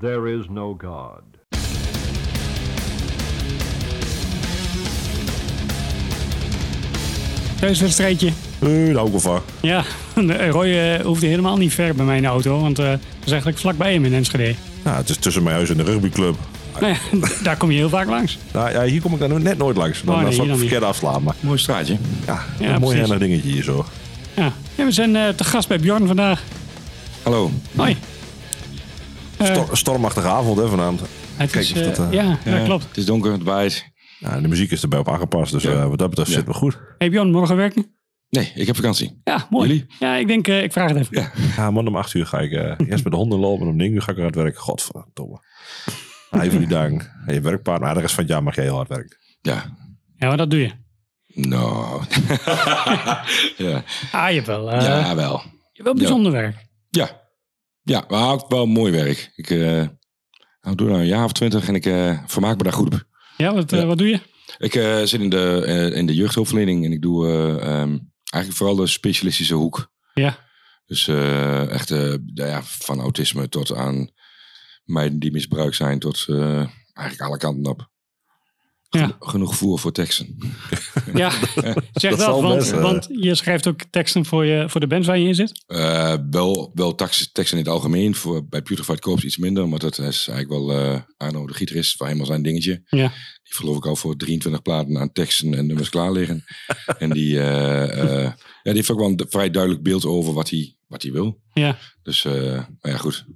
There is no God. Thuiswedstrijdje. Eh, daar ik wel van. Ja, Roy eh, hoefde helemaal niet ver bij mijn auto, want eh dat is eigenlijk vlakbij hem in Enschede. Ja, het is tussen mijn huis en de rugbyclub. Nou ja, daar kom je heel vaak langs. Nou, ja, hier kom ik dan net nooit langs. Dan Oh, nee, dan zal ik dan verkeerd afslaan. Maar Mooi straatje. ja, Ja, een mooi hennig dingetje hier zo. Ja, ja we zijn eh, te gast bij Bjorn vandaag. Hallo. Hoi. Eh, Stor- stormachtige avond hè, vanavond. het kijk is, of dat, eh, eh, ja, dat Ja, klopt. Het is donker, het waait. Ja, de muziek is erbij op aangepast. Dus Ja. eh, wat dat betreft Ja. zit het wel goed. Hey Bjorn, morgen werken? Nee, ik heb vakantie. Ja, mooi. Jullie? Ja, ik denk, eh, ik vraag het even. Ja. Ja, man, om acht uur ga ik eh, eerst met de honden lopen. En om negen uur ga ik eruit werken. Godverdomme. Ja, even die dagen. En je werkpaard. Maar de rest van het jaar mag je heel hard werken. Ja. Ja, maar dat doe je. Nou. ja. Ah, je hebt wel, eh, ja, wel. je hebt wel bijzonder werk. Ja. Maar ook wel mooi werk. Ik uh, doe nou een jaar of twintig en ik uh, vermaak me daar goed op. Ja, wat, eh, Ja. wat doe je? Ik uh, zit in de, in de jeugdhulpverlening en ik doe um, eigenlijk vooral de specialistische hoek. Ja. Dus echt ja, van autisme tot aan meiden die misbruikt zijn, tot eigenlijk alle kanten op. Ja. Genoeg voer voor teksten. Ja, zeg dat, want, best, uh. want je schrijft ook teksten voor, je, voor de band waar je in zit? Uh, wel wel teksten in het algemeen, voor, bij Putrefied Corps iets minder, maar dat is eigenlijk wel uh, Arno, de gitarist, waar helemaal zijn dingetje. Ja. Die geloof ik al voor 23 platen aan teksten en nummers klaar liggen. en die, uh, ja, die heeft ook wel een vrij duidelijk beeld over wat hij, wat hij wil. Ja. Dus, nou ja, goed.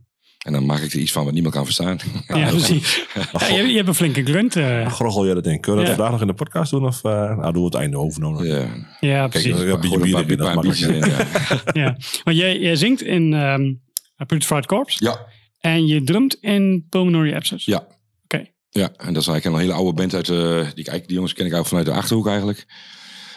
En dan maak ik er iets van wat niemand kan verstaan. Ja, precies. Ja, je, je hebt een flinke grunt. Uh. Groggel jij dat in? Kunnen we dat vandaag nog in de podcast doen? Of uh, nou, doen we het einde overnomen? Ja, Ja, Kijk, precies. een beetje bier dat makkelijk. ja. Want jij, jij zingt in um, Putrefied Corps ja, en je drumt in Pulmonary Abscess. ja. Oké. Ja, en dat is eigenlijk een hele oude band uit, uh, die, eigenlijk, die jongens ken ik ook vanuit de Achterhoek eigenlijk.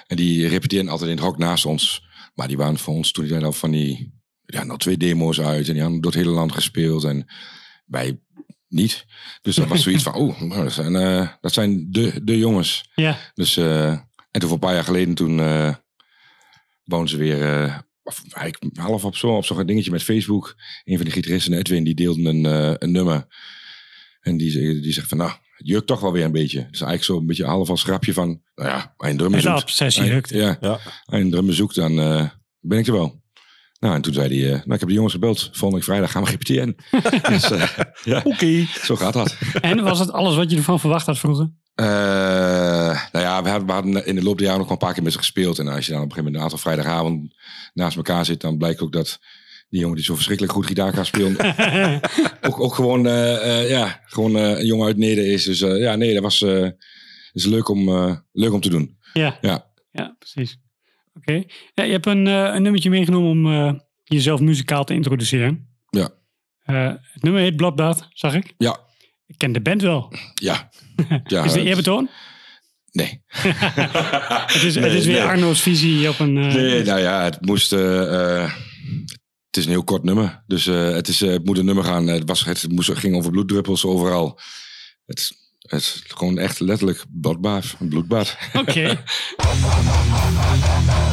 En die repeteren altijd in het hok naast ons. Maar die waren voor ons toen die al van die, ja, nou twee demo's uit en die hadden door het hele land gespeeld en wij niet. Dus dat was zoiets van, oh, nou, dat zijn, uh, dat zijn de, de jongens. Ja. Dus, uh, en toen voor een paar jaar geleden, toen uh, woonden ze weer, uh, of, eigenlijk half op zo'n op zo'n dingetje met Facebook. Een van de gitaristen, Edwin, die deelde een, uh, een nummer. En die, die zegt van, nou, het jeukt toch wel weer een beetje. Dus eigenlijk zo'n beetje half als grapje van, nou ja, als je een drummer zoekt. obsessie als je- lukt. Ja, Ja. als je een drummer zoekt, dan uh, ben ik er wel. Nou, en toen zei hij, uh, nou, ik heb de jongens gebeld. Volgende week vrijdag gaan we repeteren. dus, uh, ja, Oké. zo gaat dat. En was het alles wat je ervan verwacht had vroeger? Uh, nou ja, we hadden, we hadden in de loop der jaren nog wel een paar keer met ze gespeeld. En als je dan op een gegeven moment een aantal vrijdagavond naast elkaar zit, dan blijkt ook dat die jongen die zo verschrikkelijk goed gitaar kan spelen, ook, ook gewoon, ja, gewoon een jongen uit Neder is. Dus ja, nee, dat was is leuk, om, leuk om te doen. Ja, Ja, ja precies. Oké. Okay. Ja, je hebt een, een nummertje meegenomen om jezelf muzikaal te introduceren. Ja. het nummer heet Bloodbath, zag ik. Ja. Ik ken de band wel. Ja. ja is de eerbetoon? Nee. het, is, Nee, het is weer nee. Arno's visie op een... Nee, nou ja, het moest. Het is een heel kort nummer. Dus het, is, het moet een nummer gaan. Het, was, het moest, ging over bloeddruppels overal. Het, het is gewoon echt letterlijk bloedbad. Een bloedbad. Oké. Okay.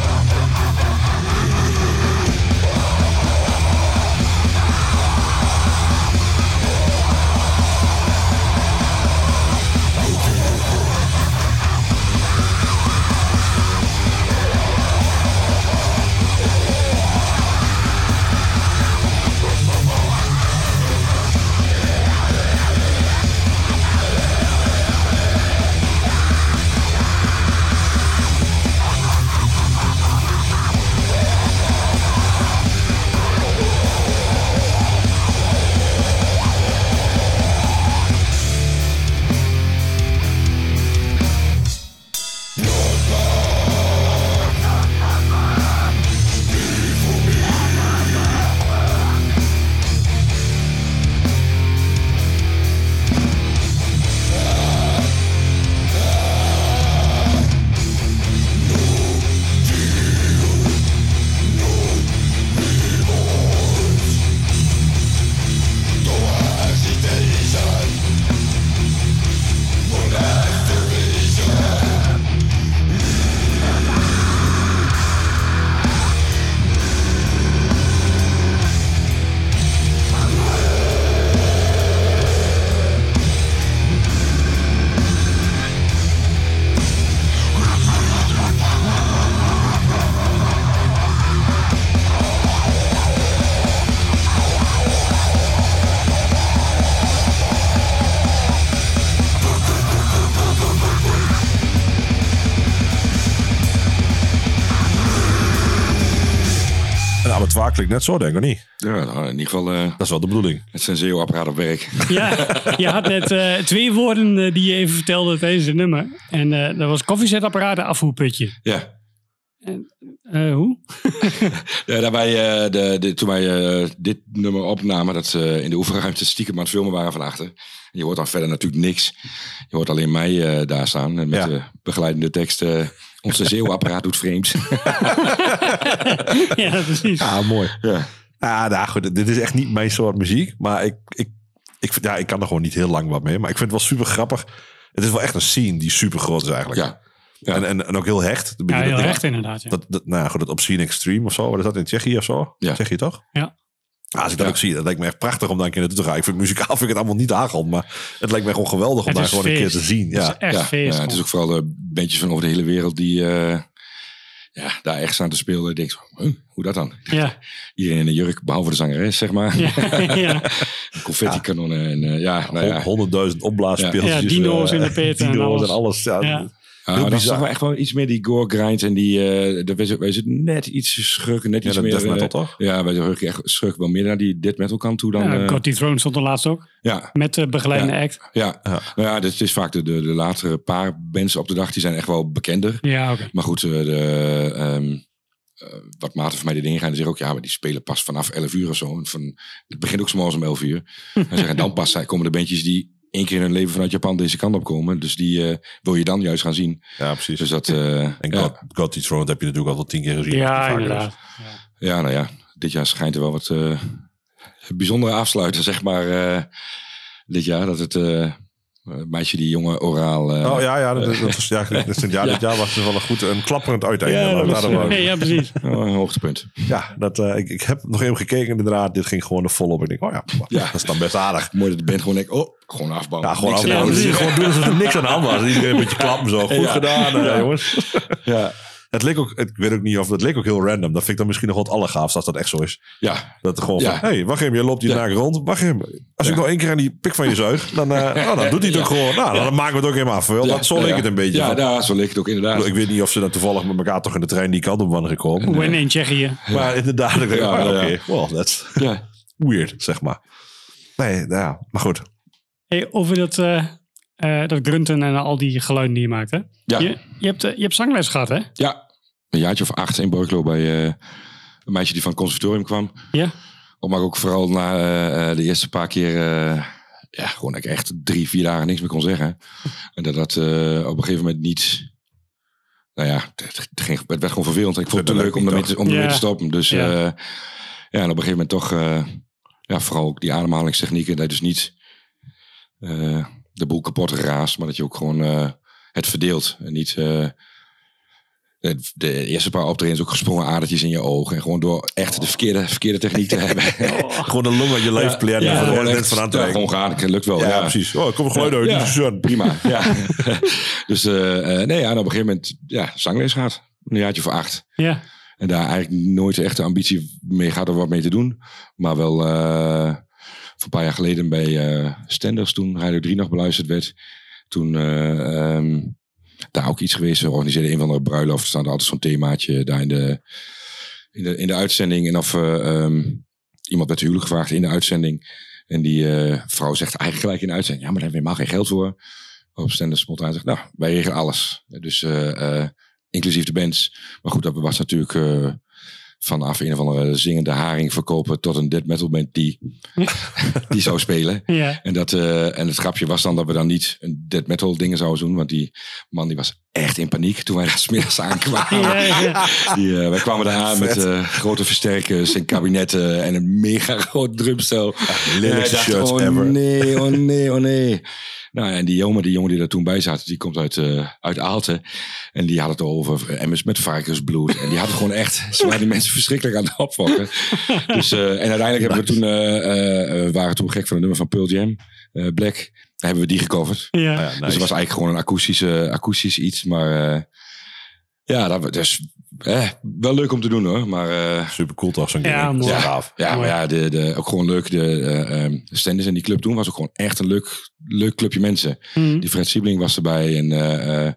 klinkt net zo, denk ik niet. Ja, nou, in ieder geval eh Dat is wel de bedoeling. het Senseo-apparaat op werk. Ja, je had net eh, twee woorden eh, die je even vertelde tijdens het nummer. En eh, dat was koffiezetapparaat en afvoerputje. Ja. Eh, hoe? Ja, daarbij, eh, de, de, toen wij eh, dit nummer opnamen, dat ze in de oefenruimte stiekem aan het filmen waren van achter. En je hoort dan verder natuurlijk niks. Je hoort alleen mij eh, daar staan en met Ja. de begeleidende tekst. Onze zeeuwapparaat doet vreemd. ja, precies. Ja, mooi. ja. Ja, nou goed, dit is echt niet mijn soort muziek. Maar ik, ik, ik, ja, ik kan er gewoon niet heel lang wat mee. Maar ik vind het wel super grappig. Het is wel echt een scene die super groot is eigenlijk. Ja. Ja. En, en, en ook heel hecht. Ja, je- heel dat- echt inderdaad. Ja. Dat, dat, nou ja, goed, dat Obscene Extreme of zo. Wat is dat in Tsjechië of zo? Ja. Tsjechië toch? Ja. Ah, als ik dat Ja. ook zie, dat lijkt me echt prachtig om daar een keer naartoe te gaan. Ik vind muzikaal vind ik het allemaal niet aangehaald. Maar het lijkt me gewoon geweldig om daar gewoon een keer te zien. Het is Ja. echt ja, feest. ja, het is ook vooral de bandjes van over de hele wereld die eh, ja, daar echt staan te spelen. Ik denk, zo, huh, hoe dat dan? Ja, Iedereen in een jurk, behalve de zangeres, zeg maar. ja, ja. Confetti-kanonnen en eh, ja, nou ja. Honderdduizend opblaasspeeltjes. Ja, dino's eh, in de pit en alles. en alles. Ja. Ja. Maar dat is bizar. toch wel echt wel iets meer die gore grind en die, eh daar wees, wees het net iets schrukken, net Ja, iets dat meer. death metal eh, toch? ja, wij schrukken echt schrukken wel meer naar die death metal kant toe dan. ja eh, God, die Throne stond er laatst ook. ja, Met de begeleidende act. ja. Ja. Nou ja, dit is vaak de, de, de latere paar bands op de dag, die zijn echt wel bekender. Ja, oké. Maar goed, de, ehm, eh, wat maten van mij die dingen gaan, die zeggen ook, ja, maar die spelen pas vanaf 11 uur of zo. En van, het begint ook s'morgens om 11 uur. en zeggen, dan pas komen de bandjes die één keer in hun leven vanuit Japan deze kant op komen. Dus die eh, wil je dan juist gaan zien. Ja, precies. Dus dat, eh, en ja. God, God Eats Throne heb je natuurlijk al wel tien keer gezien. Ja, dus. inderdaad. Ja, nou ja, dit jaar schijnt er wel wat eh, bijzondere afsluiten, zeg maar. eh, dit jaar dat het eh, meisje die jonge oraal. eh, Oh ja, ja, dat, dat was, ja, dat is- ja, dit jaar was het wel een goed, een klapperend uiteinde. Ja, was- Nee, ja, precies. oh, een hoogtepunt. Ja, dat, eh, ik, ik heb nog even gekeken inderdaad. Dit ging gewoon er volop. Ik denk, oh ja, Ja. dat is dan best aardig. Mooi dat de band gewoon denkt, oh, gewoon afbouwen. Ja, gewoon, Niks af, aan de ja, gewoon doen alsof er niks aan de hand was. Iedereen een beetje klappen zo. Goed Ja. gedaan, eh, Ja. jongens. Ja, Het leek ook, ik weet ook niet of het leek ook heel random. Dat vind ik dan misschien nog wel het allergaafst als dat echt zo is. ja, Dat gewoon Ja. van, hé, hey, wacht even, je loopt hier Ja. naakt rond. Wacht even, als ik nog één keer aan die pik van je zuig, dan, eh, oh, dan doet hij het ook gewoon. Nou, dan maken we het ook helemaal af. Wel, ja, dat, zo leek ja. het een beetje. Ja, van. daar, zo leek het ook inderdaad. Ik weet niet of ze dan toevallig met elkaar toch in de trein die kant op waren gekomen. Win in Tsjechië. Maar inderdaad, ik denk, Ja, oh, ja. oké, well, that's Ja, weird, zeg maar. Nee, nou ja, maar goed. Hey, over dat, eh, eh, dat grunten en al die geluiden die je maakt, hè? ja, Je, je, hebt, je hebt zangles gehad, hè? ja. Een jaartje of acht in Borklo bij eh, een meisje die van het conservatorium kwam. Ja. Maar ook vooral na eh, eh, de eerste paar keer, eh, ja, gewoon dat ik echt drie, vier dagen niks meer kon zeggen. En dat dat eh, op een gegeven moment niet, nou ja, het, het ging, het werd gewoon vervelend. Ik vond het te leuk om niet, ermee te, om Ja. te stoppen. Dus Ja. ja. ja, en op een gegeven moment toch, eh, ja, vooral ook die ademhalingstechnieken, dat je dus niet eh, de boel kapot geraast, maar dat je ook gewoon eh, het verdeelt. En niet... eh, de, eerste paar optredens ook gesprongen adertjes in je ogen. En gewoon door echt de verkeerde, verkeerde techniek te hebben. Gewoon een long je lijf plannen ja, de gewoon echt- van aan te ja, gewoon gaan. Het lukt wel. Ja, Ja, precies. Oh, ik kom er geluid uit. Ja. Prima. Ja. dus eh, eh, nee, ja, en op een gegeven moment ja, zangles gaat. Een jaartje voor acht. Ja. En daar eigenlijk nooit echt de ambitie mee gaat om wat mee te doen. Maar wel eh, voor een paar jaar geleden bij eh Stenders, toen Radio 3 nog beluisterd werd. Toen eh, ehm, daar ook iets geweest. We organiseerden een van de bruiloft. Er staat altijd zo'n themaatje daar in de, in de, in de uitzending. En of eh, ehm, iemand werd huwelijk gevraagd in de uitzending. En die eh, vrouw zegt eigenlijk gelijk in de uitzending. Ja, maar daar hebben we helemaal geen geld voor. Op Stenders spontaan zegt, nou, wij regelen alles. Dus eh, inclusief de bands. Maar goed, dat was natuurlijk vanaf een of andere zingende haring verkopen tot een death metal band die, die zou spelen. Ja. En, dat, eh, en het grapje was dan dat we dan niet een death metal dingen zouden doen. Want die man die was echt in paniek toen wij daar smiddags aankwamen. Ja, ja. Die, eh, wij kwamen daar aan met eh, grote versterkers en kabinetten en een mega groot drumstel. shirts oh ever. nee, oh nee, oh nee. Nou ja, en die jongen, die jongen die daar toen bij zat, die komt uit, eh uit Aalten. En die had het over emmers met varkensbloed. En die had gewoon echt, ze waren die mensen verschrikkelijk aan het opfokken. Dus, en uiteindelijk hebben we toen, waren toen gek van het nummer van Pearl Jam, Black. Hebben we die gecoverd. Ja. Ja, Dus het was eigenlijk gewoon een akoestische, akoestisch iets. Maar eh, ja, dat was eh, wel leuk om te doen hoor. Maar eh, Super cool toch, zo'n Ja, ding. mooi. Ja, gaaf. ja, maar ja, de, de, ook gewoon leuk. De eh ehm, standers in die club toen was ook gewoon echt een leuk, leuk clubje mensen. Hm. Die Fred Siebling was erbij en eh, eh,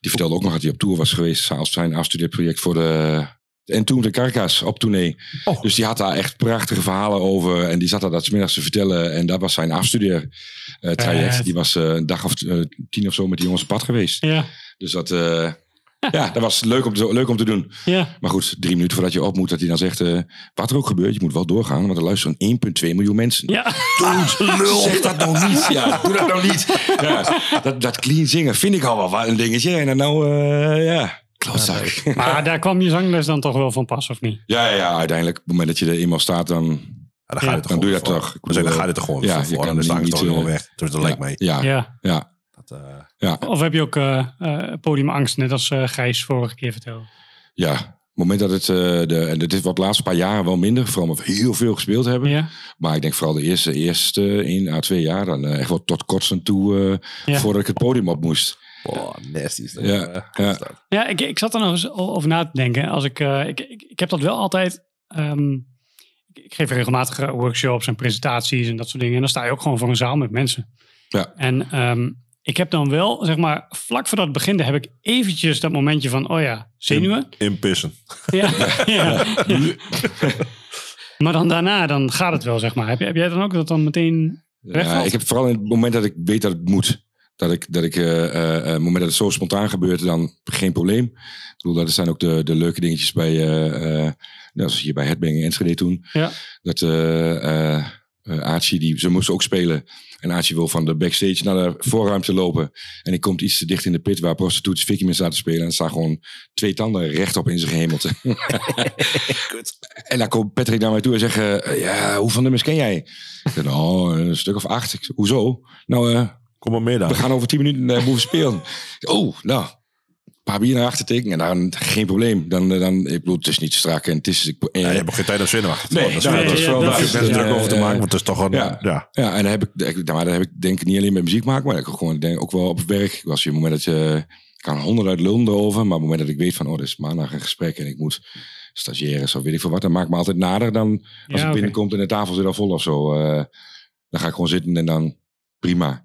die vertelde ook nog dat hij op tour was geweest als zijn afstudeerproject voor de En toen de Carcass op tournee. Oh. Dus die had daar echt prachtige verhalen over. En die zat daar dat 's middags te vertellen. En dat was zijn afstudeer eh, traject. Vet. Die was eh, een dag of eh, tien of zo met die jongens op pad geweest. Ja, Dus dat, eh, ja, dat was leuk om, te, leuk om te doen. ja. Maar goed, drie minuten voordat je op moet, dat hij dan zegt... wat er ook gebeurt, je moet wel doorgaan. Want er luisteren 1,2 miljoen mensen. Ja, Zeg dat nou niet. Ja, doe dat nou niet. Ja, dat, dat clean zingen vind ik al wel een dingetje. En dan nou, ja, klootzak. maar daar kwam je zangles dan toch wel van pas, of niet? Ja, ja, ja, uiteindelijk, op het moment dat je er eenmaal staat, dan... Ja, dan ga je Ja, het dan doe je dat toch. Ik dan ga je het er gewoon ja, voor. je kan Dan de niet, angst toch eh, helemaal weg. Dus dat lijkt mij. Ja, ja. Ja. Dat, eh, ja, Of heb je ook eh, eh, podiumangst, net als eh, Gijs vorige keer vertelde? ja. Op het moment dat het, eh, de, en dit is wat de laatste paar jaren wel minder, vooral omdat we heel veel gespeeld hebben. Ja, Maar ik denk vooral de eerste, eerste 1 à 2 jaar, dan eh, echt wel tot kotsen toe, eh, Ja. voordat ik het podium op moest. Boah, nasty is dat. Ja, Eh, ja. ja ik, ik zat er nog eens over na te denken. Als ik, eh, ik, ik, ik heb dat wel altijd... ehm, ik, geef regelmatig workshops en presentaties en dat soort dingen. En dan sta je ook gewoon voor een zaal met mensen. Ja. En ehm, ik heb dan wel, zeg maar, vlak voordat het begint, heb ik eventjes dat momentje van, oh ja, zenuwen. Inpissen. Ja, ja, ja. Maar dan daarna, dan gaat het wel, zeg maar. Heb, jij- heb jij dan ook dat dan meteen Ja, ik heb vooral in het moment dat ik weet dat het moet. Dat ik, dat ik eh, eh, eh, het moment dat het zo spontaan gebeurt, dan geen probleem. Ik bedoel, dat zijn ook de, de leuke dingetjes bij, eh eh nou, zoals hier bij Headbang in Enschede toen. Ja. Dat eh eh eh, Archie, die, ze moesten ook spelen. En Archie wil van de backstage naar de voorruimte lopen. En ik komt iets te dicht in de pit waar prostituties Vicky mee zaten te spelen. En er staan gewoon twee tanden rechtop in zijn gehemelte. en dan komt Patrick naar mij toe en zegt, eh, ja, hoeveel nummers ken jij? Ik zeg, nou, een stuk of acht. Ik zeg, Hoezo? Nou, eh, Kom maar mee dan. we gaan over tien minuten uh, boven spelen. Oh, nou, een paar bier naar achter en dan geen probleem. Dan, eh, dan, ik bedoel, het is niet strak en het is... Ik, en, Ja, je hebt ook geen tijd te Nee, worden. nee, dat is wel daar best ja, druk over te maken. Want het is toch een... ja. Ja. Ja, en dan heb ik, ik- maar daar heb ik denk ik niet alleen met muziek maken, maar ik gewoon denk, ook wel op werk. Als je op het moment dat je, ik kan honderd lullen erover, maar op het moment dat ik weet van, oh, dit is maandag een gesprek en ik moet stagiaires of weet ik veel wat, dan maakt me altijd nader dan als Ja, ik binnenkomt en de tafel zit al vol of zo. eh, dan ga ik gewoon zitten en dan prima.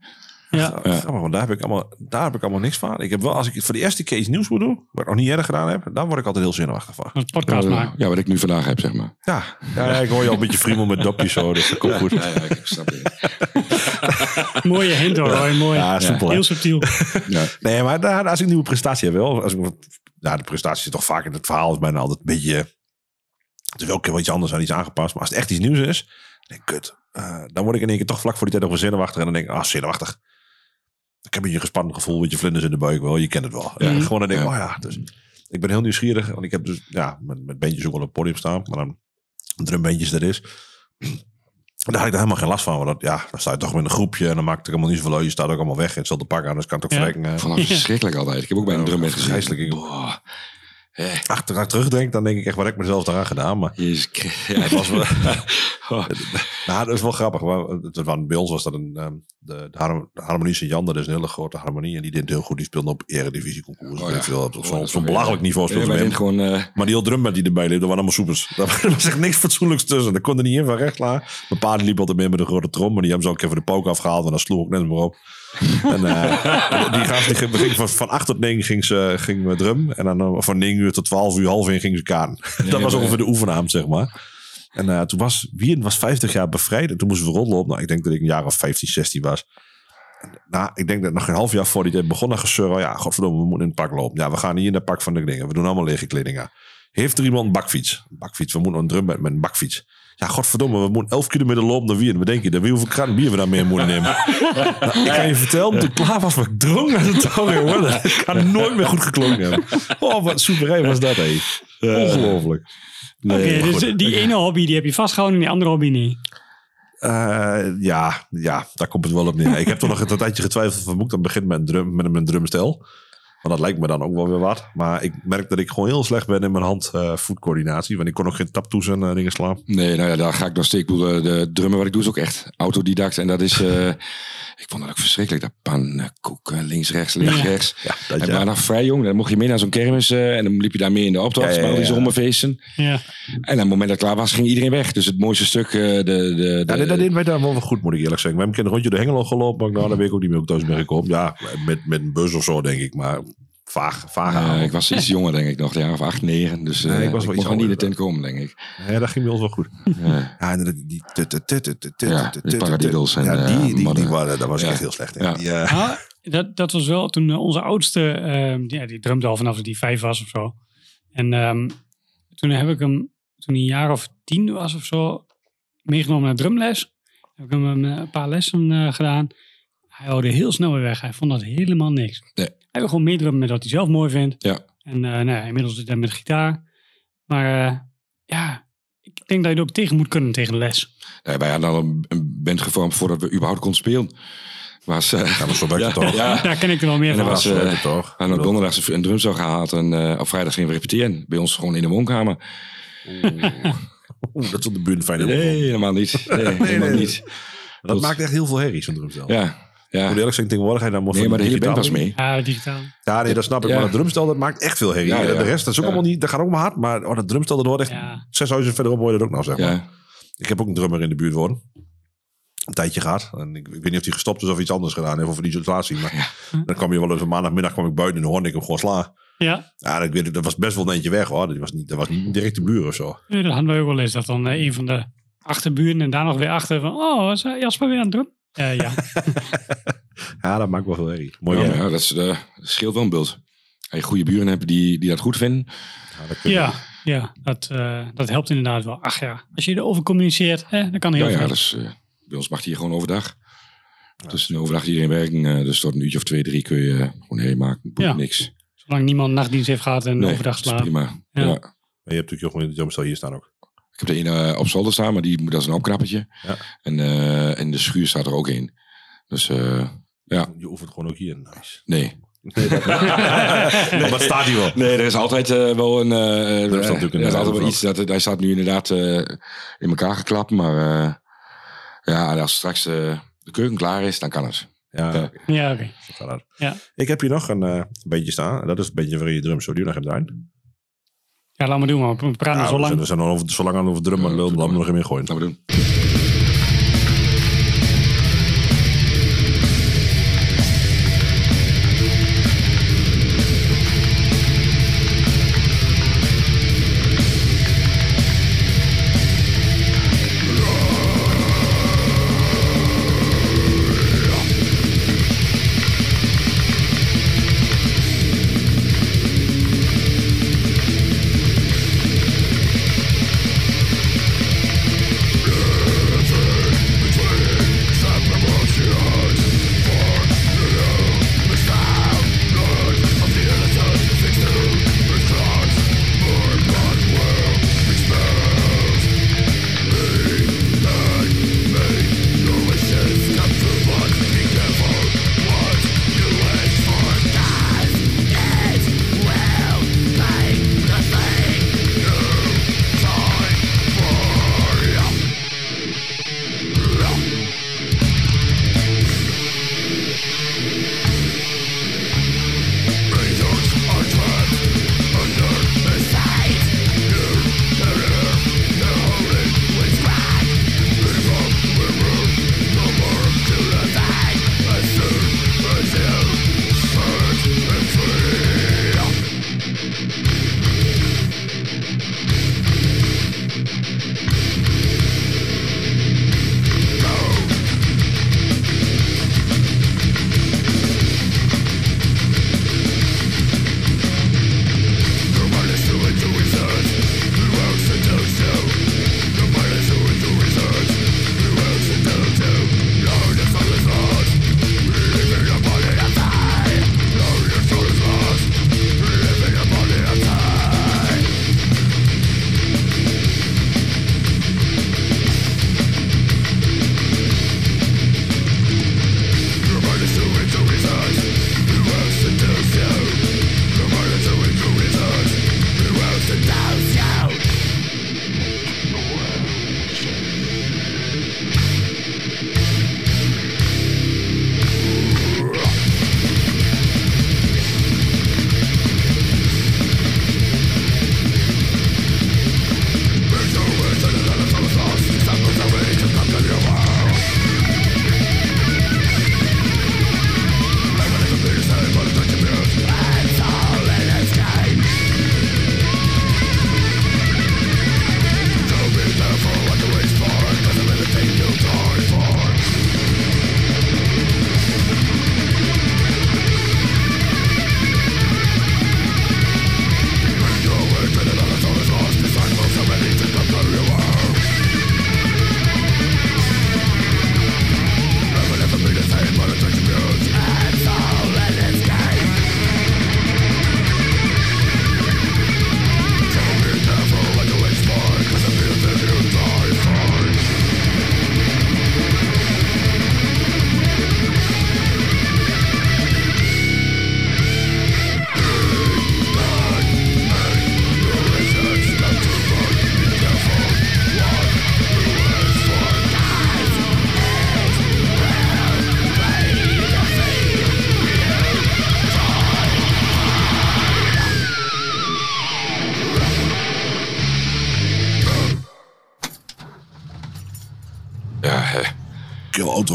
Ja. Ja. Grappig, want daar heb, ik allemaal, daar heb ik allemaal niks van. Ik heb wel, als ik voor de eerste keer iets nieuws moet doen, wat ik nog niet eerder gedaan heb, dan word ik altijd heel zenuwachtig van. Een podcast Ja, maken. ja, wat ik nu vandaag heb, zeg maar. Ja, ja, ja, ik hoor je al een beetje friemel met dopjes zo, dus dat komt goed. Ja, ja, ik snap het. Mooie hint hoor, hoor. Mooi. Ja? Heel subtiel. Ja. Nee, maar daar, als ik een nieuwe prestatie heb wel. Als ik, ja, de prestatie zit toch vaak in het verhaal. is bijna altijd een beetje... Het is wel een keer iets anders aan iets aangepast. Maar als het echt iets nieuws is, dan denk ik, kut. eh, dan word ik in één keer toch vlak voor die tijd nog wel zenuwachtig. En dan denk ik, ah, zenuwachtig. Ik heb een beetje een gespannen gevoel, met je vlinders in de buik wel. Je kent het wel. Ja. En gewoon dan denk ik, Ja. oh ja. Dus ik ben heel nieuwsgierig. Want ik heb dus, ja, met, met bandjes ook wel op het podium staan. Maar dan drumbandjes er is. Daar had ik er helemaal geen last van. Want dat, ja, dan sta je toch met een groepje. En dan maakt het allemaal niet zoveel uit. Je staat ook allemaal weg. En hetzelfde pak aan. Dus kan het ook Ja. verrekken. eh, dat verschrikkelijk altijd. Ik heb ook bij een drumband gezien. Ik-. Hè, achteraan terugdenk, dan denk ik echt, wat heb ik mezelf daaraan gedaan? Maar Jezus. Ja, het was wel, Oh. nou, dat is wel grappig. Bij ons was dat een, ehm, de, de, Harm- de Harmonie Sint-Jan, dat is een hele grote harmonie. En die deed heel goed. Die speelde op eredivisie concours. Oh, ja. ik veel, op Oh, zo'n wel belachelijk niveau speelde gewoon... eh, Maar die hele drumband die erbij dat waren allemaal soepers. Daar was echt niks fatsoenlijks tussen. Dat kon er niet in van recht slaan. Mijn paard liep altijd mee met een grote trom. Maar die hebben ze ook even de pook afgehaald. En dat sloeg ook net maar op. En eh, die gast die ging, ging van, van 8 tot 9 ging ze ging met drum. En dan eh, van 9 uur tot 12 uur, half 1 ging ze kaarten. dat was ongeveer de oefenavond, zeg maar. En eh, toen was Wien was 50 jaar bevrijd. En toen moesten we op. Nou, ik denk dat ik een jaar of 15, 16 was. En, nou, ik denk dat nog een half jaar voor die tijd begon gezeur. Ja, godverdomme, we moeten in het pak lopen. Ja, we gaan niet in het pak van de dingen. We doen allemaal lege kleding aan. Heeft er iemand een bakfiets? Bakfiets, we moeten een drum met, met een bakfiets. Ja, godverdomme, we moeten 11 kilometer lopen naar Wien. Wat denk je? Dan wie hoeveel kran bier we dan mee moeten nemen? Nou, ik kan je vertellen, toen ik klaar was, was ik dronken aan de touw. jongen. Dat kan nooit meer goed geklonken hebben. Oh, wat soeverein was dat, hé. Ongelooflijk. Oké, Nee, maar dus goed. die ene hobby die heb je vastgehouden en die andere hobby niet. Eh, ja, ja, daar komt het wel op neer. Ik heb toch nog een tijdje getwijfeld van moet ik dan beginnen met een, drum, met een drumstel. Want dat lijkt me dan ook wel weer wat. Maar ik merk dat ik gewoon heel slecht ben in mijn hand-voetcoördinatie. want ik kon ook geen taptoes en eh, dingen slaan. Nee, nou ja, daar ga ik nog steeds. Ik bedoel, eh, de drummen wat ik doe is ook echt autodidact. En dat is, eh, ik vond dat ook verschrikkelijk. Dat pannenkoeken, links, rechts, links, Ja. rechts. Ja, dat En ja. maar nog vrij jong, dan mocht je mee naar zo'n kermis. eh, en dan liep je daar mee in de optocht, Ja, ja, bij al die ja. zomerfeesten. Ja. En op het moment dat het klaar was, ging iedereen weg. Dus het mooiste stuk, eh, de... de, de Ja, nee, dat deden wij daar wel goed, moet ik eerlijk zeggen. We hebben een keer een rondje de Hengelo gelopen. Maar nou, dan weet ik ook niet meer hoe ik thuis ben gekomen. Ja, met, met een bus of zo, denk ik. Maar vaag, vaag Eh, aan. ik was iets jonger, denk ik nog. Ja, of acht, negen. Dus Nee, eh, ik ik was wel iets niet in de tent komen, denk ik. Ja, dat ging bij ons wel goed. Ja. Die, die, die Paradiddles en, ja, eh, die, die, die waren, dat was Ja. echt heel slecht. hè. Ja. Die, eh, Ah, dat, dat was wel toen eh, onze oudste, ehm, ja, die drumde al vanaf die vijf was of zo. En ehm, toen heb ik hem, toen hij een jaar of tien was of zo, meegenomen naar drumles. Heb ik hem een, eh, paar lessen eh, gedaan. Hij hoorde heel snel weer weg. Hij vond dat helemaal niks. Nee. Hij wil gewoon meedrummen met wat hij zelf mooi vindt. Ja. En eh, nou, ja, inmiddels zit hij met gitaar. Maar eh, ja, ik denk dat je er ook tegen moet kunnen tegen de les. Ja, wij hadden al een, band gevormd voordat we überhaupt konden spelen. Was, eh, Ja, maar zo werkt het ja, toch? Ja, Daar ken ik er wel meer En van. dat was, het toch? hadden op donderdag een drumstel gehaald en eh, op vrijdag gingen we repeteren. Bij ons gewoon in de woonkamer. Oeh, dat is op de buurt fijn. Nee, helemaal niet. Nee, helemaal nee. niet. Dat maakt echt heel veel herrie, zo'n drumstel. Ja, ja. moet eerlijk zijn, tegenwoordig ga je dan Nee, maar de hele band was mee. Ja, digitaal. Ja, nee, dat snap ik. Ja. Maar dat drumstel, dat maakt echt veel herrie. Ja, ja. De rest, dat is ook Ja. allemaal niet, dat gaat ook maar hard. Maar oh, dat drumstel, dat hoort echt Ja. zes huizen verderop hoor je dat ook nog, zeg maar. Ja, Ik heb ook een drummer in de buurt wonen. Een tijdje gehad. En ik, ik weet niet of hij gestopt is of iets anders gedaan heeft. Of voor die situatie. Maar dan kwam je wel eens een maandagmiddag kwam ik buiten en dan hoorde ik hem gewoon slaan. Ja, Ja, ik weet, dat was best wel een eentje weg hoor. Dat was niet, dat was niet direct de buur of zo. Ja, dat hadden wij ook wel eens. Dat dan eh, een van de achterburen en daar nog weer achter van... Oh, is eh, Jasper weer aan het drum? Eh, ja, Ja, dat maakt wel veel herrie. Mooi ja, ja, ja, dat, is, eh, dat scheelt wel een beeld. Als je goede buren hebt die, die dat goed vinden. dat kun je- ja, ja dat, eh, dat helpt inderdaad wel. Ach ja, als je erover communiceert, hè, dan kan heel Ja, ja, veel. dat is, eh, bij ons mag hier gewoon overdag. Dus een overdag iedereen werken. eh, dus tot een uurtje of twee, drie kun je gewoon heen maken. Boeit Ja. niks. Zolang niemand nachtdienst heeft gehad en Nee, overdag dat slaapt. prima. Ja. Ja. Maar je hebt natuurlijk ook gewoon in de hier staan ook. Ik heb er een eh, op zolder staan, maar die, dat is een opknappertje. Ja. En, eh en de schuur staat er ook in. Dus eh, ja, Je oefent gewoon ook hier. Nice. nee. Nee, dat, nee, dat staat hier wel. Nee, er is altijd wel een. eh, Er is natuurlijk er een- is altijd wel iets. Dat, hij staat nu inderdaad eh, in elkaar geklapt. Maar eh, ja, als straks eh, de keuken klaar is, dan kan het. Ja, Ja. oké, Ja, oké. zo gaat dat. Ja. Ik heb hier nog een eh beetje staan. Dat is een beetje waarin je drumstel die nog hebt draaien. Ja, laat maar doen, man. We praten Ja, zo we lang. zijn, we zijn al over, zo lang aan over drummen. Ja, lullen, laten we nog even gooien. Laten we doen.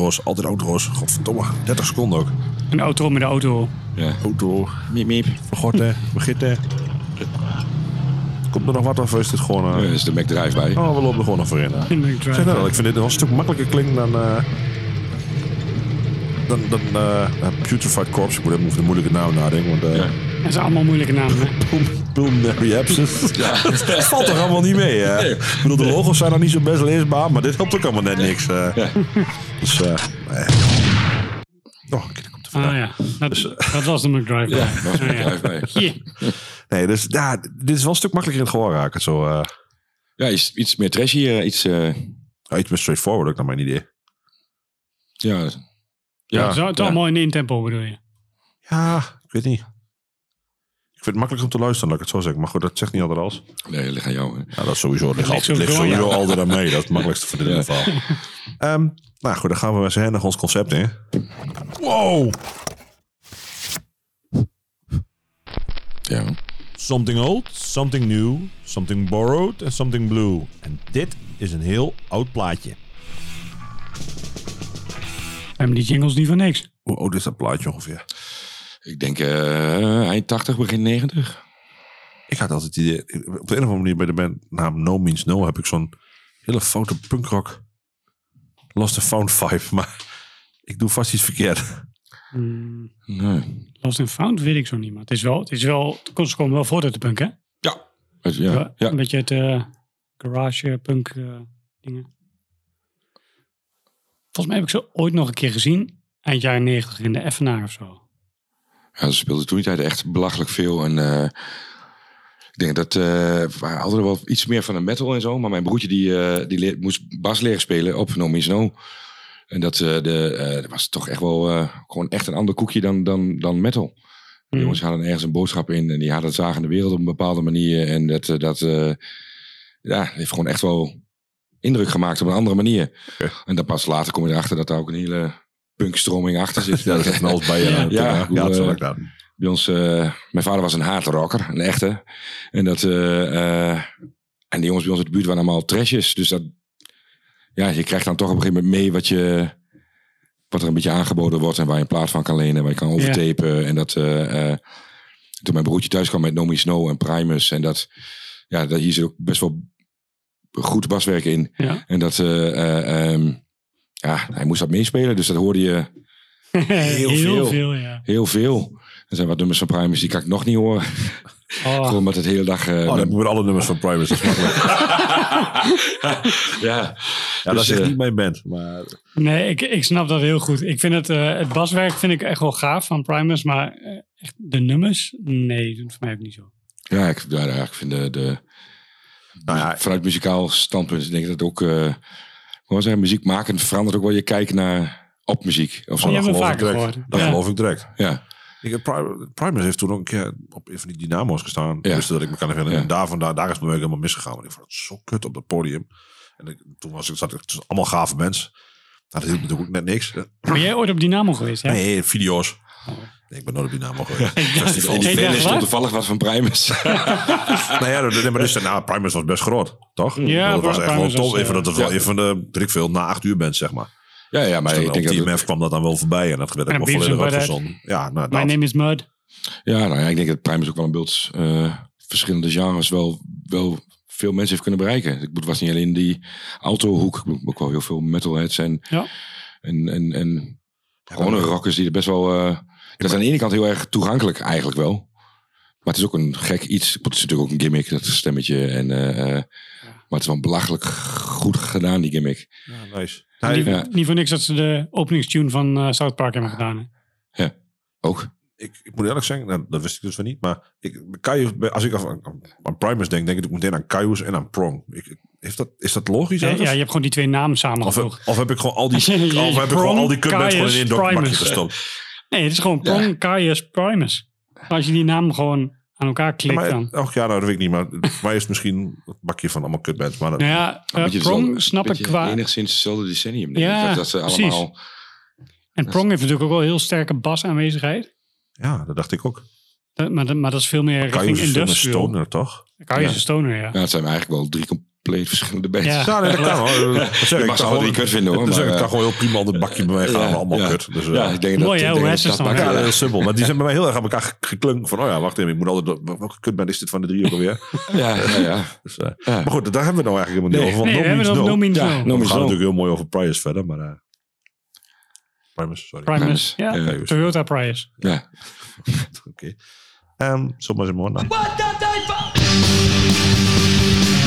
Auto's, altijd auto's. Godverdomme, 30 seconden ook. Een auto met de auto. Ja. Auto, Miep, miep. vergorten, begitten. Komt er nog wat of is dit gewoon... Ja, eh, dat is de Mac Drive bij. Oh, we lopen er gewoon nog voor in. hè. In de Zeg nou, ik vind dit wel een stuk makkelijker klinken dan... eh dan, dan eh, Putrefied Corpse. Ik moet even over de moeilijke naam nadenken. Want, eh Ja. Dat zijn allemaal moeilijke namen. hè? Pulmonary abscess. Dat valt toch allemaal niet mee, hè? Ik bedoel, de logo's zijn nog niet zo best leesbaar, maar dit helpt ook allemaal net niks. eh. Dus, eh nee. Oh, komt er. Ah ja, dat, dat was de McDrive. Ja, dat was de Ah, Mac Drive bij. Hier. Nee, dus ja, dit is wel een stuk makkelijker in het gehoor raken. Zo, eh Ja, iets, iets meer trashy. eh, iets, eh, iets meer straightforward, ook naar mijn idee. ja, Ja, Ja, het ja. allemaal in één tempo bedoel je. Ja, ik weet niet. Ik vind het makkelijker om te luisteren, laat ik het zo zeggen. Maar goed, dat zegt niet altijd alles. nee, dat ligt aan jou. hè. Ja, dat is sowieso. Dat ligt, ligt altijd, ligt sowieso, altijd aan mij. Dat is het makkelijkste voor dit Ja. geval. Ehm, nou goed, dan gaan we met z'n naar ons concept in. Wow! Ja. Something old, something new, something borrowed en something blue. En dit is een heel oud plaatje. We hebben die jingles niet voor niks. Hoe oud is dat plaatje ongeveer? Ik denk eh, eind 80, begin 90. Ik had altijd het idee... Op de een of andere manier bij de bandnaam No Means No... heb ik zo'n hele foute punkrock... Lost and Found vibe. Maar ik doe vast iets verkeerd. Hmm, Nee. Lost and Found weet ik zo niet, maar het is wel, het is wel, ze komen wel voort uit de punk, hè? Ja. Het- Ja. Ja. Een beetje het eh, garage punk eh, dingen. Volgens mij heb ik ze ooit nog een keer gezien. Eind jaren negentig in de Effenaar of zo. Ja, ze speelden toen die tijd echt belachelijk veel. En eh, ik denk dat eh, we hadden wel iets meer van de metal en zo. Maar mijn broertje die, eh, die leer- moest bas leren spelen op No Means No. En dat, eh, de, eh, dat was toch echt wel eh, gewoon echt een ander koekje dan, dan, dan metal. De Hmm. jongens hadden ergens een boodschap in en die hadden zagen de wereld op een bepaalde manier. En dat, eh, dat eh, ja, heeft gewoon echt wel indruk gemaakt op een andere manier. En dan pas later kom je erachter dat daar ook een hele punkstroming achter zit. Ja, dat is alles bij je. Ja, Ja, dat zal ik dan. bij ons, eh, mijn vader was een hardrocker, een echte. En dat, eh, eh, en die jongens bij ons in de buurt waren allemaal trashjes. Dus dat, ja, je krijgt dan toch op een gegeven moment mee wat je, wat er een beetje aangeboden wordt en waar je een plaat van kan lenen, waar je kan overtapen. En dat, toen mijn broertje thuis kwam met Nomi Snow en Primus en dat, ja, dat hier zit ook best wel goed baswerk in. Ja. En dat, ehm, ja, hij moest dat meespelen, dus dat hoorde je Heel, veel. ja. heel veel. Er zijn wat nummers van Primus die kan ik nog niet horen. Oh, Gewoon met het hele dag. eh, Oh, dat met alle nummers van Primus. Dat is makkelijk. ja, Ja, dat Dus, is echt niet mijn band. Maar nee, ik, ik snap dat heel goed. Ik vind het, eh, het baswerk vind ik echt wel gaaf van Primus, maar eh, echt de nummers, nee, dat is voor mij ook niet zo. ja, ik, ja, ik vind de, de nou ja, vanuit muzikaal standpunt denk ik dat ook. eh gewoon zeggen, muziek maken verandert ook wel je kijken naar op muziek. Of zo. Oh, dat geloof ik direct. Dat Ja. geloof ik direct. Ja, Ik heb Pri- Primus heeft toen ook een keer op een van die dynamo's gestaan. Ja. Dus dat ik me kan herinneren. Ja. En daar, vandaan, daar is mijn werk helemaal misgegaan. Want ik vond het zo kut op dat podium. En ik, toen was ik, zat ik tussen allemaal gave mensen. Nou, dat hielp natuurlijk ook net niks. Ben jij ooit op Dynamo geweest? Ja? Nee, video's. Nee, ik ben nooit op Dynamo geweest. Ik dacht- Festivals. in die stond wat? toevallig wat van Primus. nou ja, dat- maar dus, nou, Primus was best groot, toch? Ja, dat was echt wel top. Even dat het ja. wel even de, ik veel, na acht uur bent, zeg maar. ja, ja, maar Dus ik op denk dat. TMF kwam dat dan wel voorbij. En dat werd ook wel volledig uitgezonden. Ja, nou, My dat. name is Mud. Ja, nou ja, ik denk dat Primus ook wel een beeld eh, verschillende genres wel, wel veel mensen heeft kunnen bereiken. Ik was niet alleen die autohoek. Ook wel heel veel metalheads en, Ja. en, en, en gewone rockers die er best wel... eh, dat is aan de ene kant heel erg toegankelijk eigenlijk wel. Maar het is ook een gek iets. Het is natuurlijk ook een gimmick, dat stemmetje. En, eh, eh, Maar het is wel belachelijk goed gedaan, die gimmick. Ja, nice. niet, Nee, ja. niet voor niks dat ze de openingstune van eh, South Park hebben gedaan. Hè? Ook. ik, ik moet eerlijk zeggen, nou, dat wist ik dus van niet. Maar ik, Caius, als ik aan, aan Primus denk, denk ik ook meteen aan Caius en aan Prong. Ik, heeft dat, is dat logisch? Ja, ja, je hebt gewoon die twee namen samengevoegd. of heb ik gewoon al die, of heb ik gewoon al die kutbands gewoon in dokbakje Primus. gestopt? Nee, het is gewoon Ja. Prong, Caius, Primus. Als je die namen gewoon aan elkaar Ja, klikt maar, dan. och ja, nou, dat weet ik niet. Maar voor mij is het misschien het bakje van allemaal kutbands. Maar dat, Nou ja, eh, Prong dezelfde- snap ik qua... Enigszins hetzelfde decennium. denk ik. Ja, dat, dat ze precies. allemaal... En Prong heeft natuurlijk ook wel heel sterke basaanwezigheid. ja, dat dacht ik ook. Dat- maar, dat- maar dat is veel meer Kan je richting een industrial. stoner, toch? Kan je Ja. een stoner, ja. Ja, het zijn eigenlijk wel drie compleet verschillende bands. Ja. Ja, nee, dat kan hoor. Dat zeg Je ik mag ze kan wel niet kut vinden hoor. Dat zeg maar, ik kan eh, gewoon heel prima onder het bakje bij mij gaan. ja, allemaal ja. kut. Dus, eh, ja, ik denk Mooi, dat, hè? ik Hoe denk dat dan dat Ja, makkelijk heel is. simpel. Maar die zijn bij mij heel erg aan elkaar geklunkt. Van, oh ja, wacht even. Ik moet altijd... Welke kutband is dit van de drie ook alweer? Ja, ja, ja. Dus, eh, Ja. Maar goed, daar hebben we nou eigenlijk helemaal niet over. Nee, we hebben Means nog No Means Ja, No. No We gaan natuurlijk heel mooi over Prius verder. Maar... eh Primus, sorry. Primus. Ja, Ja. Prius. Toyota Prius. ja. Oké. Ehm Zomaar eens maar. Nou. It's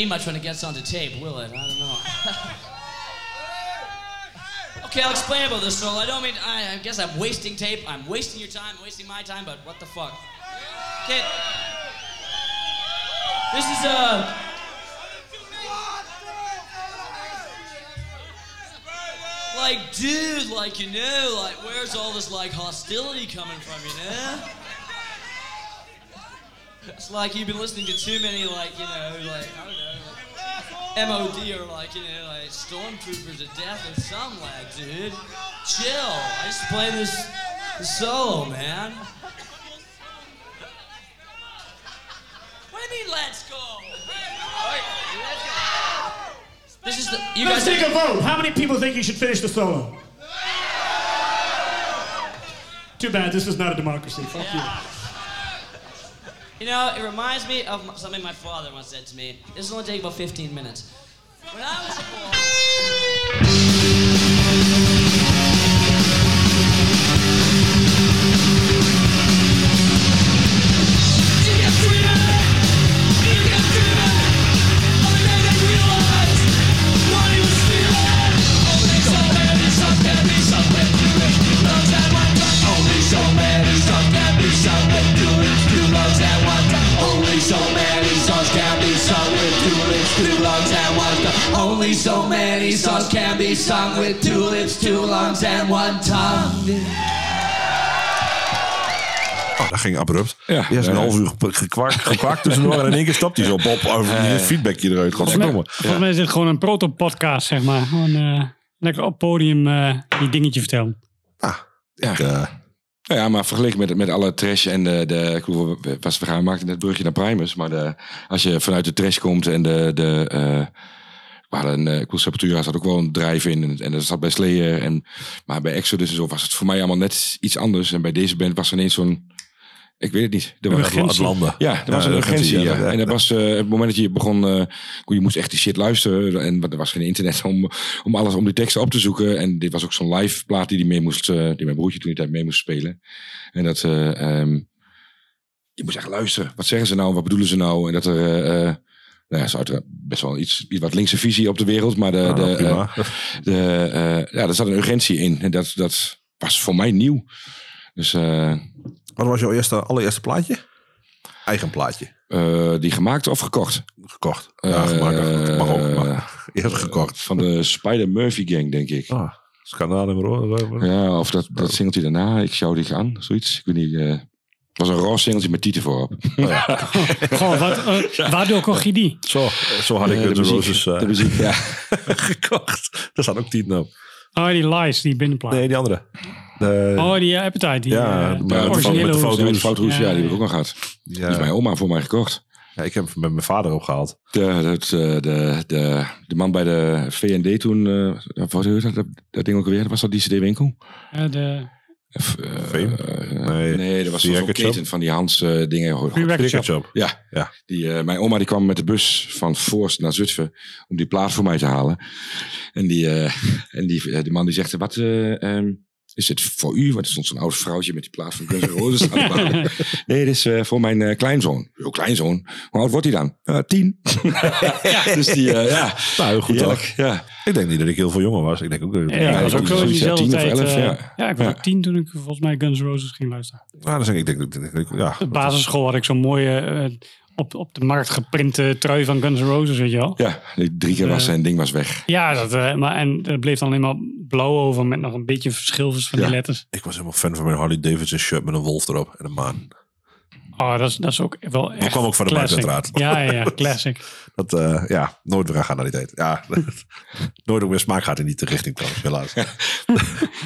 mean much when it gets onto tape, will it? I don't know. okay, I'll explain about this solo. I don't mean, I, I guess I'm wasting tape. I'm wasting your time, wasting my time, but what the fuck? Okay. This is uh, a. Like, dude, like, you know, like, where's all this, like, hostility coming from, you know? It's like you've been listening to too many, like, you know, like, I don't know, like, MOD or, like, you know, like, stormtroopers to death or some, like, dude. Chill. I just play this, this solo, man. What do you mean, let's go? This is the, you Let's guys take a vote. How many people think you should finish the solo? Too bad, this is not a democracy. Fuck you. You know, it reminds me of something my father once said to me. This will only take about 15 minutes. When I was a boy. Only so many songs can be sung with two lips, two lungs, and one tongue. Oh, dat ging abrupt. Ja. Eerst een Ja. half uur gekwaakt, gekwaakt tussendoor en in één keer stapt hij zo op. Over die feedbackje eruit. Godverdomme. Volgens mij is dit gewoon een proto-podcast, zeg maar. Gewoon eh, lekker op podium eh, die dingetje vertellen. Ja. Eh, Nou ja, maar vergeleken met, met alle trash en de... de was, we gaan maakten net het brugje naar Primus. Maar de, als je vanuit de trash komt en de... de eh, we hadden een, eh, ik bedoel, Sepultura zat ook wel een drive in. En, en dat zat bij Slayer. En, maar bij Exodus en zo was het voor mij allemaal net iets anders. En bij deze band was er ineens zo'n... Ik weet het niet. Er was, ja, er was een urgentie, ja. En dat was eh, het moment dat je begon. eh, je moest echt die shit luisteren. En er was geen internet om, om alles om die teksten op te zoeken. En dit was ook zo'n live plaat die, die mee moest. eh, die mijn broertje toen die tijd mee moest spelen. En dat. eh, ehm, je moest echt luisteren. Wat zeggen ze nou? Wat bedoelen ze nou? En dat er. Nou ja, ze hadden best wel iets, iets wat linkse visie op de wereld. Maar de, nou, de, eh, de, eh, ja, er zat een urgentie in. En dat, dat was voor mij nieuw. Dus eh, Wat was jouw eerste, allereerste plaatje? Eigen plaatje. eh, die gemaakt of gekocht? Gekocht. Ja, gemaakt. Mag ook. Maar eerst gekocht. Van de Spider Murphy Gang, denk ik. Ah, nummer. Ja, of dat, dat singeltje daarna, ik sjouw dich aan, zoiets. Ik weet niet. Was een raw singeltje met tieten voorop. Goh, wat, eh, waardoor kocht je die? Zo, zo had ik Eh, de N' muziek, Roses eh, de muziek, ja. gekocht. Daar staat ook tien op. Oh, die Lies, die binnenplaat. Nee, die andere. De, Oh, die Appetite. Die, Ja, maar de met de originele de de fouthoes, ja, Ja, die heb ik ja. ook nog gehad. Die ja, heeft mijn oma voor mij gekocht. ja, ik heb hem met mijn vader opgehaald. De, de, de, de, de, de man bij de VND toen, eh wat heet dat, dat, ding ook weer, was dat die CD-winkel? De Eh, Nee. nee, dat was zo'n Shop? keten van die Hans eh, dingen. Shop. Ja, Ja. Die, eh, mijn oma die kwam met de bus van Voorst naar Zutphen om die plaat voor mij te halen. En die, eh, en die, die man die zegt, wat eh, ehm, is dit voor u? Want er stond zo'n oud vrouwtje met die plaat van Guns N' Roses aan de bank. Nee, dit is eh, voor mijn eh, kleinzoon. Jo, kleinzoon? Hoe oud wordt hij dan? "Eh, tien. dus die, ja. Nou, heel goed Heerlijk, ja. Ik denk niet dat ik heel veel jonger was. Ik denk ook dat ik... Ja, ik was ook zo in ja, diezelfde 10 of tijd. 11, eh, ja. ja, ik was Ja. ook tien toen ik volgens mij Guns N' Roses ging luisteren. Nou, dan zeg ik, ik denk, ik denk, ja. De basisschool had ik zo'n mooie op, op de markt geprinte trui van Guns N' Roses, weet je wel. Ja, drie keer was Eh, zijn ding was weg. Ja, dat, eh, maar, en er bleef dan alleen maar blauw over met nog een beetje verschil van Ja. die letters. Ik was helemaal fan van mijn Harley Davidson shirt met een wolf erop en een maan. Oh, dat is, dat is ook wel echt kwam ook van de markt uiteraard. Ja, ja, ja, classic. Dat, eh, ja, nooit weer aan gaan naar die tijd. Ja, nooit ook weer smaak gaat in die richting trouwens, helaas.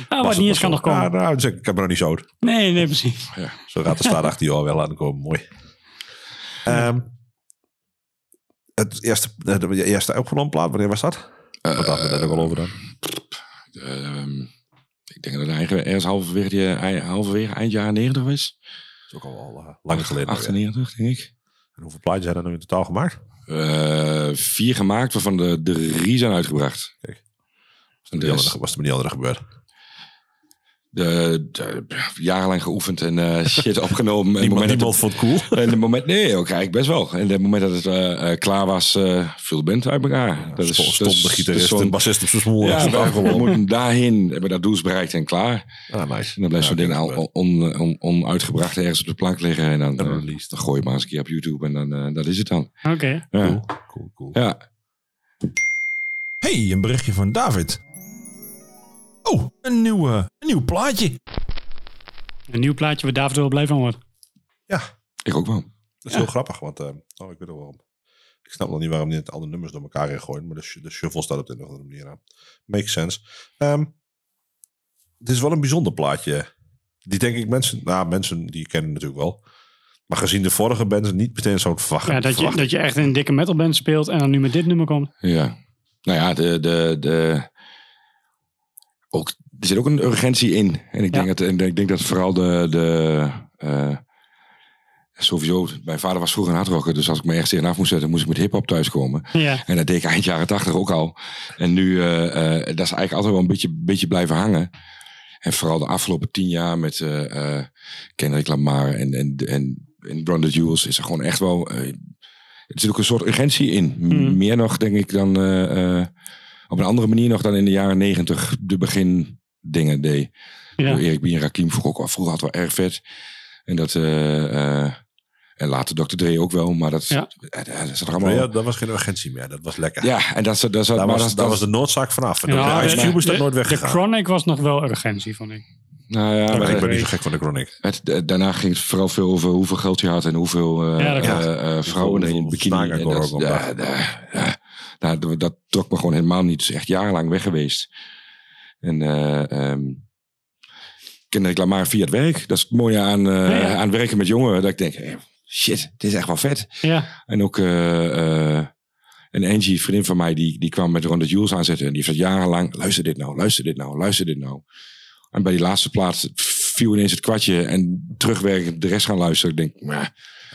Nou, wat niet eens kan nog komen. Ja, nou, dus ik, heb me nog niet zo. Nee, nee, precies. Zo gaat de staat achter je al wel aan komen. Mooi. Ehm, het eerste, de eerste opgenomen plaat, wanneer was dat? Wat hadden we net ook al over dan? Ehm, ik denk dat het eigenlijk ergens halverwege, eh, halverwege eind jaren 90 was. Dat is ook al eh, lang geleden. alweer. 98, denk ik. En hoeveel plaatjes zijn er nu in totaal gemaakt? Eh, vier gemaakt, waarvan de drie zijn uitgebracht. Kijk. Die de, andere- was er met die andere gebeurd? De, de- jarenlang geoefend en eh, shit opgenomen. En Niemand, het moment niemand vond het cool. en het moment, nee, ook eigenlijk best wel. En het moment dat het eh, eh, klaar was, eh viel de band uit elkaar. dat is, Stond dat is- de dat is gitarist en bassist op zijn smoel. Ja, Ja, we, moeten daarheen, hebben dat doel bereikt en klaar. Ah, nice. En dan blijft Ja, zo'n ding al gebeurt. on, on, onuitgebracht ergens op de plank liggen. En dan, En dan gooi je maar eens een keer op YouTube en dan eh, dat is het dan. Oké. Ja. Cool, cool, cool. Ja. Hey, een berichtje van David. Oh, een nieuw, een nieuw plaatje. Een nieuw plaatje waar David wel blij van wordt. Ja, Ik ook wel. dat is heel grappig, want eh, oh, ik weet ook waarom. Ik snap nog niet waarom niet alle nummers door elkaar heen gooien, maar de, sh- de shuffle staat op de een of andere manier aan. Makes sense. Ehm het is wel een bijzonder plaatje. Die denk ik mensen, nou mensen die kennen natuurlijk wel. Maar gezien de vorige bands niet meteen zo'n verwachten. Ja, dat, je, dat je echt in een dikke metalband speelt en dan nu met dit nummer komt. Ja. Nou ja, de, de, de, ook, er zit ook een urgentie in. En ik denk, dat, en ik denk dat vooral de, de eh, sowieso, mijn vader was vroeger een hardrocker, dus als ik me ergens tegenaf moest zetten, moest ik met hip-hop thuiskomen. Ja, En dat deed ik eind jaren tachtig ook al. En nu, eh, eh, dat is eigenlijk altijd wel een beetje, beetje blijven hangen. En vooral de afgelopen tien jaar met eh Kendrick Lamar en, en, en, en the Jewels is er gewoon echt wel... er zit ook een soort urgentie in. M- Mhm. Meer nog, denk ik, dan... op een andere manier nog dan in de jaren negentig de begin dingen deed. ja. Erik B. en Rakim vroeger vroeger had wel erg vet. En dat... eh, eh, en later Dr. Dre ook wel, maar dat, Ja. eh, dat er allemaal... ja, dat was geen urgentie meer. Dat was lekker. Ja, en dat, dat, daar maar was, dat, dat was de noodzaak vanaf. En Ja, de Cube is dat nooit De. Chronic was nog wel urgentie, vond ik. Nou ja, Maar ik ben niet zo gek van de Chronic. het- daarna ging het vooral veel over hoeveel geld je had en hoeveel eh, Ja, dat eh, eh, vrouwen er in Hoeveel bikini. En dat, ja, nou, dat, trok me gewoon helemaal niet. Het is echt jarenlang weg geweest. En eh ehm Kendrick Lamar via het werk. Dat is het mooie aan, eh, Ja, ja. aan werken met jongeren. Dat ik denk, eh, shit, dit is echt wel vet. Ja, En ook eh, een Angie, vriendin van mij, die, die kwam met Ron de Jules aanzetten. En die heeft jarenlang, luister dit nou, luister dit nou, luister dit nou. En bij die laatste plaats viel ineens het kwartje. En terugwerkend de rest gaan luisteren. Ik denk, nou,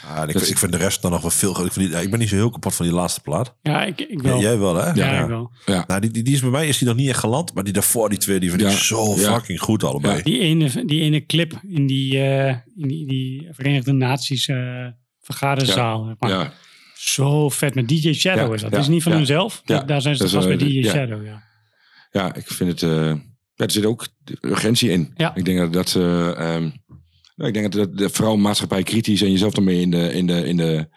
Ja, en ik, ik vind de rest dan nog wel veel. Ik, vind die- ja, ik ben niet zo heel kapot van die laatste plaat. ja ik, ik Ja, wel. Ja, jij wel, hè? ik wel. Nou, die, die, die is bij mij is die nog niet echt geland. Maar die daarvoor, die twee, die vind ik Ja. zo Ja. fucking goed allebei. Ja. Die ene, die ene clip in die, eh, in die, die Verenigde Naties eh, vergaderzaal. ja, Zo vet met DJ Shadow Ja, is dat. ja, Dat is niet van ja. hunzelf. Ja, Daar zijn ze vast bij DJ ja. Shadow, ja. ja, ik vind het... eh, ja, er zit ook urgentie in. Ja. Ik denk dat dat... eh, ehm, nou, ik denk dat, dat vooral maatschappij kritisch en jezelf ermee in de, in de, in de,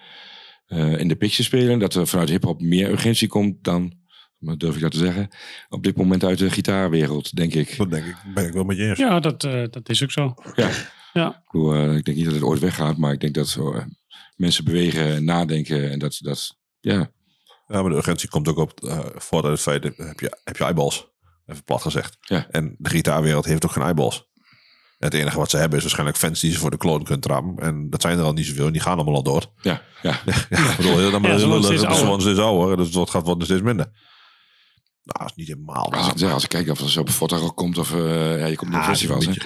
eh, in de picture spelen. Dat er vanuit hip-hop meer urgentie komt dan, wat durf ik dat te zeggen, op dit moment uit de gitaarwereld, denk ik. Dat denk ik, ben ik wel met je eens. Ja, dat, eh, dat is ook zo. Ja. Ja. Ik, bedoel, eh, ik denk niet dat het ooit weggaat, maar ik denk dat zo, mensen bewegen en nadenken. En dat, dat ja, Ja, maar de urgentie komt ook op voort uit het feit, dat heb je, heb je eyeballs. Even plat gezegd. Ja. En de gitaarwereld heeft ook geen eyeballs. Het enige wat ze hebben is waarschijnlijk fans die ze voor de kloon kunnen trammen. En dat zijn er al niet zoveel. En die gaan allemaal al dood. ja, ja. Ja, ik bedoel, heel, dan Ja, is steeds ouder. Dus het gaat worden steeds minder. Nou, dat is niet helemaal. Als ik, ja, als ik kijk of er zo op een foto komt of eh, ja, je komt naar Ah, festivals. een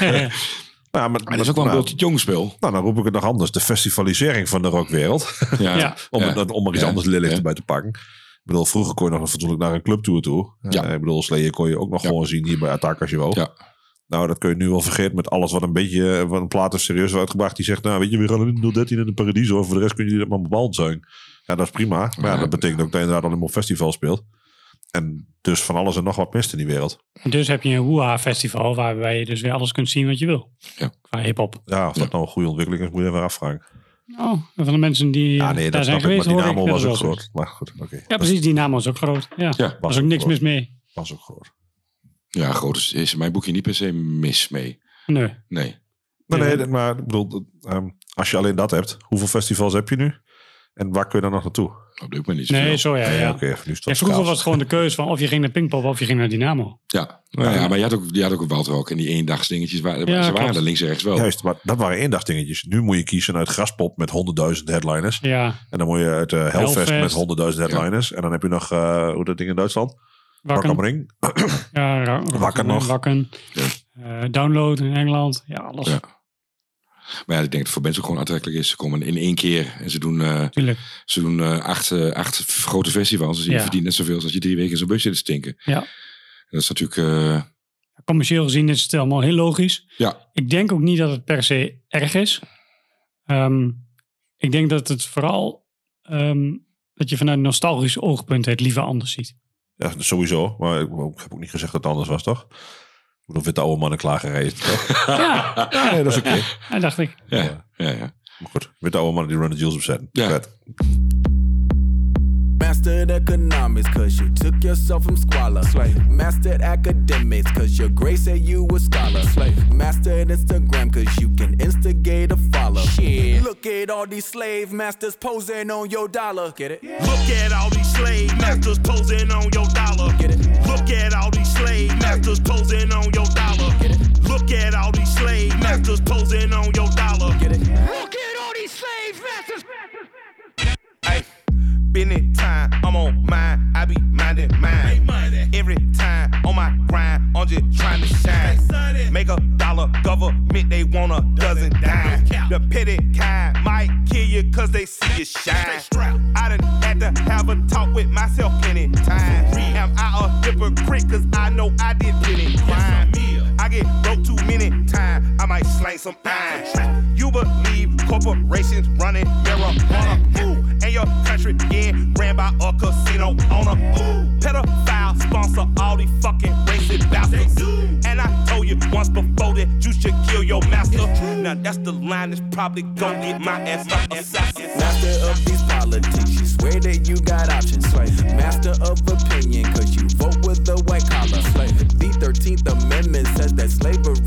ja. Ja, maar, Maar dat is ook wel een nou, beetje jong speel. Nou, dan roep ik het nog anders. De festivalisering van de rockwereld. Ja, Ja. om, Ja. het- om er iets Ja. anders lelijk Ja. erbij te pakken. Ik bedoel, vroeger kon je nog fatsoenlijk naar een clubtour toe. Ja. Eh, ik bedoel, Slayer kon je ook nog Ja. gewoon zien hier bij Attack als je wou. Ja. Nou, dat kun je nu wel vergeten met alles wat een beetje eh, wat een plaat is serieus uitgebracht. Die zegt, nou weet je, we gaan in 013 in de Paradiso. Voor de rest kun je dat maar bepaald zijn. Ja, dat is prima. Maar ja, dat betekent ook dat je inderdaad alleen maar op festival speelt. En dus van alles en nog wat mist in die wereld. En dus heb je een Woeha festival waarbij je dus weer alles kunt zien wat je wil. Ja. Qua hip-hop. Ja, of dat Ja. nou een goede ontwikkeling is, moet je even afvragen. Oh, van de mensen die Ja, eh, nee, daar dat zijn snap ik. Maar geweest, ik wel was ook groot. Maar goed, oké. Ja, precies. Die naam was ook groot. Ja, Ja, was ook niks mis mee. Was ook groot. Ja groot is, is mijn boekje niet per se mis mee. Nee. Nee. Maar nee, maar ik bedoel, dat, ehm, als je alleen dat hebt, hoeveel festivals heb je nu? En waar kun je dan nog naartoe? Op dit moment niet Nee, zo ja. Nee, ja. oké, even nu Ja, vroeger was het gewoon de keuze van of je ging naar Pinkpop of je ging naar Dynamo. Ja, nou ja, maar je had ook, je had ook een Waldrock en die eendagsdingetjes. Waar, Ja, ze waren klopt. er links en rechts wel. Juist, maar dat waren eendagsdingetjes. Nu moet je kiezen uit Graspop met 100.000 headliners. Ja, En dan moet je uit eh Hellfest, Hellfest. met 100.000 headliners. En dan heb je nog, eh, hoe dat ding in Duitsland? Rock am Wakken. Ring. Ja, Wakker nog. Wakken. Ja. Eh, download in Engeland. Ja, alles. Ja. Maar ja, ik denk dat het voor mensen ook gewoon aantrekkelijk is. Ze komen in één keer en ze doen, eh, ze doen eh, acht, acht grote festivals. Dus je Ja. verdient net zoveel als je drie weken in zo'n bus zit te stinken. Ja. En dat is natuurlijk... Commercieel gezien is het allemaal heel logisch. ja, Ik denk ook niet dat het per se erg is. Ehm, ik denk dat het vooral ehm, dat je vanuit een nostalgisch oogpunt het liever anders ziet. Ja, sowieso. Maar ik, ik heb ook niet gezegd dat het anders was, toch? Ik bedoel, witte oude mannen klagen rijden, toch? Ja, Ja, nee, dat is oké. dat dacht ik. ja, ja, ja. Maar goed, witte oude mannen die Run the Jewels opzetten. Ja. Vet. Mastered economics cause you took yourself from squalor. Slave. Mastered academics cause your grace said you a scholar. Slave. Mastered Instagram cause you can instigate a follow. Shit. Look at all these slave masters posing on your dollar. Get it? Look at all these slave masters posing on your dollar. Get it? Look at all these slave masters posing on your dollar. Get it? Look at all these slave masters posing on your dollar. Get it? Look at been time, I'm on mine, I be minding mine. Every time on my grind, I'm just trying to shine. Make a dollar, government, they want a dozen dime. The petty kind might kill you cause they see you shine. I done had to have a talk with myself plenty times. Am I a hypocrite cause I know I did plenty crime. I get broke too many times, I might slang some iron. You believe corporations running marijuana, getting ran by a casino owner. Pedophile sponsor all these fucking racist bastards. And I told you once before that you should kill your master. Now that's the line that's probably gonna get my ass assassinated. Master of these politics, you swear that you got options. Slave. Master of opinion, cause you vote with the white collar. Slave. The 13th Amendment says that slavery's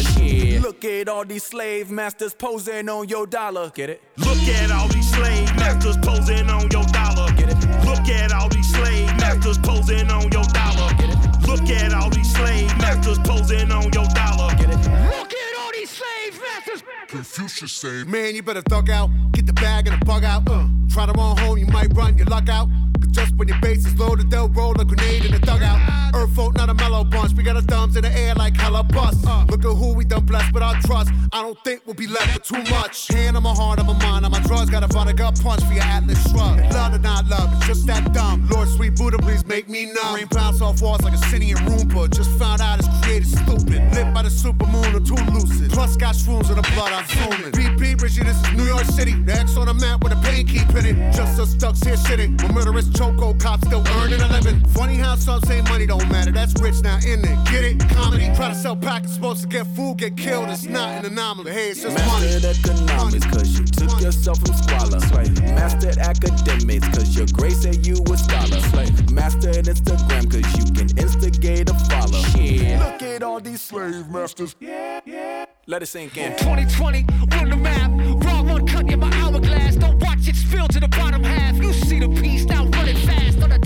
abolished. Yeah. Look at all these slave masters posing on your dollar. Get it? Look at all these slave masters posing on your dollar. Get it? Look at all these slave masters posing on your dollar. Get it? Look at all these slave masters posing on your dollar. Get it? Look at all these slave masters. Confucius say, man, you better thug out. Get the bag and the bug out. Uh, try to run home, you might run your luck out. Just when your base is loaded, they'll roll a grenade in the dugout. Earth folk, not a mellow bunch. We got our thumbs in the air like hella bust. Look at who we done blessed with our trust. I don't think we'll be left with too much. Hand on my heart, on my mind, on my drugs. Got a vodka punch for your Atlas shrug. Love or not love, it's just that dumb. Lord, sweet Buddha, please make me numb. Rain bounce off walls like a in Roomba. Just found out it's created stupid. Lit by the supermoon, I'm too lucid. Plus got shrooms in the blood, I'm zooming. BP, Richie, this is New York City. The X on the map with a pain keep hitting. Just us ducks here sitting. With murderous choco cops still earning a living. Funny how some say money don't matter. That's rich now, in it? Get it? Comedy. Try to sell packets, supposed to get food, get killed. It's not an anomaly. Hey, it's just money. Mastered economics cause you took yourself from squalor. Slave. Mastered academics cause your grace said you a scholar. Slave. Mastered Instagram cause you can instigate a follow. Yeah. Look at all these slave masters. Yeah, yeah. Let it sink in. 2020, run the map. Raw one cut in my hourglass. Don't watch it spill to the bottom half. You see the piece now running fast on the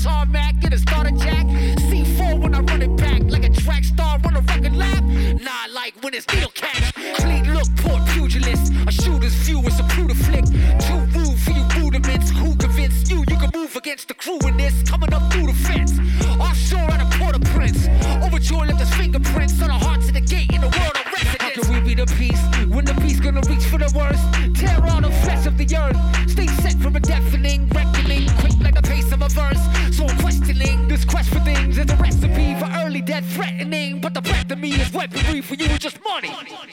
tarmac. Get a starter jack. C4 when I run it back like a track star on a record lap. Nah, like when it's needle catch. Clean look, poor pugilist. A shooter's view is a brutal flick. Too rude for you rudiments. Who convinced you you can move against the crew in this? Coming up through the fence. Offshore out of Port-au-Prince. Overture left his fingerprints on the hearts of the gate in the world of residence. How can we be the peace when the beast gonna reach for the worst? Tear all the flesh of the earth. Stay set from a deafening reckoning, quick like the pace of a verse. I'm questioning this quest for things is a recipe for early death threatening. But the of me is weaponry for you is just money.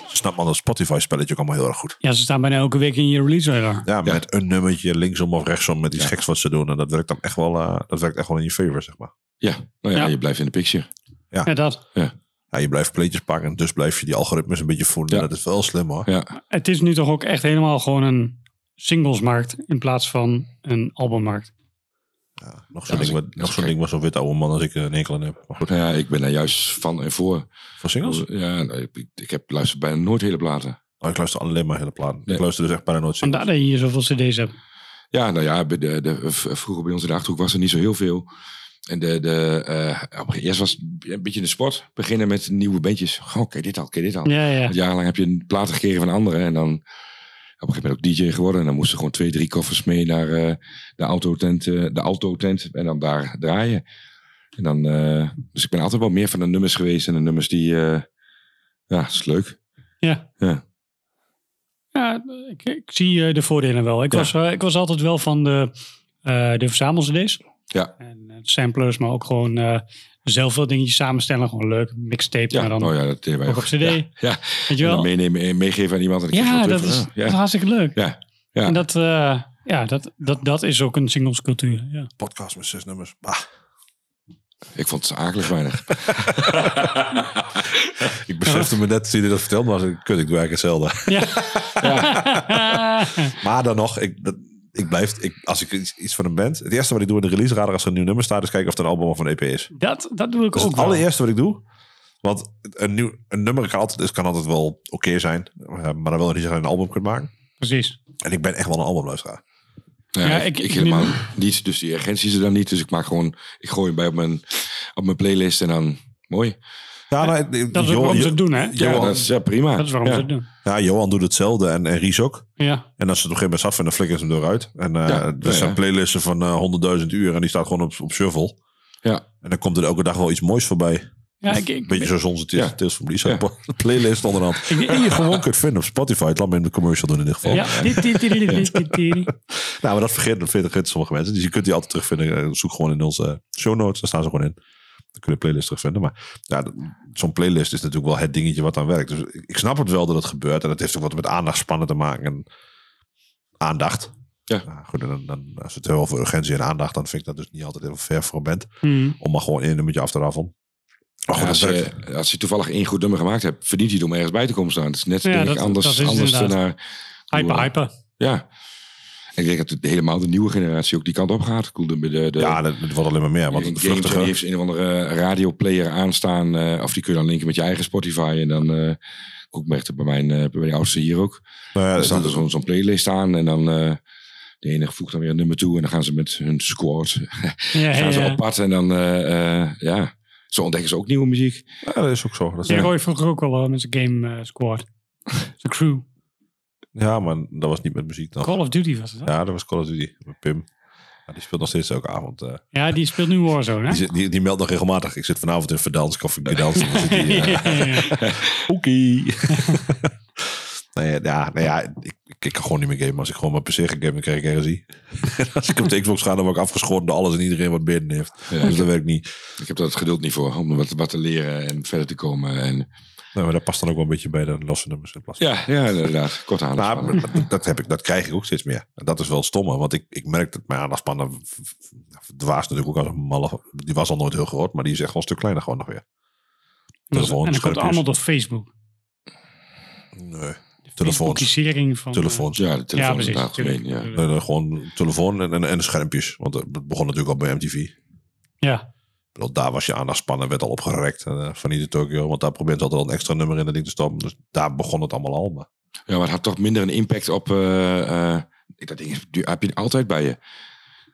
Snap man dat Spotify spelletje ook allemaal heel erg goed. Ja, ze staan bijna elke week in je release radar. Ja, met een nummertje linksom of rechtsom met iets geks wat ze doen. En dat werkt dan echt wel, eh, dat werkt echt wel in je favor, zeg maar. Ja, nou ja, Ja. je blijft in de picture. Ja. Ja, dat. Ja. Ja, je blijft pleetjes pakken, dus blijf je die algoritmes een beetje voeden. Dat is wel slim hoor. Ja. Het is nu toch ook echt helemaal gewoon een singlesmarkt in plaats van een albummarkt. Nog zo'n Ja, ding, nog zo'n ding waar zo'n wit oude man als ik eh, een enkel aan heb. Maar goed, ja, ik ben daar juist van en voor. voor singles? Ja, nou, ik, ik heb luister bijna nooit hele platen. Oh, ik luister alleen maar hele platen. Nee. Ik luister dus echt bijna nooit singles. Vandaar dat je hier zoveel cd's hebt. Ja, nou ja, bij de, de, vroeger bij ons in de Achterhoek was er niet zo heel veel. En de, de, eh, op- eerst was het een beetje de sport. Beginnen met nieuwe bandjes. Oh, kijk dit al, kijk dit al. Ja, ja. Want jarenlang heb je een platen gekregen van anderen. En dan op een gegeven moment ook DJ geworden. En dan moesten gewoon twee, drie koffers mee naar eh, de autotent, eh, de autotent en dan daar draaien. En dan, eh, dus ik ben altijd wel meer van de nummers geweest. En de nummers die, eh, ja, is leuk. Ja. Ja. Ja, ik, ik zie eh, de voordelen wel. Ik, Ja. was, eh, ik was altijd wel van de, eh de verzamel-cd's. Ja. En eh, samplers, maar ook gewoon eh, zelf veel dingetjes samenstellen. Gewoon leuk. Mixtape, Ja, maar dan oh ja, dat deden wij ook op cd. Ja, ja. Weet je En wel? dan meenemen en meegeven aan iemand. En Ja, dat is, van, dat is hartstikke leuk. Ja, ja. En dat, eh, ja, dat, dat, dat is ook een singlescultuur. Ja. Podcast met zes nummers. Bah. Ik vond het akelig weinig. Ik besefte me net, toen je dat vertelde, maar ik, kut, ik doe eigenlijk hetzelfde. maar dan nog, ik, dat, ik blijf, ik, als ik iets, iets van een band, het eerste wat ik doe in de release radar als er een nieuw nummer staat, is kijken of het een album of een EP is. Dat, dat doe ik Dat ook het wel. allereerste wat ik doe. Want een, nieuw, een nummer kan altijd, dus kan altijd wel oké zijn, eh, maar dan wil je niet zeggen een album kunt maken. Precies. En ik ben echt wel een albumluisteraar. Ja, Ja, ik, ik- ik, ik helemaal nu- niet. Dus die urgentie is er dan niet. Dus ik maak gewoon, ik gooi hem bij op mijn, op mijn playlist en dan mooi. Ja, nou, Dat is waarom ze het doen, hè? Ja, dat is ja, prima. Dat is waarom ja. ze het doen. ja, Johan doet hetzelfde en, en Ries ook. Ja. En als ze het op een gegeven moment zat vinden, flikkeren ze hem eruit. En eh Ja, er ja, zijn ja. playlisten van eh 100.000 uur en die staat gewoon op, op shuffle. Ja, En dan komt er elke dag wel iets moois voorbij. Ja, ik, ik, Beetje zoals onze Ja. Tales from Lisa Ja. playlist onderhand. Die je gewoon kunt vinden op Spotify. Het laat me in de commercial doen in ieder geval. ja. Dit, dit, dit, dit, dit, dit, dit. Nou, maar dat vergeet, dat vergeten sommige mensen. Dus je kunt die altijd terugvinden. Eh, Zoek gewoon in onze show notes. Daar staan ze gewoon in. Dan kun je de playlist terugvinden. Maar ja, zo'n playlist is natuurlijk wel het dingetje wat aan werkt. Dus ik ik snap het wel dat het gebeurt. En dat heeft ook wat met aandachtspannen te maken. En aandacht. Ja. Nou, goed, en dan, dan, als het heel over urgentie en aandacht, dan vind ik dat dus niet altijd heel ver voor een band. Hmm. Om maar gewoon één nummertje af te raffelen. Maar goed, als, je, als je toevallig één goed nummer gemaakt hebt, verdient hij het om ergens bij te komen staan. Het is net Ja, denk ik, dat- anders, dat is het anders naar... Hyper, hyper. Ja. En ik denk dat de, helemaal de nieuwe generatie ook die kant op gaat. De, de, de, ja, dat, dat wordt alleen maar meer. Want een het game vluchtige... die heeft een of andere radioplayer aanstaan. eh, of die kun je dan linken met je eigen Spotify. En dan... eh ik merkte bij mijn, eh, bij mijn oudste hier ook. Nou ja, Er staat er dat- zo'n playlist aan. En dan... eh de ene voegt dan weer een nummer toe. En dan gaan ze met hun squad Ja, gaan ja, ze ja. op pad. En dan... eh, eh, ja, zo ontdekken ze ook nieuwe muziek. ja, dat is ook zo. Dat is- Die Roy vroeger ook wel eh, met zijn game eh, squad. Zijn crew. Ja, maar dat was niet met muziek dan. Call of Duty was het. hè? Ja, dat was Call of Duty. Met Pim. Ja, die speelt nog steeds elke avond. eh. Ja, die speelt nu Warzone, hè? die, die, die meldt nog regelmatig. Ik zit vanavond in Verdans, of ik gedans. Dan zit die, eh, Oké. nee, ja, ja, ik, ik kan gewoon niet meer gamen. Als ik gewoon mijn PC ga gamen, dan krijg ik RSI. Als ik op de Xbox ga, dan word ik afgeschoten door alles en iedereen wat binnen heeft. Ja, dus dat werkt niet. Ik heb daar het geduld niet voor. Om wat, wat te leren en verder te komen. En, Nou, maar dat past dan ook wel een beetje bij de losse nummers in plaats. ja, ja, inderdaad. Kort aan. Nou, dat, dat, heb ik, dat krijg ik ook steeds meer. En dat is wel stomme, want ik, ik merk dat mijn aandachtspannen dwaas natuurlijk ook als een malle. Die was al nooit heel groot, maar die is echt wel een stuk kleiner gewoon nog weer. Telefoon, en dat komt allemaal door Facebook. Nee. Telefoons. Van... Telefoons. ja, de telefoon Ja, precies, algemeen. Ja. Nee, nee, gewoon telefoon en, en, en schermpjes. Want het begon natuurlijk al bij MTV. Ja. Bedoel, daar was je aandachtspannen, werd al opgerekt uh, van de Tokyo. Want daar probeert ze altijd al een extra nummer in dat ding te stoppen. Dus daar begon het allemaal al. Maar Ja, maar het had toch minder een impact op... eh, eh, dat ding is, heb je altijd bij je.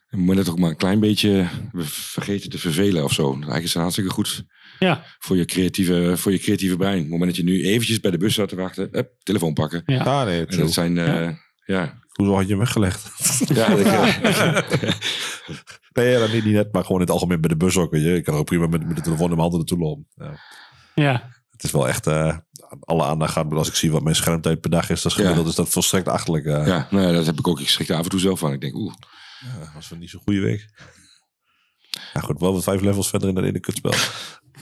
Je moet het ook maar een klein beetje vergeten te vervelen of zo. Eigenlijk is het hartstikke goed Ja. voor je creatieve, voor je creatieve brein. Op het moment dat je nu eventjes bij de bus staat te wachten, hup, telefoon pakken. Ja. ja, nee, En true. dat zijn, eh, ja. Hoezo had je hem weggelegd? Ja, dat, eh, nee, ja, dat niet, niet net, maar gewoon in het algemeen bij de bus ook. Weet je. Ik kan ook prima met, met de telefoon in mijn handen naartoe lopen. Ja. Ja. Het is wel echt, eh, alle aandacht gaat, maar als ik zie wat mijn schermtijd per dag is, dat is gemiddeld, is dat volstrekt achterlijk. eh. ja, nou ja, dat heb ik ook. Ik schrik er af en toe zelf van. Ik denk, oeh. Ja, dat was wel niet zo'n goede week. Ja, goed, wel wat vijf levels verder in dat ene kutspel.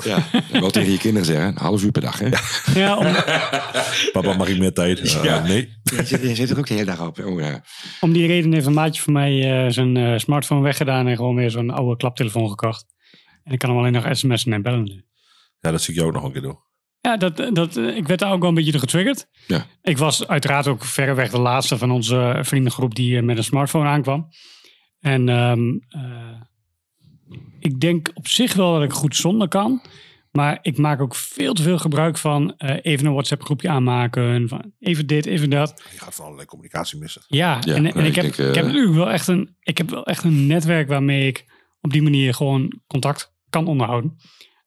Ja, en wel tegen je kinderen zeggen, een half uur per dag. Hè? Ja, om, Papa, mag ik meer tijd? Eh, Ja. Nee. Je zit, je zit er ook de hele dag op. Oh, ja. om die reden heeft een maatje van mij eh, zijn eh, smartphone weggedaan en gewoon weer zo'n oude klaptelefoon gekocht. En ik kan hem alleen nog sms'en en bellen nu. Ja, dat zie ik jou ook nog een keer doen. Ja, dat, dat, ik werd daar ook wel een beetje door getriggerd. Ja. Ik was uiteraard ook verreweg de laatste van onze vriendengroep die met een smartphone aankwam. En ehm, eh, ik denk op zich wel dat ik goed zonder kan. Maar ik maak ook veel te veel gebruik van eh, even een WhatsApp groepje aanmaken. Van even dit, even dat. Je gaat van allerlei communicatie missen. Ja, Ja, en, nee, en ik, ik heb, denk, eh, ik heb natuurlijk wel echt een, ik heb wel echt een netwerk waarmee ik op die manier gewoon contact kan onderhouden.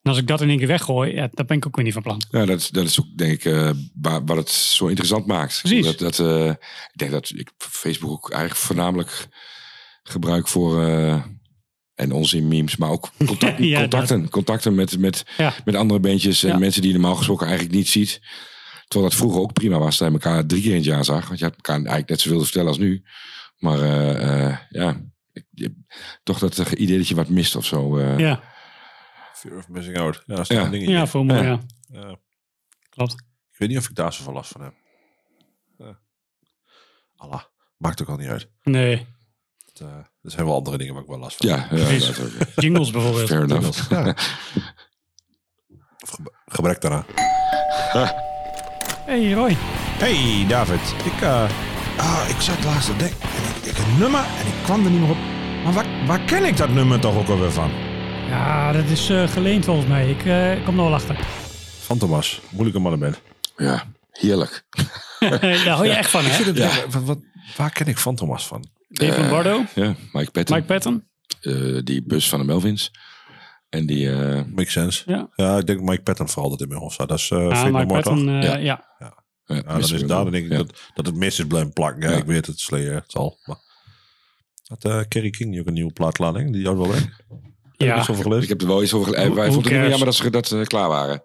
En als ik dat in één keer weggooi, ja, dat ben ik ook weer niet van plan. Ja, dat, is- dat is ook denk ik eh, waar, wat het zo interessant maakt. Precies. Dat, dat, eh, ik denk dat ik Facebook ook eigenlijk voornamelijk gebruik voor... en onzin memes, maar ook contact- Ja, contacten. Contacten met, met, Ja. met andere bandjes en Ja. mensen die je normaal gesproken eigenlijk niet ziet. Terwijl dat vroeger ook prima was, dat je elkaar drie keer in het jaar zag. Want je had elkaar eigenlijk net zoveel te vertellen als nu. Maar eh, eh, ja, ik, je- toch dat idee dat je wat mist of zo. eh. Ja, Fear of missing out. Ja, dat is een dingetje. ja voor me, Ja. Klopt. Ik weet niet of ik daar zoveel last van heb. Ja. Allah, maakt ook al niet uit. Nee. Het, eh, er zijn wel andere dingen waar ik wel last van Ja, heb. ja Is- dat ook. Jingles bijvoorbeeld. Fair enough. Ja. Of gebe- gebrek daaraan. Hey Roy. Hey David, ik, eh, ah, ik zat laatst denken. En ik, ik een nummer en ik kwam er niet meer op. Maar waar, waar ken ik dat nummer toch ook alweer van? Ja, dat is eh, geleend volgens mij. Ik eh, kom er wel achter. Van Thomas, moeilijke mannenband. Ja, heerlijk. Daar hou je echt van, Ik hè? vind het Ja. wat, waar ken ik Van Thomas van? Dave Eh, Lombardo, Ja, Mike Patton. Mike Patton. Eh, die bus van de Melvins. En die... eh, Makes sense. Ja. Ja, ik denk Mike Patton vooral dat in mijn hoofd staat. Dat is uh, Ja, No Mike? Patton, eh, Ja. ja. ja, Ja, dan is daar dan denk ik Ja. dat, dat het mis is blijven plakken. Ja, Ja. ik weet het, Slayer, het zal. Maar. Had eh Kerry King ook een nieuwe plaatlading? Die had wel weg. Heb Ja. ik iets over gelezen? Ik heb er wel iets over gelezen. Wij vonden het jammer dat ze dat, eh, klaar waren.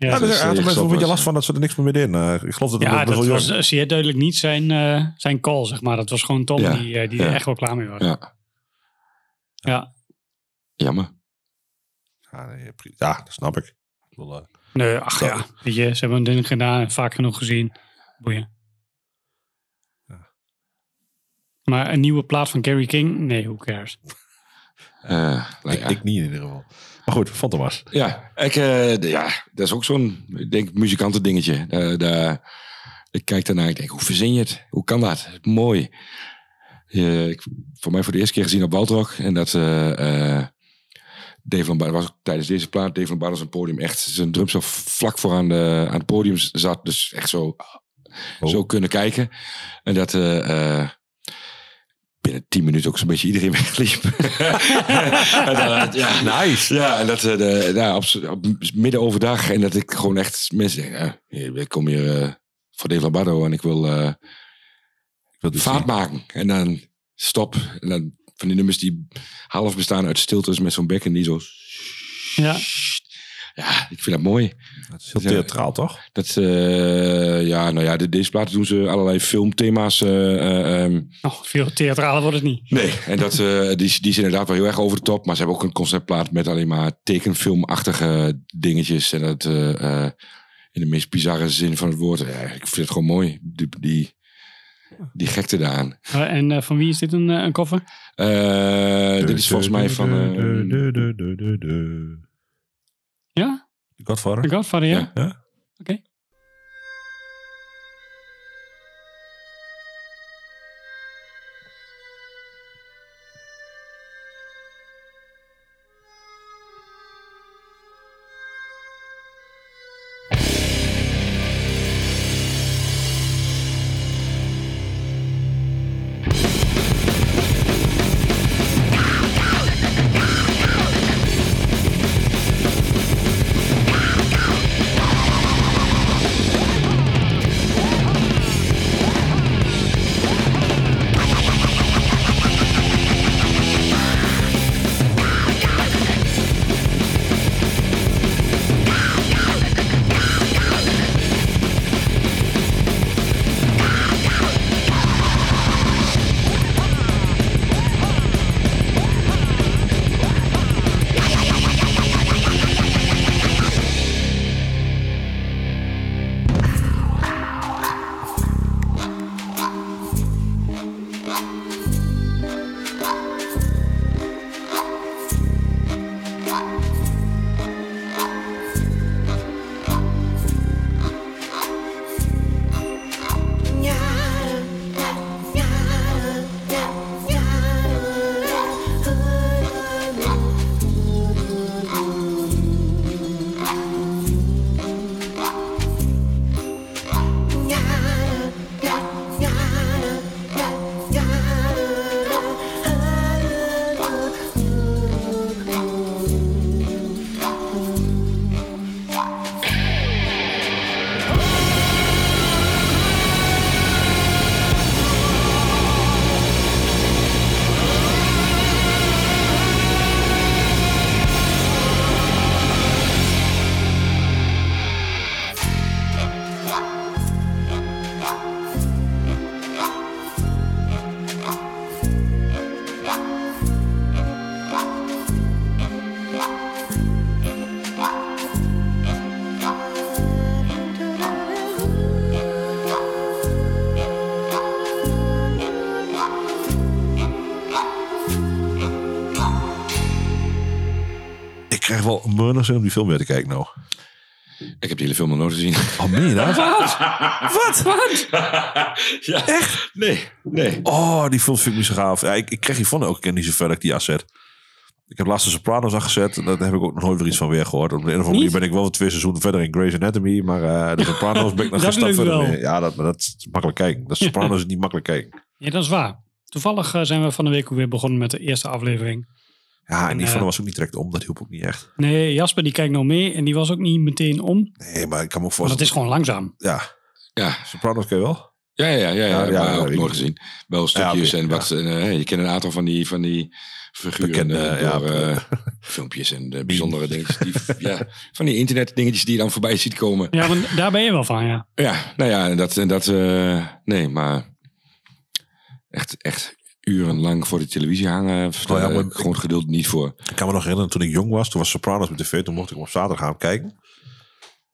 Ja, Ja, dus, dus, eh, je mensen zal een beetje wel- last van dat ze er niks meer mee in. Eh, ik geloof dat het Ja, dat was jong- zeer duidelijk niet zijn, eh, zijn call, zeg maar. Dat was gewoon Tom Ja. die, eh, die Ja. er echt wel klaar mee was. Ja, Ja. jammer. Ja, nee, pri- ja, dat snap ik. Eh, Nee, ach ja. Weet je, ze hebben een ding gedaan, vaak genoeg gezien. Boeien. Maar een nieuwe plaat van Gary King? Nee, who cares? Eh, nou ik niet in ieder geval. Maar goed, Van Thomas. Ja, ik, eh, de- ja, dat is ook zo'n, ik denk, muzikanten dingetje. Daar- ik kijk daarnaar ik denk, hoe verzin je het? Hoe kan dat? Mooi. Je, ik, voor mij voor de eerste keer gezien op Waldrock. En dat eh eh Dave Lombardo was ook tijdens deze plaat. Dave Lombardo een podium echt zijn drums zo vlak voor aan, de, aan het podium zat. Dus echt zo, zo kunnen kijken. En dat... eh, binnen tien minuten ook zo'n beetje iedereen wegliep. Ja, Nice. ja, en dat eh, de, ja, op, midden overdag. En dat ik gewoon echt mensen denk, hier, ik kom hier eh, voor Lombardo en ik wil eh, Ik wil vaart zien. maken. En dan stop. En dan van die nummers die half bestaan uit stiltes met zo'n bekken die zo... Ja. Ja, ik vind dat mooi. Het is heel theatraal, toch? Dat, eh, ja, nou ja, de, deze platen doen ze allerlei filmthema's. eh, eh, ehm, Oh, veel theatraler wordt het niet. Nee, en dat, eh, die, die is inderdaad wel heel erg over de top. Maar ze hebben ook een conceptplaat met alleen maar tekenfilmachtige dingetjes. En dat eh, eh, in de meest bizarre zin van het woord. Ja, ik vind het gewoon mooi. Die, die, die gekte daaraan. Eh, en eh, van wie is dit een, eh, een koffer? Eh, dit is volgens mij van... Ja? Godfather. De Godfather, ja? Ja. Oké. krijg een burner zin om die film weer te kijken nou. Ik heb die hele film nog nooit gezien. Oh, meen je dat? Wat? Wat? Wat? ja. Echt? Nee, nee. Oh, die film vind ik niet zo gaaf. Ja, ik, ik krijg hiervan ook keer niet zo ver dat ik die afzet. Ik heb laatst de Sopranos afgezet. En daar heb ik ook nog nooit weer iets van weer gehoord. Op de een of andere manier ben ik wel twee seizoenen verder in Grey's Anatomy. Maar eh, de Sopranos ben ik nog Dat geen stap verder wel. mee. Ja, dat, maar dat is makkelijk kijken. De Sopranos is niet makkelijk kijken. Ja, dat is waar. Toevallig eh, zijn we van de week ook weer begonnen met de eerste aflevering. Ja, en die eh, van was ook niet direct om. Dat hielp ook niet echt. Nee, Jasper die kijkt nou mee en die was ook niet meteen om. Nee, maar ik kan me ook Maar dat voorstellen. is gewoon langzaam. Ja, Ja, Sopranos ken je wel? ja, ja, ja, ja, Ja, ja, ja, ook nooit gezien. Wel stukjes Ja, en ja. wat. en, eh, je kent een aantal van die, van die figuren Bekende, eh, door eh, filmpjes en bijzondere dingetjes. Die, ja, van die internet dingetjes die je dan voorbij ziet komen. Ja, want daar ben je wel van, ja. Ja, nou ja, en dat, en dat eh, nee, maar echt, echt urenlang voor de televisie hangen, daar Oh heb ik gewoon geduld niet voor. Ik kan me nog herinneren, toen ik jong was, toen was Sopranos met tv, toen mocht ik hem op zaterdag gaan kijken.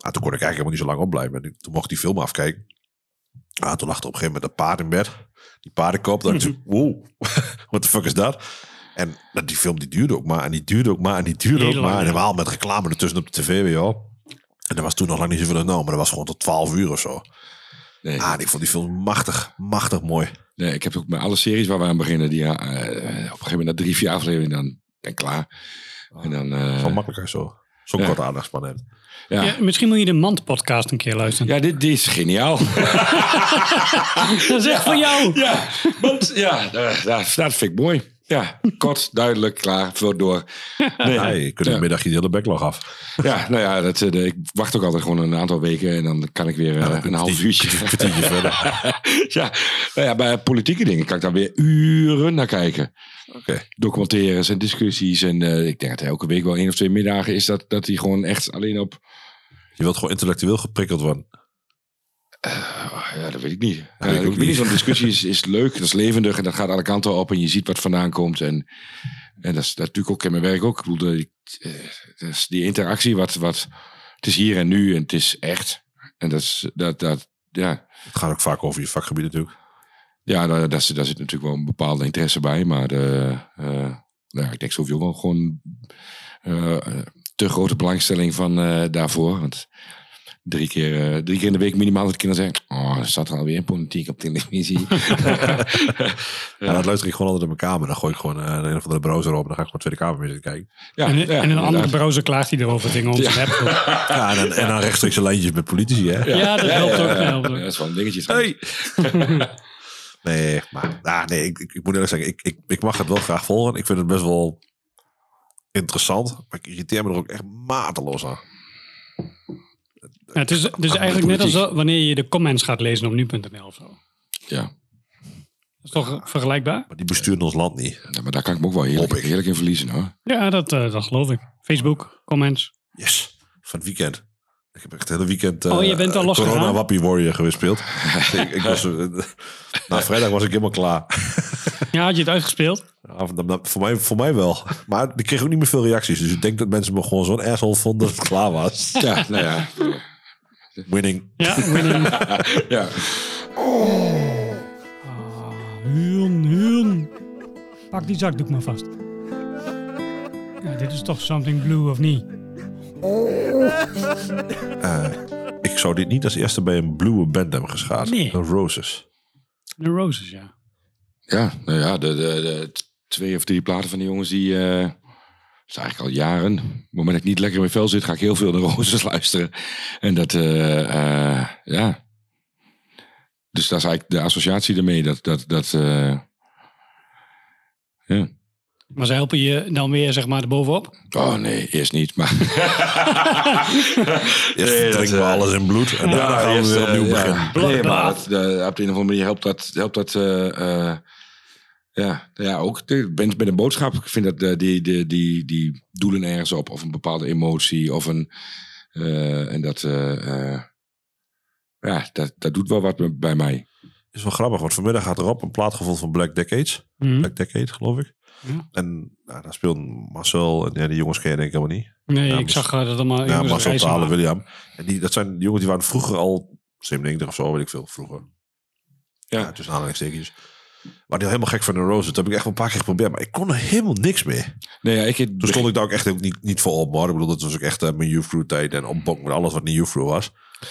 Ah, toen kon ik eigenlijk helemaal niet zo lang opblijven. En Toen mocht ik die film afkijken. Ah, toen lag er op een gegeven moment een paard in bed. Die paardenkop. Dan dacht ik, wow, what the fuck is dat? En nou, die film die duurde ook maar. En die duurde ook maar. En die duurde Heel ook lang, maar. En helemaal met reclame ertussen op de tv weer, joh. En dat was toen nog lang niet zoveel nou, maar dat was gewoon tot 12 uur of zo. Nee. Ah, ik vond die film machtig, machtig mooi. Nee, ik heb ook met alle series waar we aan beginnen, die eh, op een gegeven moment na drie, vier afleveringen dan ben ik klaar. En dan, eh, Zo makkelijk zo. Zo'n ja. korte aandachtspan heeft. ja. Ja, misschien moet je de Mand-podcast een keer luisteren. Ja, dit, dit is geniaal. Dat is echt voor jou. ja, want ja, dat, dat, dat vind ik mooi. Ja, kort, duidelijk, klaar, vul door. Nee, Ja, je kunt ja. middagje de hele backlog af. Ja, nou ja, dat, eh, ik wacht ook altijd gewoon een aantal weken en dan kan ik weer eh, een half uurtje. verder. ja, nou ja, bij politieke dingen kan ik daar weer uren naar kijken. Oké. Documentaires en discussies. En eh, ik denk dat elke week wel één of twee middagen is dat, dat hij gewoon echt alleen op. Je wilt gewoon intellectueel geprikkeld worden. Oh, ja, dat weet ik niet. Ja, ik weet niet, zo'n discussie is, is leuk, dat is levendig en dat gaat alle kanten op en je ziet wat vandaan komt. En, en dat is dat natuurlijk ook in mijn werk ook. Ik bedoel, dat, eh, dat is die interactie, wat, wat, het is hier en nu en het is echt. En dat is, dat, dat, ja, Het gaat ook vaak over je vakgebied natuurlijk. ja daar, daar, zit- daar zit natuurlijk wel een bepaalde interesse bij, maar de, eh, nou, ja, ik denk sowieso wel gewoon eh, eh, te grote belangstelling van eh, daarvoor. Want drie keer, eh, drie keer in de week minimaal dat kinderen zeggen, oh, er staat er alweer politiek op televisie. Ja. dat luister ik gewoon altijd in mijn kamer. Dan gooi ik gewoon eh, een of andere browser op. En dan ga ik gewoon Tweede Kamer mee zitten kijken. ja, En, ja, en een andere browser klaagt hij erover tegen ons. Ja. Ja, Ja, en dan, en dan rechtstreeks lijntjes met politici, hè? ja, dat helpt ook. Ja, ook. dat is wel een dingetje. Hey! nee, maar ah, nee, ik, ik, ik moet eerlijk zeggen, ik, ik, ik mag het wel graag volgen. Ik vind het best wel interessant. Maar ik irriteer me er ook echt mateloos aan. Ja, het is, het is Aan eigenlijk net als wanneer je de comments gaat lezen op nu.nl of zo. Ja. Dat is toch vergelijkbaar? Maar die besturen ons land niet. Ja, maar daar kan ik me ook wel heerlijk in verliezen hoor. Ja, dat, eh, dat geloof ik. Facebook, comments. Yes, van het weekend. Ik heb echt het hele weekend uh, Oh, je bent al losgegaan? Corona Wappie Warrior gespeeld. ik, ik was, eh, na vrijdag was ik helemaal klaar. Ja, had je het uitgespeeld? Ja, voor, mij, voor mij wel. Maar ik kreeg ook niet meer veel reacties. Dus ik denk dat mensen me gewoon zo'n asshole vonden dat het klaar was. Ja, nou ja. Winning. Ja, winning. ja. Huun, huun. Pak die zakdoek maar vast. Ja, dit is toch something blue of niet? Eh, ik zou dit niet als eerste bij een blue band hebben geschaad. Nee. De Roses. De Roses, ja. Ja, nou ja, de, de, de twee of drie platen van die jongens die... eh is eigenlijk al jaren. Op het moment dat ik niet lekker in mijn vel zit, ga ik heel veel naar Roses luisteren. En dat, eh, eh, ja. Dus dat is eigenlijk de associatie ermee. Dat, dat, dat, eh, ja. Maar ze helpen je dan weer, zeg maar, erbovenop? Oh nee, eerst niet. Maar Eerst Nee, dat, drinken we alles in bloed. En daarna gaan we weer opnieuw ja. beginnen. Nee, maar dat, op de een of andere manier helpt dat, helpt dat eh, eh, ja, ja, ook de, bent met een boodschap. Ik vind dat eh, die, die, die, die doelen ergens op, of een bepaalde emotie, of een. eh, en dat, eh, ja, dat, dat doet wel wat bij mij. is wel grappig, want vanmiddag gaat erop een plaat gevonden van Black Decades. Mhm. Black Decade, geloof ik. Ja. En nou, daar speelt Marcel, en ja, die jongens ken je denk ik helemaal niet. Nee, Ja, ik zag dat allemaal Ja, jongens Marcel Talen. William. En die, dat zijn die jongens die waren vroeger al 97 of zo, weet ik veel, vroeger. Ja, tussen aanhalingstekens. Maar die helemaal gek van de Roses. Dat heb ik echt wel een paar keer geprobeerd. Maar ik kon er helemaal niks mee. Nee, ja, ik Toen stond ik daar ook echt ook niet, niet voor op. Maar ik bedoel, dat was ook echt eh, mijn youth crew tijd. En opbok met alles wat niet youth crew was.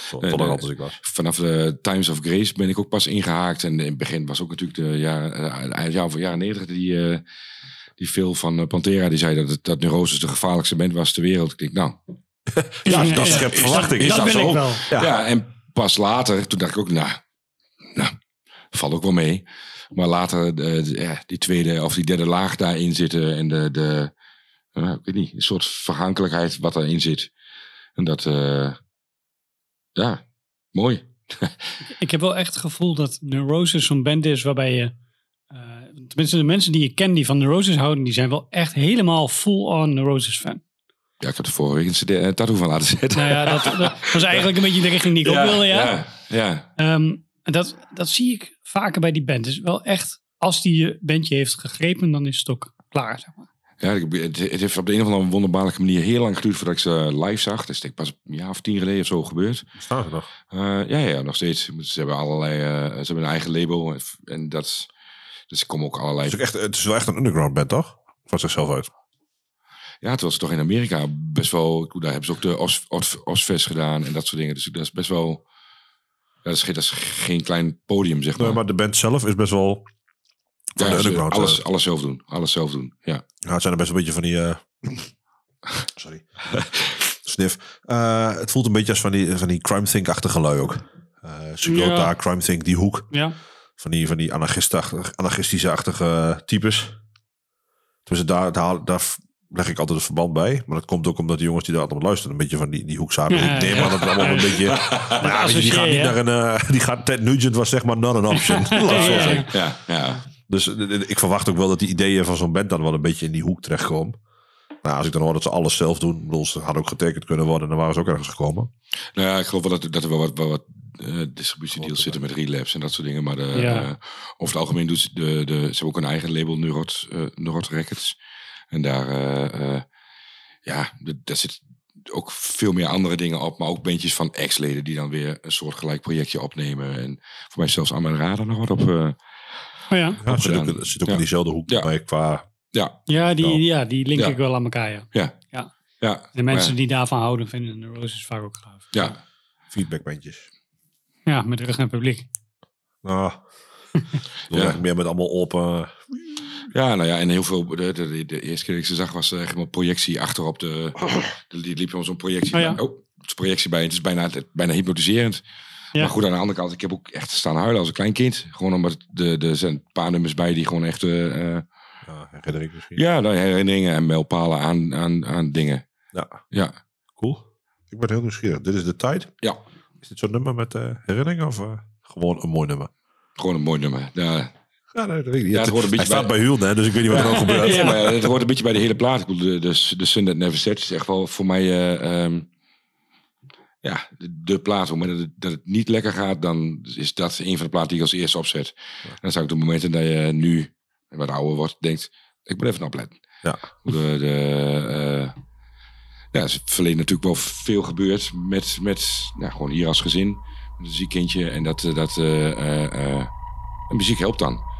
Zo, Nee, tot nee. als ik was. vanaf de Times of Grace ben ik ook pas ingehaakt. En in het begin was ook natuurlijk de jaren, eh, jaren 90 die, eh, die Phil van eh, Pantera. Die zei dat, het- dat Neurosis de gevaarlijkste band was ter wereld. Ik denk, nou, Ja, Ja, dat schept is verwachting. is dat zo? ik wel. Ja. Ja. en pas later, toen dacht ik ook, nou, nou valt ook wel mee. Maar later, de, de- ja, die tweede of die derde laag daarin zitten en de, de eh, ik weet niet, een soort vergankelijkheid wat daarin zit. En dat, eh, ja, mooi. Ik heb wel echt het gevoel dat Neurosis zo'n band is waarbij je... eh, tenminste, de mensen die ik ken die van Neurosis houden, die zijn wel echt helemaal full-on Neurosis fan. Ja, ik heb er vorige week een eh, tattoo van laten zetten. Nou ja, dat, dat was eigenlijk een beetje de richting die ik ja, op wilde, ja. Ja, ja. Ehm, en dat, dat zie ik vaker bij die band. Het is wel echt, als die je bandje heeft gegrepen, dan is het ook klaar. Zeg maar. Ja, ik- het, het heeft op de een of andere wonderbaarlijke manier heel lang geduurd voordat ik ze live zag. Dat ik pas een jaar of tien geleden of zo gebeurd. Staan ze nog? Eh, ja, ja, nog steeds. Ze hebben allerlei, eh, ze hebben een eigen label. En dat, dus er komen ook allerlei... Het is, ook echt, het is wel echt een underground band, toch? Van zichzelf uit. Ja, het was toch in Amerika best wel... ik bedoel, Daar hebben ze ook de Os, Os, Osfest gedaan en dat soort dingen. Dus dat is best wel... Dat is, geen- dat is geen klein podium, zeg maar. Nee, maar de band zelf is best wel Ja, de underground. alles, eh. alles zelf doen. Alles zelf doen, ja. Ja, het zijn er best een beetje van die... eh, sorry. Sniff. Eh, het voelt een beetje als van die, van die crime think-achtige lui ook. Eh Securita, Ja. crime think, die hoek. Ja. Van die, van die anarchistische-achtige types. Dus daar, daar, daar leg ik altijd het verband bij. Maar dat komt ook omdat die jongens die daar altijd op luisteren... een beetje van die, die hoek zaten. Ja, ik neem ja. aan dat het allemaal een beetje... Maar ja, weet je, die gaat niet naar een... eh, die gaat, Ted Nugent was zeg maar not an option. Ja, ja, zeggen. Ja, ja. Dus eh, eh, ik verwacht ook wel dat die ideeën van zo'n band dan wel een beetje in die hoek terechtkomen. Nou, als ik dan hoor dat ze alles zelf doen, bedoel, ze hadden ook getekend kunnen worden, dan waren ze ook ergens gekomen. Nou ja, ik geloof wel dat, dat er wel wat, wel wat eh, distributiedeals zitten met relapse en dat soort dingen. Maar de, Ja. eh, over het algemeen doet ze de, de, ze hebben ook een eigen label, Neurot, eh Neurot Records. En daar, eh, eh, ja, de- daar zit ook veel meer andere dingen op. Maar ook bandjes van ex-leden die dan weer een soort gelijk projectje opnemen. En voor mij zelfs aan mijn radar nog wat op. eh, Oh ja. Ja, zit ook, Opgedaan. het zit ook Ja. in diezelfde hoek Ja. bij qua... ja, Ja, die, Wel. ja, die link Ja. ik wel aan elkaar, ja. ja, Ja. ja. De mensen die daarvan houden, vinden Neurosis vaak ook gaaf. Ja, feedbackbandjes. Ja, met rug naar het publiek. Nou, meer met allemaal open... Ja, nou ja, en heel veel. De, de, de, de eerste keer dat ik ze zag, was er echt een projectie achterop. De, de, die liep zo'n projectie. Oh ja. bij. Oh, het is projectie bij. Het is bijna, bijna hypnotiserend. Ja. Maar goed, aan de andere kant, ik heb ook echt staan huilen als een klein kind. Gewoon omdat de, de, er zijn een paar nummers bij die gewoon echt. eh, eh, Ja, herinner ik misschien. ja, nou, herinneringen en mijlpalen aan, aan, aan dingen. Ja, Ja, cool. Ik ben heel nieuwsgierig. Dit is de tijd. ja. Is dit zo'n nummer met eh, herinneringen of eh, gewoon een mooi nummer? Gewoon een mooi nummer. Ja, Ja, nee, dat weet ik niet. Ja, het hoort een Hij beetje staat bij- bij Hulde, dus ik weet niet wat er ook gebeurt. Ja, maar het hoort een beetje bij de hele plaat. Ik bedoel, de, de, Sun That Never Sets is echt wel voor mij... eh, ehm, ja, de, de plaat. Op het moment dat het, dat het niet lekker gaat, dan is dat een van de platen die ik als eerste opzet. En dan zou ik de momenten dat je nu wat ouder wordt, denkt... Ik moet even opletten. Ja. De, de, eh, ja, er is het verleden natuurlijk wel veel gebeurd met, met nou, gewoon hier als gezin. Met een ziek kindje. En dat, eh, dat eh, eh, eh, muziek helpt dan.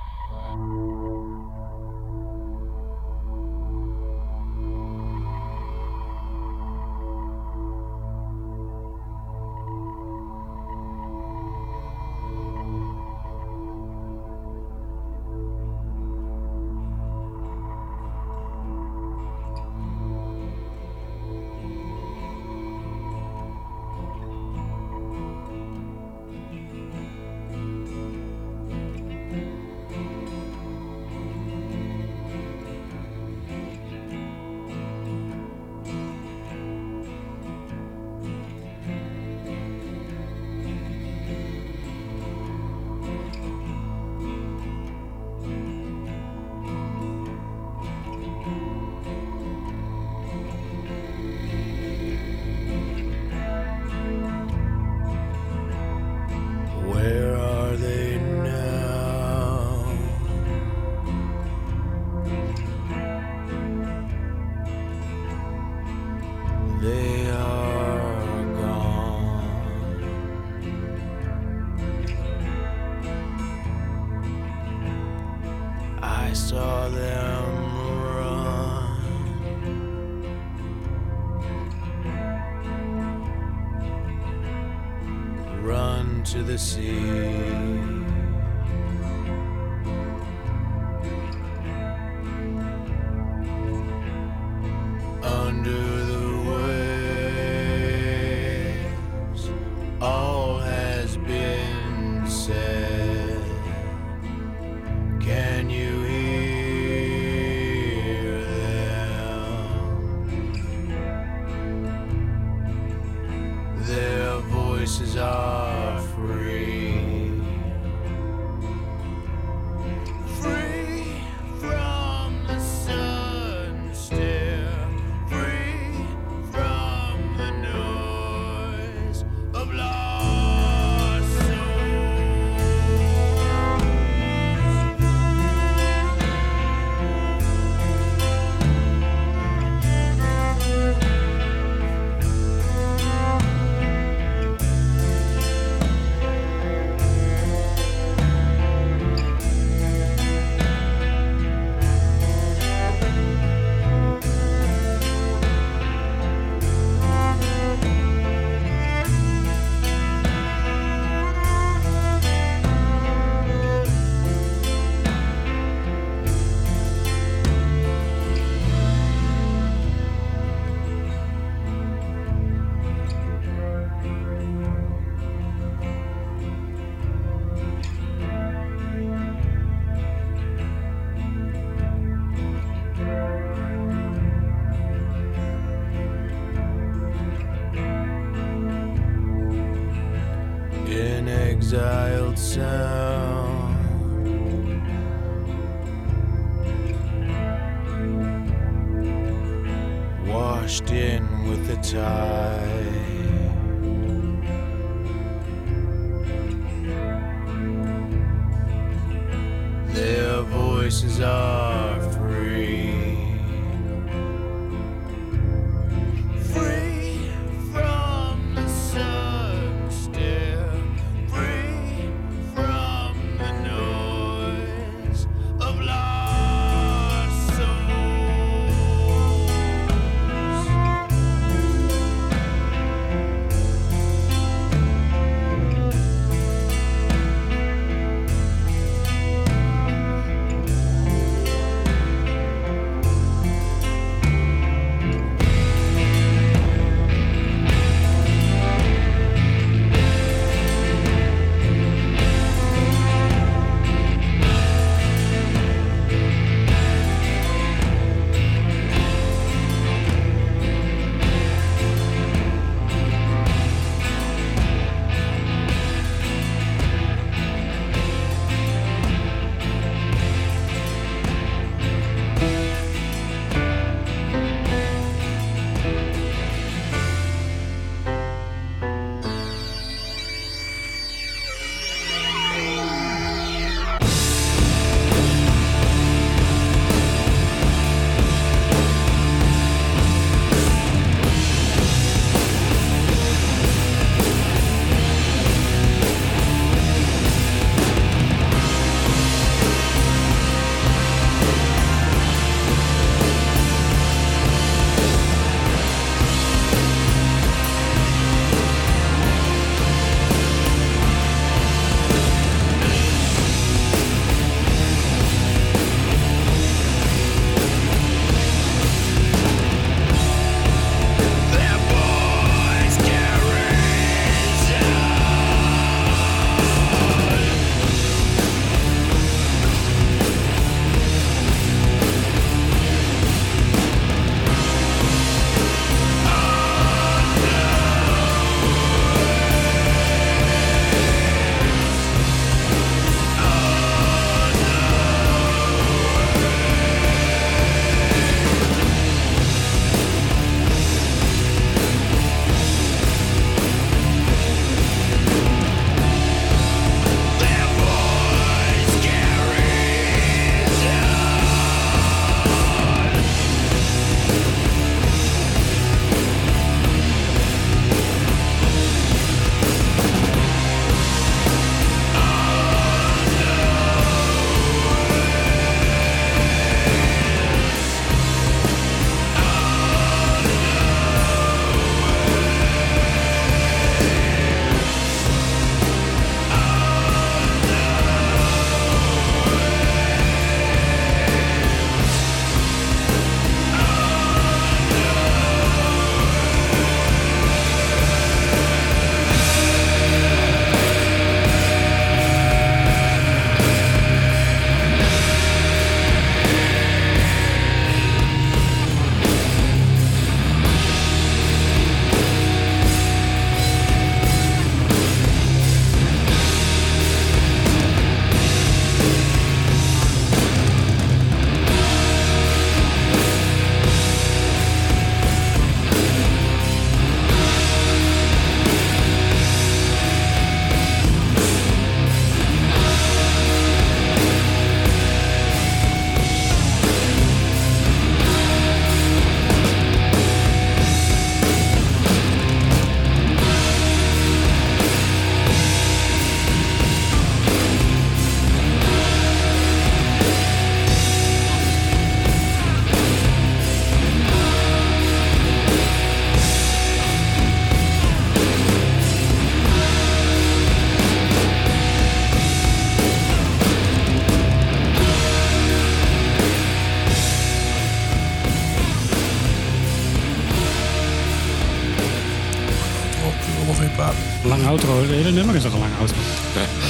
Het hele nummer is toch een lange auto?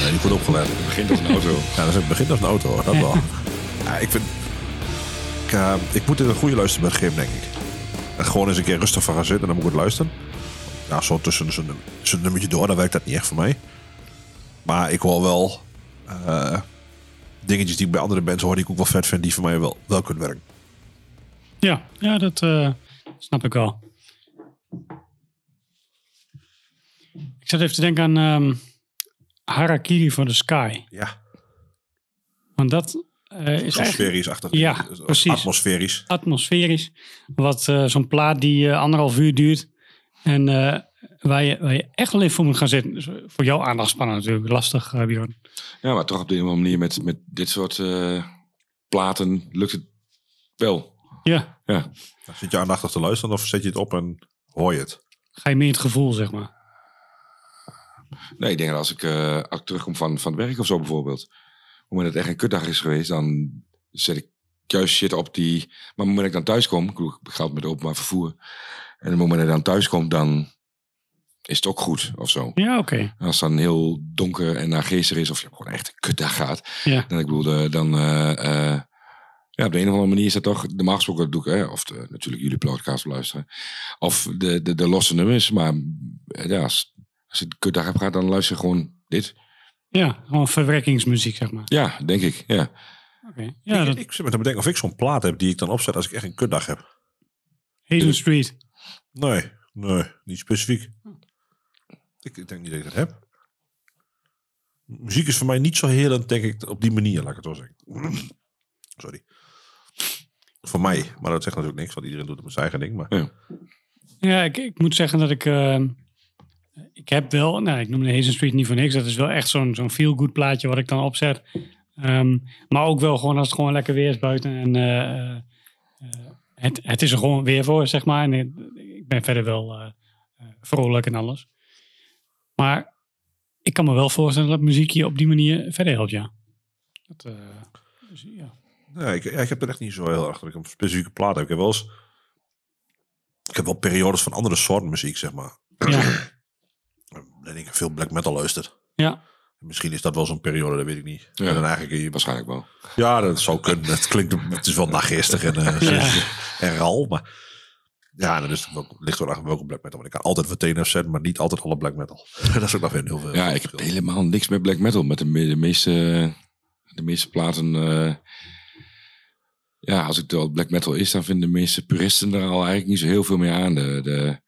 Nee, die goed opgelet. Het begint als een auto. Ja, dat is- het begint als een auto, dat wel. ja, ik vind... Ik, eh, ik moet in een goede luisterbeurt geven, denk ik. En gewoon eens een keer rustig van gaan zitten en dan moet ik het luisteren. Ja, zo tussen een nummertje door, dan werkt dat niet echt voor mij. Maar ik hoor wel eh, dingetjes die ik bij andere bands hoor, die ik ook wel vet vind, die voor mij wel, wel kunnen werken. Ja, ja dat eh, snap ik wel. Ik zat even te denken aan ehm, Harakiri for the Sky. Ja. Want dat eh, is eigenlijk... Atmosferisch achter. Ja, precies. Atmosferisch. Atmosferisch. Wat eh, zo'n plaat die eh, anderhalf uur duurt. En eh, waar, je, waar je echt wel even voor moet gaan zitten. Dus, voor jouw aandachtspannen natuurlijk. Lastig, eh, Bjorn. Ja, maar toch op de een of andere manier met, met dit soort eh, platen lukt het wel. Ja. Ja. Zit je aandachtig te luisteren of zet je het op en hoor je het? Ga je meer het gevoel, zeg maar. Nee, ik denk dat als ik, eh, als ik terugkom van, van het werk of zo bijvoorbeeld. Op het moment dat het echt een kutdag is geweest, dan zet ik juist shit op die... Maar op het moment dat ik dan thuis kom, ik ga met openbaar vervoer. En op het moment dat ik dan thuis kom, dan is het ook goed of zo. Ja, oké. Als het dan heel donker en naargeestig is, of je gewoon echt een kutdag gaat. Ja. Dan, ik bedoel, eh, dan... eh, ja, op de een of andere manier is dat toch... Normaal gesproken doe ik, hè, of de, natuurlijk jullie podcast luisteren. Of de, de, de losse nummers. Maar ja, als, als ik een kutdag heb gehad, dan luister ik gewoon dit. Ja, gewoon verwerkingsmuziek, zeg maar. Ja, denk ik. Ja. Oké. Ja, ik, dat... ik zit me te bedenken of ik zo'n plaat heb die ik dan opzet als ik echt een kutdag heb. Hazen Street. Nee, nee, niet specifiek. Ik, ik denk niet dat ik dat heb. Muziek is voor mij niet zo heel, denk ik, op die manier, laat ik het zo zeggen. Sorry. Voor mij, maar dat zegt natuurlijk niks, want iedereen doet het met zijn eigen ding. Maar... Ja. Ja, ik, ik moet zeggen dat ik... eh, ik heb wel... Nou, ik noem de Hazen Street niet voor niks. Dat is wel echt zo'n zo'n feel-good plaatje wat ik dan opzet. Ehm, maar ook wel gewoon als het gewoon lekker weer is buiten. En eh, eh, het, het is er gewoon weer voor, zeg maar. En ik, ik ben verder wel eh, eh, vrolijk en alles. Maar ik kan me wel voorstellen dat muziek je op die manier verder helpt, ja. Dat, eh, dus, ja. Nee, ik, ik heb er echt niet zo heel erg dat ik een specifieke plaat heb. Ik heb wel eens... Ik heb wel periodes van andere soorten muziek, zeg maar. Ja. En ik veel black metal luister. Ja. Misschien is dat wel zo'n periode, dat weet ik niet. Ja, en dan eigenlijk, je- Waarschijnlijk wel. Ja, dat zou kunnen. Het klinkt, het is wel nageestig en, eh, Ja. en ral, maar ja, dan is het wel, ligt wel aan welke black metal. Want ik kan altijd meteen afzetten, maar niet altijd alle black metal. dat is ook nog weer heel veel. Ja, ik heb helemaal niks met black metal. Met de, me- de meeste, de meeste platen. eh, ja, als het al black metal is, dan vinden de meeste puristen er al eigenlijk niet zo heel veel meer aan. De, de,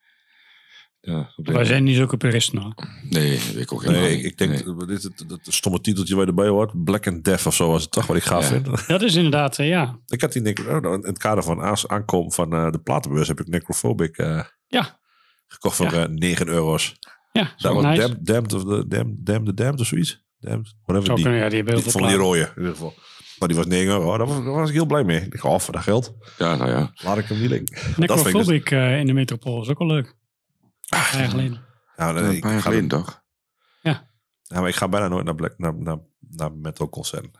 ja, Wij zijn niet zulke puristen hoor. Nee, ik ook helemaal Nee, ik, niet. ik denk Nee. dat dit het, dat stomme titeltje waar je erbij hoort. Black and Death of zo was het toch, wat ik gaaf Ja. vind. Dat is inderdaad, eh, ja. Ik had die denk ik, oh, in het kader van aans- aankomen van eh, de platenbeurs heb ik Necrophobic eh, Ja. gekocht voor Ja. eh, 9 euro's. Ja, Dat was nice. Damned, Damned of the Damned, Damned the Damned of zoiets. Damned, whatever die. kunnen, ja, die van die rode in ieder geval. Maar die was 9 euro. Daar was, daar was ik heel blij mee. Ik dacht, oh, voor dat geld. Ja, nou ja. Laat ik hem niet linken. Dat vind ik dus- Necrophobic eh, in de metropool is ook wel leuk. Een paar jaar geleden. Ja, nee, een ik paar jaar ga geleden toch? Ja, maar ik ga bijna nooit naar, black, naar, naar, naar metal concerten.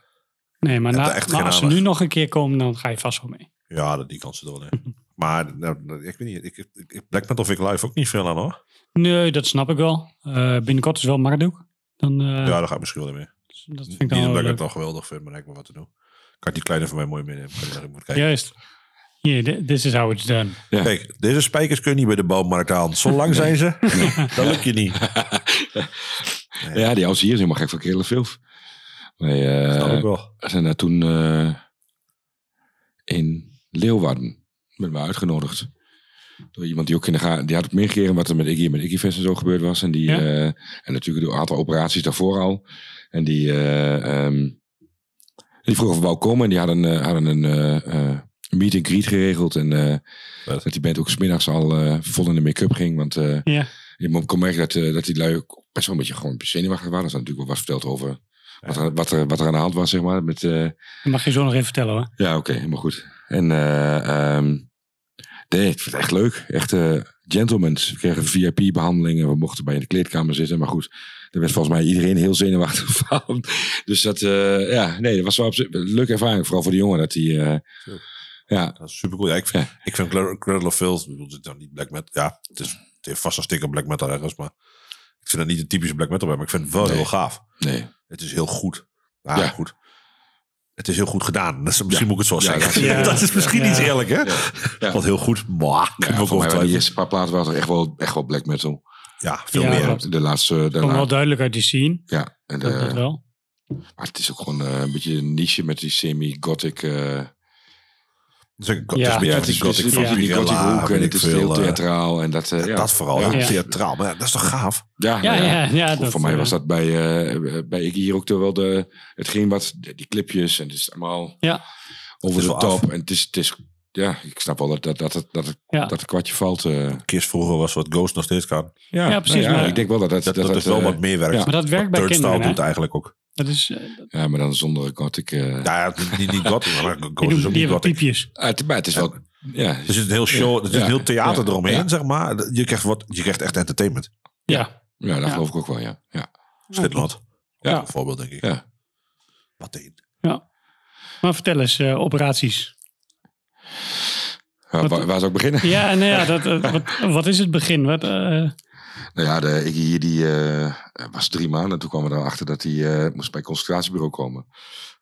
Nee, maar, Ik na, als ze nu nog een keer komen, dan ga je vast wel mee. Ja, dat, die kans er wel in. maar nou, ik weet niet, ik, ik, ik- black metal vind ik live ook niet veel aan hoor. Nee, dat snap ik wel. Eh, binnenkort is wel Marduk. Dan, eh, ja, daar ga ik misschien wel in mee. dat vind ik Niet dan dat wel ik leuk. het al geweldig vind, maar ik maar wat te doen. Kan ik die kleine van mij mooi meenemen. Kan moet kijken. Juist. Hier, thi- this is how it's done. Ja. Kijk, deze spijkers kun je niet bij de bouwmarkt aan. Zo lang zijn ze, dat lukt je niet. Ja, die oudste hier is helemaal gek van Filf. Wij eh, wel. zijn daar toen eh, in Leeuwarden met me uitgenodigd. Door iemand die ook in de gaten... Die had ook meegekregen wat er met Iggy en met Iggy Fest en zo gebeurd was. En, die, Ja. eh, en natuurlijk een aantal operaties daarvoor al. En die... eh, ehm, die vroeg of we wou komen. En die hadden, hadden een meet and greet geregeld. En eh, dat die band ook smiddags al eh, vol in de make-up ging. Want eh, Ja. je kon merken dat, dat die lui ook best wel een beetje gewoon zenuwachtig waren. Er is natuurlijk wel wat verteld over wat er, wat, er, wat er aan de hand was, zeg maar. Met, eh, Dat mag je zo nog even vertellen hoor. ja, oké, helemaal goed. En eh ehm, nee, ik vind het echt leuk. Echt eh gentlemen. We kregen VIP-behandelingen. We mochten bij in de kleedkamer zitten. Maar goed, er werd volgens mij iedereen heel zenuwachtig van. Dus dat, eh, ja, nee, dat was wel op zich een leuke ervaring. Vooral voor de jongen dat hij... eh, ja, Dat is super cool. Ja, ik vind, ik vind Cradle Cradle of Filth, ik bedoel, het is dan niet black metal. Ja, het, is, het heeft vast een sticker black metal ergens, maar Ik vind dat niet een typische black metal band, maar ik vind het wel Nee. heel gaaf. Nee. Het is heel goed. Ah, Ja. goed. Het is heel goed gedaan. Dat is, misschien Ja. moet ik het zo Ja, zeggen. dat is- dat is misschien Ja. niet eerlijk, hè? Ja. Want heel goed, mwah, Ja, voor mij die eerste paar platen waren echt wel, echt wel black metal. Ja, veel Ja, meer. De laatste... De Komt wel duidelijk uit die scene. ja, en Dat, dat de, wel. maar het is ook gewoon eh, een beetje een niche met die semi-gothic... eh, Dus ik- het is Ja. een beetje ja, van het die is, gothic het is van een beetje die gothic hoek en het ik is heel eh, theatraal. En dat, eh, ja. Dat vooral, Ja. heel theatraal. Maar ja, dat is toch gaaf? Ja, Ja, nou ja, ja, voor, dat, voor mij eh, was dat bij, eh bij Iggy hier ook toch wel de, hetgeen wat, die clipjes en het is allemaal Ja. over is de top. af. En het is, het is, ja, ik snap wel dat, dat, dat, het- dat, het, Ja. dat het kwartje valt. eh. Kist vroeger was wat Ghost nog steeds kan. ja, Ja, precies, nou maar- ik denk wel dat dat, Dat, dat, is wel eh, wat meer werkt. ja. Maar dat werkt bij kinderen, doet eigenlijk ook. Dat is, eh, dat- Ja, maar dan zonder gothic. eh Ja, ja, niet, niet, gothic, maar die, Ghost doen- is ook die niet gothic. piepjes. ah, het, maar het is wel, ja. Er zit een heel show, er zit Ja. een heel theater Ja. eromheen, Ja. zeg maar. Je krijgt, wat, je krijgt echt entertainment. Ja. Ja, dat Ja. geloof ik ook wel, ja. ja. Slipknot. Ja. Ja. Een voorbeeld, denk ik. Ja. Wat een. Maar vertel eens, operaties. Ja, waar, waar zou ik beginnen? Ja, nou ja, dat, wat, wat is het begin? Wat, eh, Nou ja, de, ik hier die eh, was drie maanden. Toen kwamen we erachter dat hij eh, moest bij het concentratiebureau komen.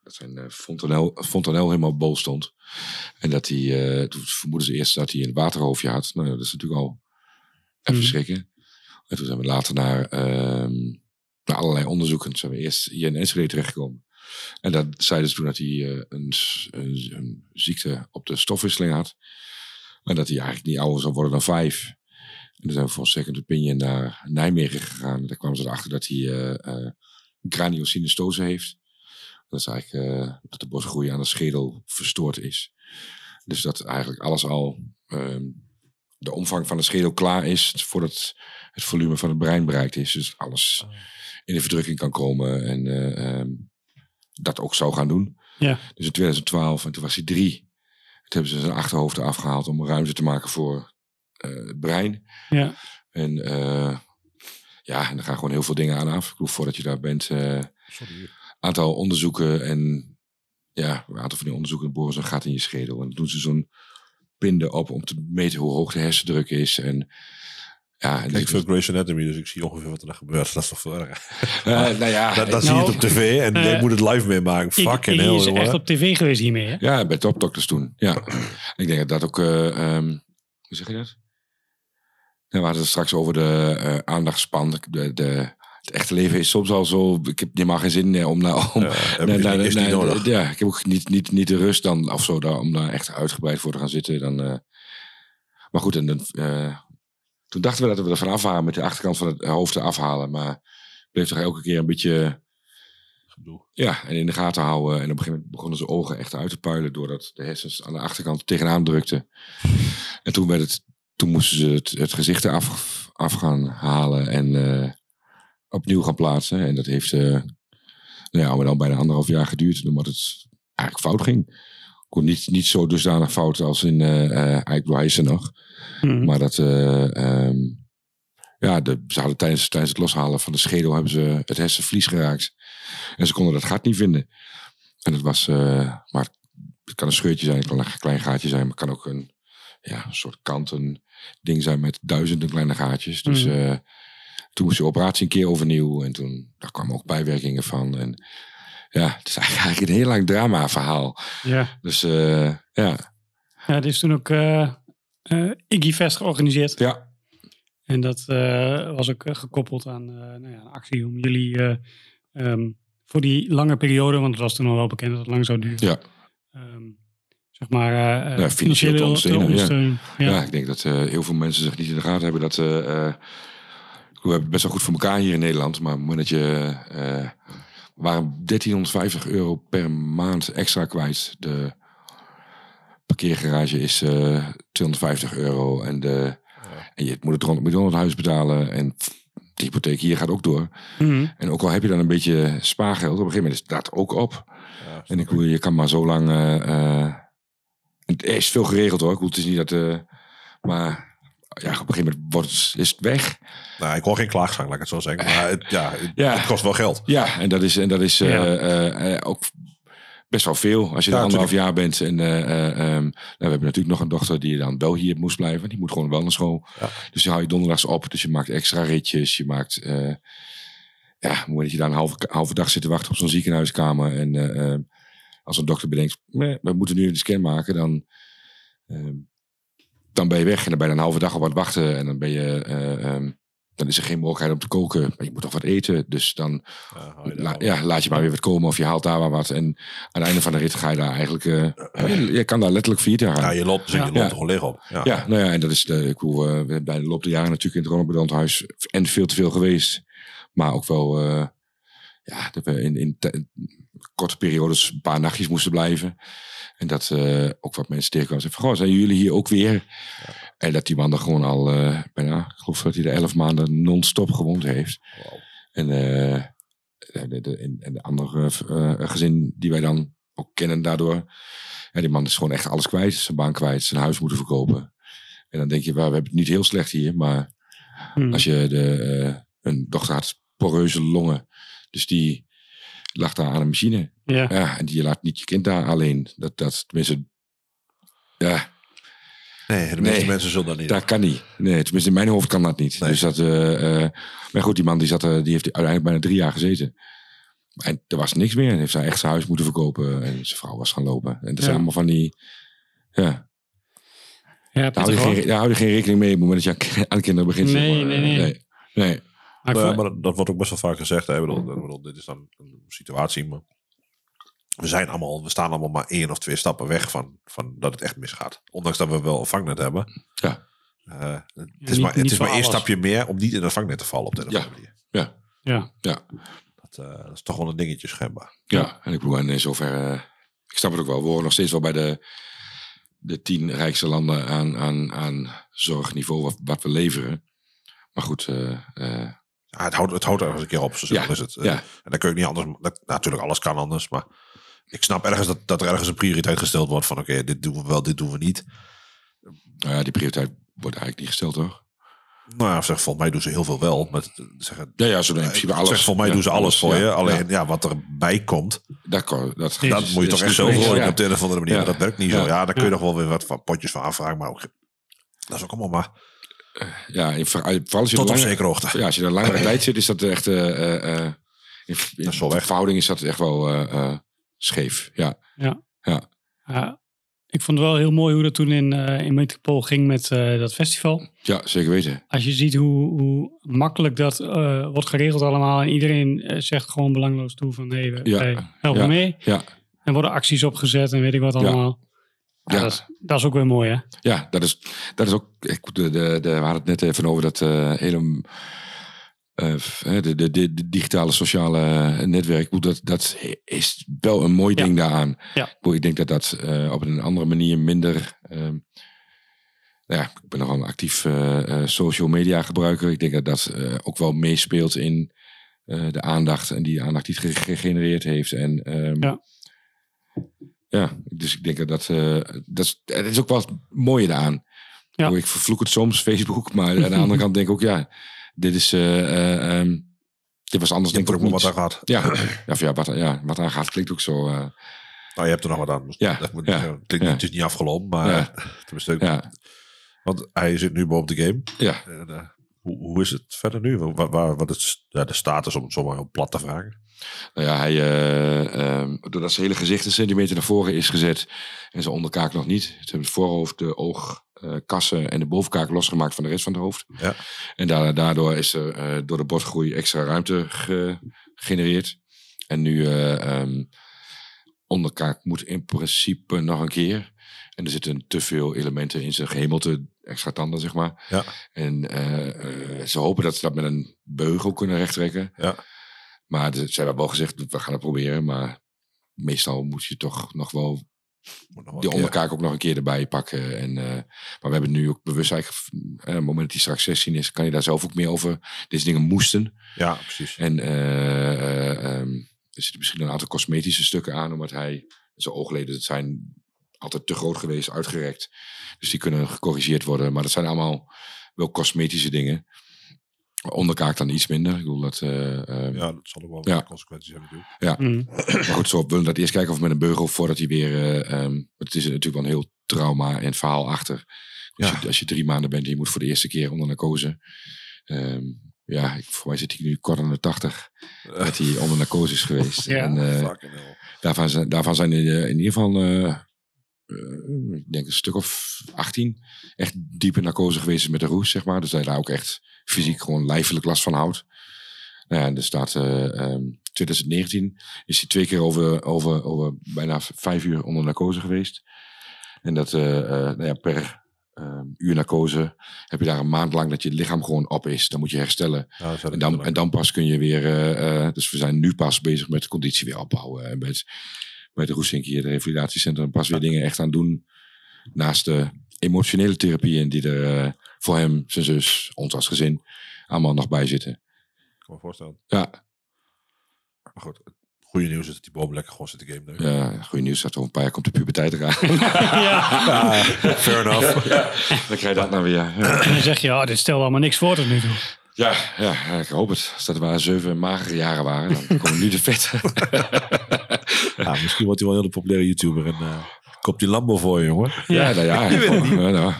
Dat zijn fontanel, fontanel helemaal bol stond. En dat hij, toen vermoeden ze eerst dat hij een waterhoofdje had. Nou, ja, dat is natuurlijk al even Mhm. schrikken. En toen zijn we later naar, ehm, naar allerlei onderzoeken. Toen zijn we eerst hier in Enschede terechtgekomen. En dat zeiden ze toen dat hij eh, een, een, een ziekte op de stofwisseling had. En dat hij eigenlijk niet ouder zou worden dan vijf. En toen zijn we voor een second opinion naar Nijmegen gegaan. En daar kwamen ze erachter dat hij eh eh craniosynestose heeft. Dat is eigenlijk dat de borstgroei aan de schedel verstoord is. Dus dat eigenlijk alles al, ehm, de omvang van de schedel klaar is voordat het volume van het brein bereikt is. Dus alles in de verdrukking kan komen en eh, ehm, dat ook zou gaan doen. Ja. Dus in 2012, en toen was hij drie. Toen hebben ze zijn achterhoofd afgehaald om ruimte te maken voor eh, het brein. ja. En eh, ja, en er gaan gewoon heel veel dingen aan af. Ik bedoel, voordat je daar bent, eh aantal onderzoeken en ja, een aantal van die onderzoeken boren ze een gat in je schedel. En dan doen ze zo'n pinde op om te meten hoe hoog de hersendruk is. En ja, Ik veel Grey's Anatomy, dus ik zie ongeveer wat er dan gebeurt. Dat is toch veel erger. Eh, nou ja, dat, dat zie Nou, je het op tv en jij eh, moet het live meemaken. Fucking hell, is jongen. echt op tv geweest hiermee, hè? Ja, bij topdokters toen. Ja. ik denk dat dat ook... eh, ehm, hoe zeg je dat? Ja, we hadden het straks over de eh, aandachtspan. De, de, het echte leven is soms al zo... Ik heb helemaal geen zin om... naar om Ja, ik- heb ook niet, niet, niet de rust dan of zo daar, om daar echt uitgebreid voor te gaan zitten. Dan, eh, maar goed, en dan, eh, toen dachten we dat we er vanaf waren met de achterkant van het hoofd te afhalen. Maar het bleef toch elke keer een beetje... Ja, en in de gaten houden. En op een gegeven moment begonnen zijn ogen echt uit te puilen. Doordat de hersens aan de achterkant tegenaan drukten. En toen, werd het, toen moesten ze het, het gezicht eraf af gaan halen. En eh, opnieuw gaan plaatsen. En dat heeft eh nou ja, maar dan bijna anderhalf jaar geduurd. Omdat het eigenlijk fout ging. Kon niet, niet zo dusdanig fout als in is er nog. Mhm. Maar dat... eh, ehm, ja, de, ze hadden tijdens, tijdens het loshalen van de schedel hebben ze het hersenvlies geraakt. En ze konden dat gat niet vinden. En het was, eh, maar het kan een scheurtje zijn, het kan een klein gaatje zijn, maar het kan ook een, ja, een soort kanten ding zijn met duizenden kleine gaatjes. Dus Mhm. eh, toen moest de operatie een keer overnieuw en toen daar kwamen ook bijwerkingen van. En ja, het is eigenlijk een heel lang drama verhaal. Ja. Dus ja. Ja, er is toen ook eh, Iggy Fest georganiseerd. Ja. En dat eh, was ook eh, gekoppeld aan nou ja, een actie om jullie eh, ehm, voor die lange periode, want het was toen al wel bekend dat het lang zou duren. Ja. ehm, zeg maar Ja, financieel te ondersteunen. Ja. ondersteunen. Ja. Ja. ik denk dat heel veel mensen zich niet in de gaten hebben dat we hebben best wel goed voor elkaar hier in Nederland, maar op het moment dat je waren 1350 euro per maand extra kwijt. De parkeergarage is eh 250 euro en de en je moet het rond moet je rond het huis betalen en de hypotheek hier gaat ook door. Mhm. En ook al heb je dan een beetje spaargeld, op een gegeven moment is dat ook op. en ik bedoel, je kan maar zo lang. eh, eh, het is veel geregeld hoor. Ik bedoel, het is niet dat. eh, maar ja, op een gegeven moment wordt het, is het weg. Nou, ik hoor geen klaagzang, laat ik het zo zeggen. Maar het, ja, het, Ja. het kost wel geld. Ja, en dat is, en dat is eh, Ja. eh, eh, ook best wel veel als je Ja, er anderhalf jaar bent. En eh, eh, ehm, nou, we hebben natuurlijk nog een dochter die dan wel hier moest blijven. Die moet gewoon wel naar school. Dus die hou je donderdags op. Dus je maakt extra ritjes. Je maakt... eh ja, moet je daar een halve, halve dag zitten wachten op zo'n ziekenhuiskamer. En eh, eh, als een dokter bedenkt, "Nee, we moeten nu een scan maken, dan, ehm, dan ben je weg. En dan ben je een halve dag op wat wachten. En dan ben je... dan is er geen mogelijkheid om te koken. Maar je moet toch wat eten. Dus dan la- ja, laat je maar weer wat komen of je haalt daar maar wat. En aan het einde van de rit ga je daar eigenlijk... eh, je, je kan daar letterlijk vier jaar aan. Ja, je loopt, je loopt er gewoon leeg op. Ja. Ja. nou ja, en dat is de, ik bedoel, eh, we zijn bij de loop der jaren natuurlijk in het Ronald Brandhuis en veel te veel geweest. Maar ook wel, eh, ja, dat we in, in te- korte periodes een paar nachtjes moesten blijven. En dat eh, ook wat mensen tegenkwamen. Zeiden van, goh, zijn jullie hier ook weer? En dat die man er gewoon al eh, bijna, ik geloof dat hij er elf maanden non-stop gewoond heeft. En, eh, de, de, en en de andere eh, gezin die wij dan ook kennen daardoor. Ja, die man is gewoon echt alles kwijt. Zijn baan kwijt, zijn huis moeten verkopen. En dan denk je, well, we hebben het niet heel slecht hier. Maar Hmm. als je de, een dochter had poreuze longen. Dus die lag daar aan een machine. Ja. en die laat niet je kind daar alleen. Dat, dat tenminste, ja. Nee, de meeste mensen zullen dat niet Dat kan niet. Nee, tenminste in mijn hoofd kan dat niet. Dus dat, eh, eh, maar goed, die man die, zat, er- die heeft uiteindelijk bijna drie jaar gezeten. En er was niks meer. Hij heeft zijn echt zijn huis moeten verkopen. En zijn vrouw was gaan lopen. En dat zijn Ja. allemaal van die... Ja, Ja, daar hou, je geen, daar hou je geen rekening mee op het moment dat je aan- kinderen begint. zeg Nee, maar. nee, nee. nee. nee. Maar dat, dat wordt ook best wel vaak gezegd. Hè? Ik bedoel, ik bedoel, dit is dan een situatie. Maar we, zijn allemaal, we staan allemaal maar één of twee stappen weg van, van dat het echt misgaat. Ondanks dat we wel een vangnet hebben. Ja. Eh, het niet- is maar, het is maar één stapje meer om niet in een vangnet te vallen op de Ja. manier. Ja. Ja. Ja. Dat, eh, dat is toch wel een dingetje schijnbaar. Ja, en ik bedoel, en in zoverre, eh, ik snap het ook wel. We horen nog steeds wel bij de, de tien rijkste landen aan, aan, aan zorgniveau wat, wat we leveren. Maar goed, eh, eh, Ja, het, houdt, het houdt ergens een keer op, zo Ja, is het. Ja. En dan kun je niet anders. Dat, natuurlijk, alles kan anders. Maar ik snap ergens dat, dat er ergens een prioriteit gesteld wordt van oké, dit doen we wel, dit doen we niet. nou ja, die prioriteit wordt eigenlijk niet gesteld, toch? Nou ja, zeg, volgens mij doen ze heel veel wel. Met, zeggen, Ja, ja, zo in principe alles. Zeg, volgens mij Ja, doen ze alles voor ja. je. Alleen Ja. ja. wat erbij komt, Dat, kan, dat, dat moet je toch echt zo gooien ja. op de een of andere manier. Dat werkt niet Ja. zo. Ja, daar kun je nog wel weer wat van potjes van aanvragen. Maar ook, dat is ook allemaal maar... Ja, in, vooral als je Tot op zekere hoogte. Ja, als je er langere tijd zit, is dat echt... eh eh, eh, in, in verhouding is dat echt wel eh, eh, scheef. Ja. Ja. Ja. Ja. Ik vond het wel heel mooi hoe dat toen in, eh in Metropool ging met eh, dat festival. ja, zeker weten. Als je ziet hoe, hoe makkelijk dat eh, wordt geregeld allemaal. En iedereen zegt gewoon belangloos toe van nee, we Ja. helpen Ja. mee. Ja. En worden acties opgezet en weet ik wat allemaal. Ja. Dat, is, dat is ook weer mooi hè. Ja, dat is, dat is ook. Ik, de, de, de, we hadden het net even over dat hele. Eh, de, de, digitale sociale netwerk. Ik bedoel, Dat, dat is wel een mooi ding daaraan. Ja. Ik denk dat dat eh, op een andere manier minder. ehm, nou ja, ik ben nogal een actief eh, eh, social media gebruiker. Ik denk dat dat eh, ook wel meespeelt in eh, de aandacht en die aandacht die het ge- gegenereerd heeft. En ehm, Ja. ja, dus ik denk dat dat, eh, dat, is, dat is ook wel het mooie daaraan. Ja. Ik vervloek het soms, Facebook, maar aan de andere kant denk ik ook, ja, dit is, eh, eh, ehm, dit was anders Je denk ik ook wat aan gehad. Ja, ja, of ja, wat, ja, wat aan gaat klinkt ook zo. eh, Nou, je hebt er nog wat aan. Ja, Dat moet, ja, het, klinkt- ja. het is niet afgelopen, maar Ja. tenminste, ja, want hij zit nu boven de game. ja. En, hoe, hoe is het verder nu? Wat, waar, wat is ja, de status, om het zomaar heel plat te vragen? Nou ja, hij, eh, ehm, doordat zijn hele gezicht een centimeter naar voren is gezet en zijn onderkaak nog niet. Het voorhoofd, de oog, kassen en de bovenkaak losgemaakt van de rest van het hoofd. Ja. En da- daardoor is er eh, door de botgroei extra ruimte ge- gegenereerd. En nu eh, ehm, onderkaak moet in principe nog een keer. En er zitten te veel elementen in zijn gehemelte, extra tanden zeg maar. Ja. En eh, eh, ze hopen dat ze dat met een beugel kunnen rechttrekken. Ja. Maar ze hebben wel gezegd, we gaan het proberen. Maar meestal moet je toch nog wel die onderkaak ook nog een keer erbij pakken. En, eh, maar we hebben nu ook bewust eigenlijk, eh, op het moment dat hij straks 16 is, kan je daar zelf ook meer over. Deze dingen moesten. Ja, precies. En eh, eh, ehm, er zitten misschien een aantal cosmetische stukken aan, omdat hij, zijn oogleden dat zijn altijd te groot geweest, uitgerekt. Dus die kunnen gecorrigeerd worden. Maar dat zijn allemaal wel cosmetische dingen. Onderkaak dan iets minder. Ik bedoel dat... eh, eh, Ja, dat zal ook wel Ja. consequenties hebben natuurlijk. Ja, Mhm. maar goed, zo we willen dat eerst kijken of met een beugel voordat hij weer. eh, ehm, het is natuurlijk wel een heel trauma en verhaal achter. Als, je, als je drie maanden bent en je moet voor de eerste keer onder narcose. Ehm, ja, ik, voor mij zit hij nu kort aan de 80 dat hij onder narcose is geweest. Ja. En, eh, daarvan, zijn, daarvan zijn er in ieder geval, eh, eh, ik denk een stuk of 18, echt diepe narcose geweest met de roes, zeg maar. Dus dat hij daar ook echt fysiek gewoon lijfelijk last van houdt. Nou ja, en er staat eh, ehm, 2019 is hij twee keer over, over, over bijna vijf uur onder narcose geweest. En dat eh, eh, nou ja, per ehm, uur narcose heb je daar een maand lang dat je lichaam gewoon op is. Dan moet je herstellen. Ja, en, dan, en dan pas kun je weer. dus we zijn nu pas bezig met de conditie weer opbouwen. En met, met de hier, de revalidatiecentrum, pas weer dingen echt aan doen. Naast de emotionele therapieën die er voor hem, zijn zus, ons als gezin allemaal nog bij zitten. Ik kan me voorstellen. Ja, Maar goed, het goede nieuws is dat die boom lekker gewoon zit te game. nu. ja goede nieuws dat over een paar jaar komt de puberteit eraan. Ja, fair enough. Ja, dan krijg je dat nou weer. Ja. En dan zeg je, oh, dit stelt allemaal niks voor tot nu toe. Ja, ja, ik hoop het. Als dat maar zeven magere jaren waren, dan komen nu de vet. Ja, misschien wordt hij wel een hele populaire YouTuber en eh koopt die Lambo voor je, jongen. Ja, nou ja. Je weet het niet. Ja, nou.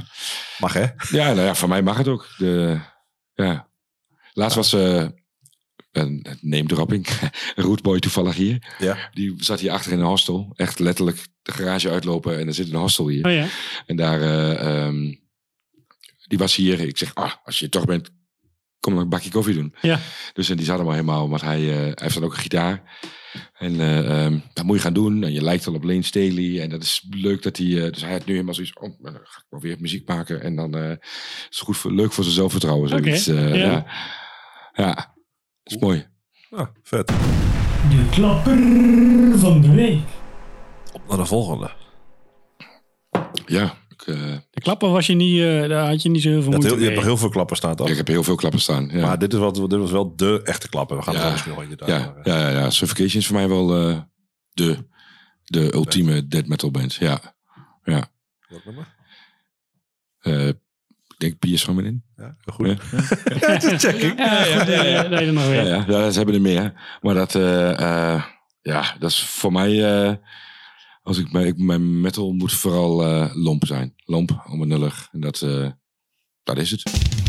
Mag hè? Ja, nou ja, voor mij mag het ook. De, ja. Laatst was eh een name dropping. Rootboy toevallig hier. Ja. Die zat hier achter in een hostel. Echt letterlijk de garage uitlopen en er zit een hostel hier. Oh ja. En daar, eh, ehm, die was hier. Ik zeg, ah, als je er toch bent, kom dan een bakje koffie doen. Ja. Dus en die zat hem al helemaal, want hij, eh, hij heeft dan ook een gitaar. En eh, ehm, dat moet je gaan doen. En je lijkt al op Lane Staley. En dat is leuk dat hij... eh, dus hij had nu helemaal zoiets... Oh, maar dan ga ik wel weer muziek maken. En dan eh, is het goed voor, leuk voor zijn zelfvertrouwen. Zoiets. eh, ja. ja. ja, dat is mooi. Ah, vet. De klapper van de week. Op naar de volgende. Ja, De klapper was je niet, eh, daar had je niet zo heel veel Je, hebt moeite heel, je hebt nog heel veel klappen staan toch? ik heb heel veel klappen staan. Ja. Maar dit, is wat, dit was wel de echte klappen. We gaan er Ja. misschien nog eentje ja, daar. ja, ja, ja. Suffocation is voor mij wel eh, de, de ultieme death metal band. Ja, ja. Welk nummer? Eh, ik denk Piers van in. Ja, goed. Ja. Ja, het is checking. Ja, goed, eh, dat er nog Ja, weer. ja, ja, ze hebben er meer. Maar dat, eh, eh, ja, dat is voor mij, eh, als ik ik, mijn metal moet vooral eh, lomp zijn. Lomp, onbenullig. En dat, eh, dat is het.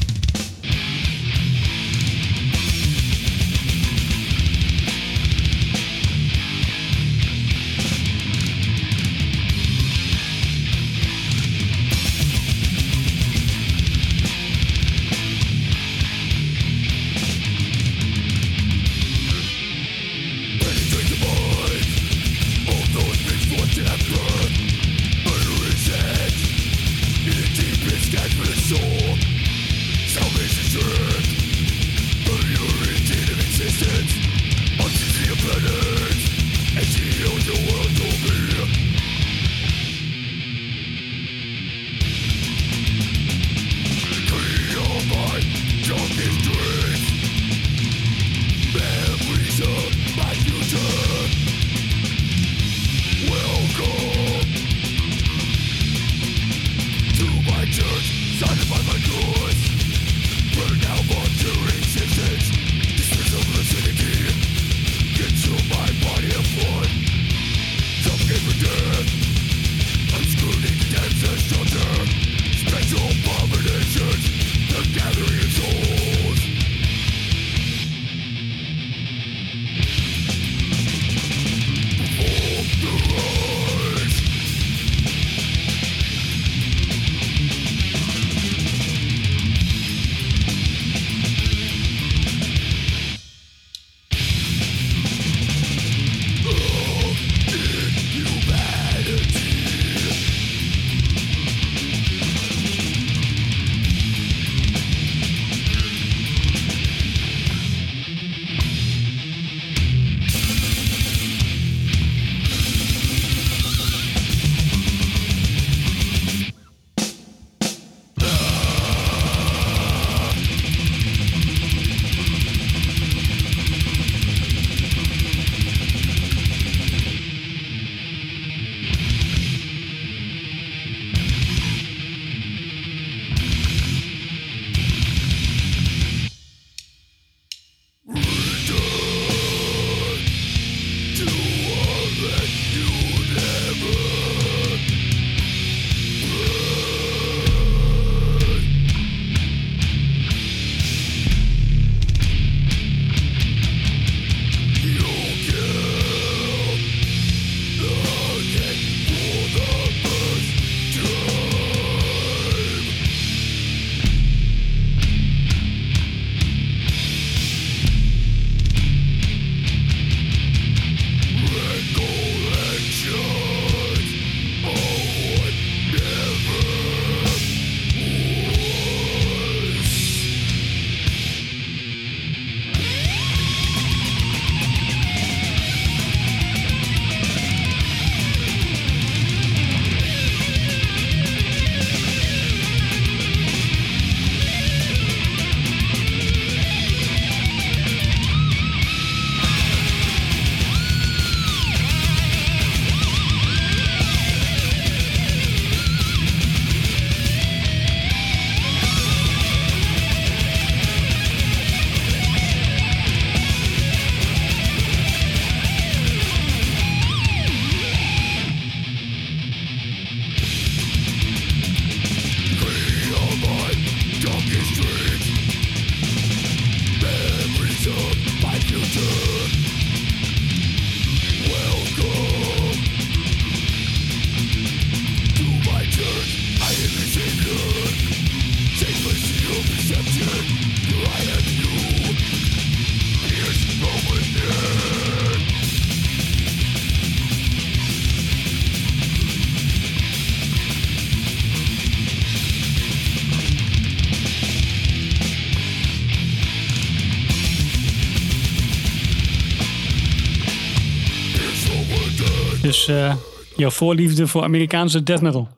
Dus eh, jouw voorliefde voor Amerikaanse death metal.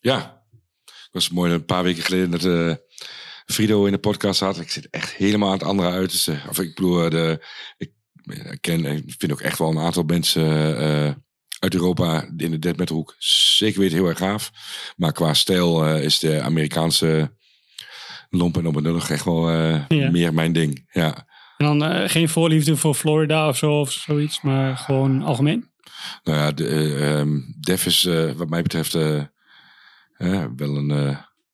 Ja, het was mooi een paar weken geleden dat eh Frido in de podcast zat. Ik zit echt helemaal aan het andere uit. Eh, of ik bedoel, eh, de, ik ken, ik vind ook echt wel een aantal mensen uit Europa in de death metal hoek. Zeker weten heel erg gaaf. Maar qua stijl is de Amerikaanse lomp en onbenullig echt wel Ja. meer mijn ding. Ja. En dan geen voorliefde voor Florida of zo of zoiets, maar gewoon algemeen. Nou ja, de, eh, ehm, Def is eh, wat mij betreft eh, wel een,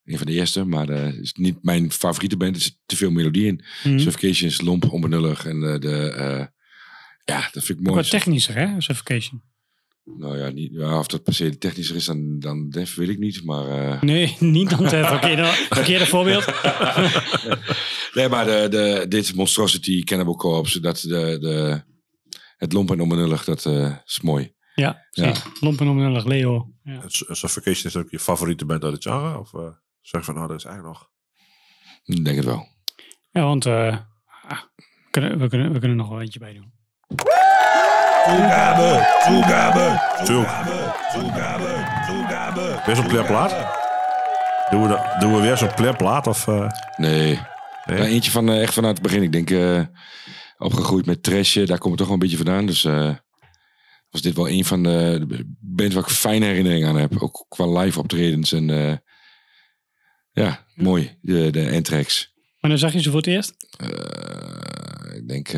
een van de eerste, maar eh, is niet mijn favoriete band. Er zit te veel melodie in. Mhm. Suffocation is lomp, onbenullig en de, ja, dat vind ik mooi. Wat technischer, hè? Suffocation. Nou ja, niet, ja, of dat per se technischer is dan, dan Def, weet ik niet, maar... Nee, niet dan het verkeerde, verkeerde voorbeeld. nee, maar de, de, dit Monstrosity, Cannibal Corpse, dat, de, de, het lomp en onbenullig, dat eh, is mooi. Ja, Ja. zeker. Lompen onbenullig, Leo. Ja. Suffocation is ook je favoriete band uit het genre? Of eh, zeg je van, nou, dat is eigenlijk nog... Ik denk het wel. Ja, want eh, ah, we, kunnen, we, kunnen, we kunnen nog wel eentje bij doen. Toegabe, toegabe, toegabe, toegabe, toegabe. Weer zo'n pleerplaat? Doen we, dat, doen we weer zo'n pleerplaat? Of, eh, Nee. Eentje van echt vanuit het begin. Ik denk eh, opgegroeid met trashje. Daar komt het toch wel een beetje vandaan. Dus eh, was dit wel een van de, bands waar ik fijne herinneringen aan heb. Ook qua live optredens. En eh, ja, mooi. De, de Anthrax. Wanneer zag je ze voor het eerst? Eh, ik denk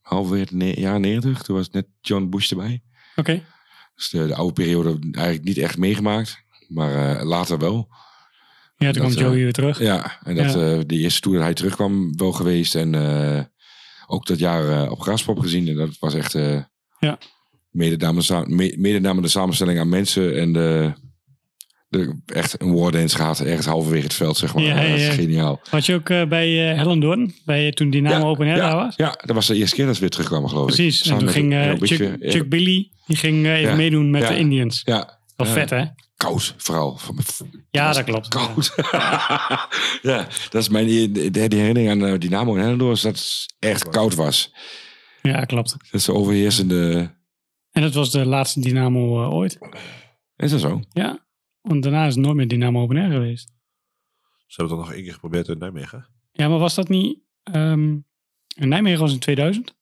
halverwege het ne- jaar 90. Toen was net John Bush erbij. Oké. Dus de, de oude periode eigenlijk niet echt meegemaakt. Maar later wel. Ja, toen kwam Joey eh, weer terug. Ja, en dat Ja. eh, de eerste tour dat hij terugkwam wel geweest. En eh, ook dat jaar op Graspop gezien. En dat was echt Ja. mede, namens de samenstelling aan mensen. En de, de, echt een wardance gehad ergens halverwege het veld, zeg maar. Ja, is ja. geniaal. Had je ook bij eh Helen Doorn, bij, toen Dynamo Open Air daar was? Ja, dat was de eerste keer dat ze weer terugkwamen, geloof ik. Precies. En toen ging Chuck. Chuck Billy die ging even meedoen met de Indians. Ja. Wel vet, hè? Koud, vooral. Ja, dat klopt. Koud. ja, dat is mijn de, de herinnering aan eh, Dynamo en Hellendoor. is Dat het echt koud was. Ja, klopt. Dat is de overheersende... En dat was de laatste Dynamo eh, ooit. Is dat zo? Ja. Want daarna is het nooit meer Dynamo Open Air geweest. Ze hebben het nog één keer geprobeerd in Nijmegen. Ja, maar was dat niet... ehm in Nijmegen was in 2000. Dat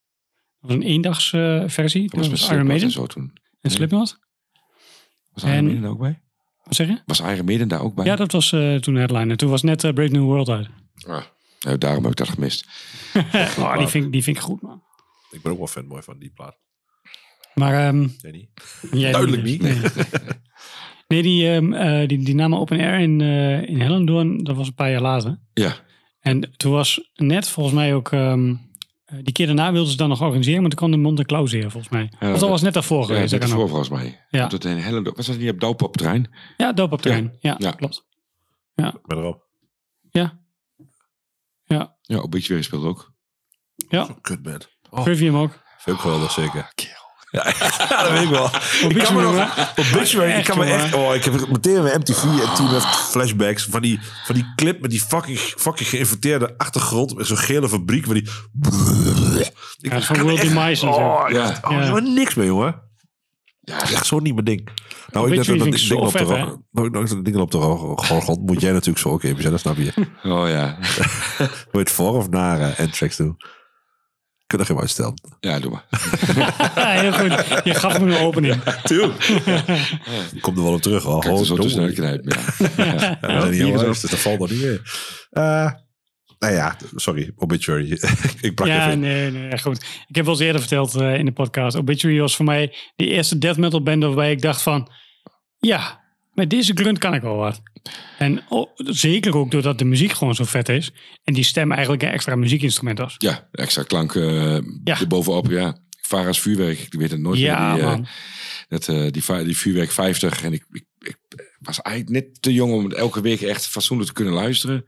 was een eendagsversie. versie. Dat was Dat met was Iron Maiden. en zo toen. En Slipknot. Was Iron En- Maiden ook bij? Wat zeg je? Was Iron Maiden daar ook bij? Ja, dat was eh, toen headline. Toen was net eh, Brave New World uit. Ah, nou, daarom heb ik dat gemist. oh, die, vind, ik- die vind ik goed, man. Ik ben ook wel fan mooi van die plaat. Maar... ehm Jij niet? jij Duidelijk niet. Nee, nee die, ehm eh, die Dynamo Open Air in, eh in Hellendoorn, dat was een paar jaar later. Ja. En toen was net volgens mij ook... ehm, eh, die keer daarna wilden ze dan nog organiseren, maar toen kwam de Monte Clauseren volgens mij. Ja, of dat was net daarvoor Ja, geweest. net dat kan ervoor ook. volgens mij. Ja. Op Dat in Hellendoor. Was dat niet op Doop op trein? Ja, doop op terrein. Ja, Ja. klopt. Ja. Ben erop. Ja. Ja. Ja, op Beachway speelt ook. Ja. Kutband. Oh. Trivium ook. Ik geweldig, zeker. Ja, dat weet ik wel. ik kan me nog... ik Echt, kan me echt... Oh, ik heb meteen weer MTV en toen heeft flashbacks van die, van die clip met die fucking, fucking geïnverteerde achtergrond met zo'n gele fabriek waar die... Ik Ja, van kan World echt- Demise Oh, ja. Ja. oh, er niks mee, jongen. Ja, echt zo niet mijn ding. Nou, ik Obituary dat vind ik ding zo op de nou, nou, dat ding op de ro- gorgel moet jij natuurlijk zo ook even zijn, dat snap je. Oh ja. Wil je het voor of naar uh, Anthrax doen? Kunnen geen uitstellen. Ja, doe maar. Heel goed. Je gaf me een opening. Tuurlijk. Komt er wel op terug. hoor. Kijk er zo Oh, knijpen. Ja. Is uit, dus dat valt nog niet meer. Eh, nou ja, sorry, Obituary. ik brak Ja, even in. nee, nee, goed. Ik heb wel eens eerder verteld eh, in de podcast. Obituary was voor mij de eerste death metal band waarbij ik dacht van... Ja, met deze grunt kan ik wel wat. En oh, zeker ook doordat de muziek gewoon zo vet is. En die stem eigenlijk een extra muziekinstrument was. Ja, extra klank eh Ja. erbovenop. Ja. Vara's vuurwerk. Ik weet het nooit Ja, meer. Die, eh, dat, eh, die, die vuurwerk 50. En ik, ik, ik was eigenlijk net te jong om elke week echt fatsoenlijk te kunnen luisteren.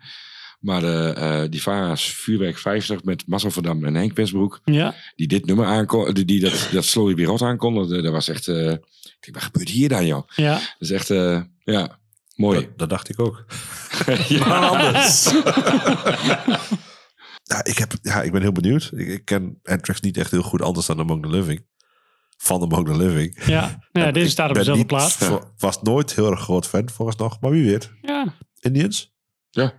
Maar de, eh, die Vara's vuurwerk 50 met Marcel van Dam en Henk Westbroek. Ja. Die dit nummer aankon, die, die dat, dat Slowly Be Rot aankondigde. Dat was echt... eh, ik denk, wat gebeurt hier dan, joh? Ja. Dat is echt... eh, ja, mooi. Dat, dat dacht ik ook. ja, Maar anders. ja, ik heb, ja, ik ben heel benieuwd. Ik, ik ken Anthrax niet echt heel goed anders dan Among the Living. van de Among the Living. Ja, ja deze staat op dezelfde plaats. was nooit heel erg groot fan volgens nog, maar wie weet. Ja. Indians? Ja.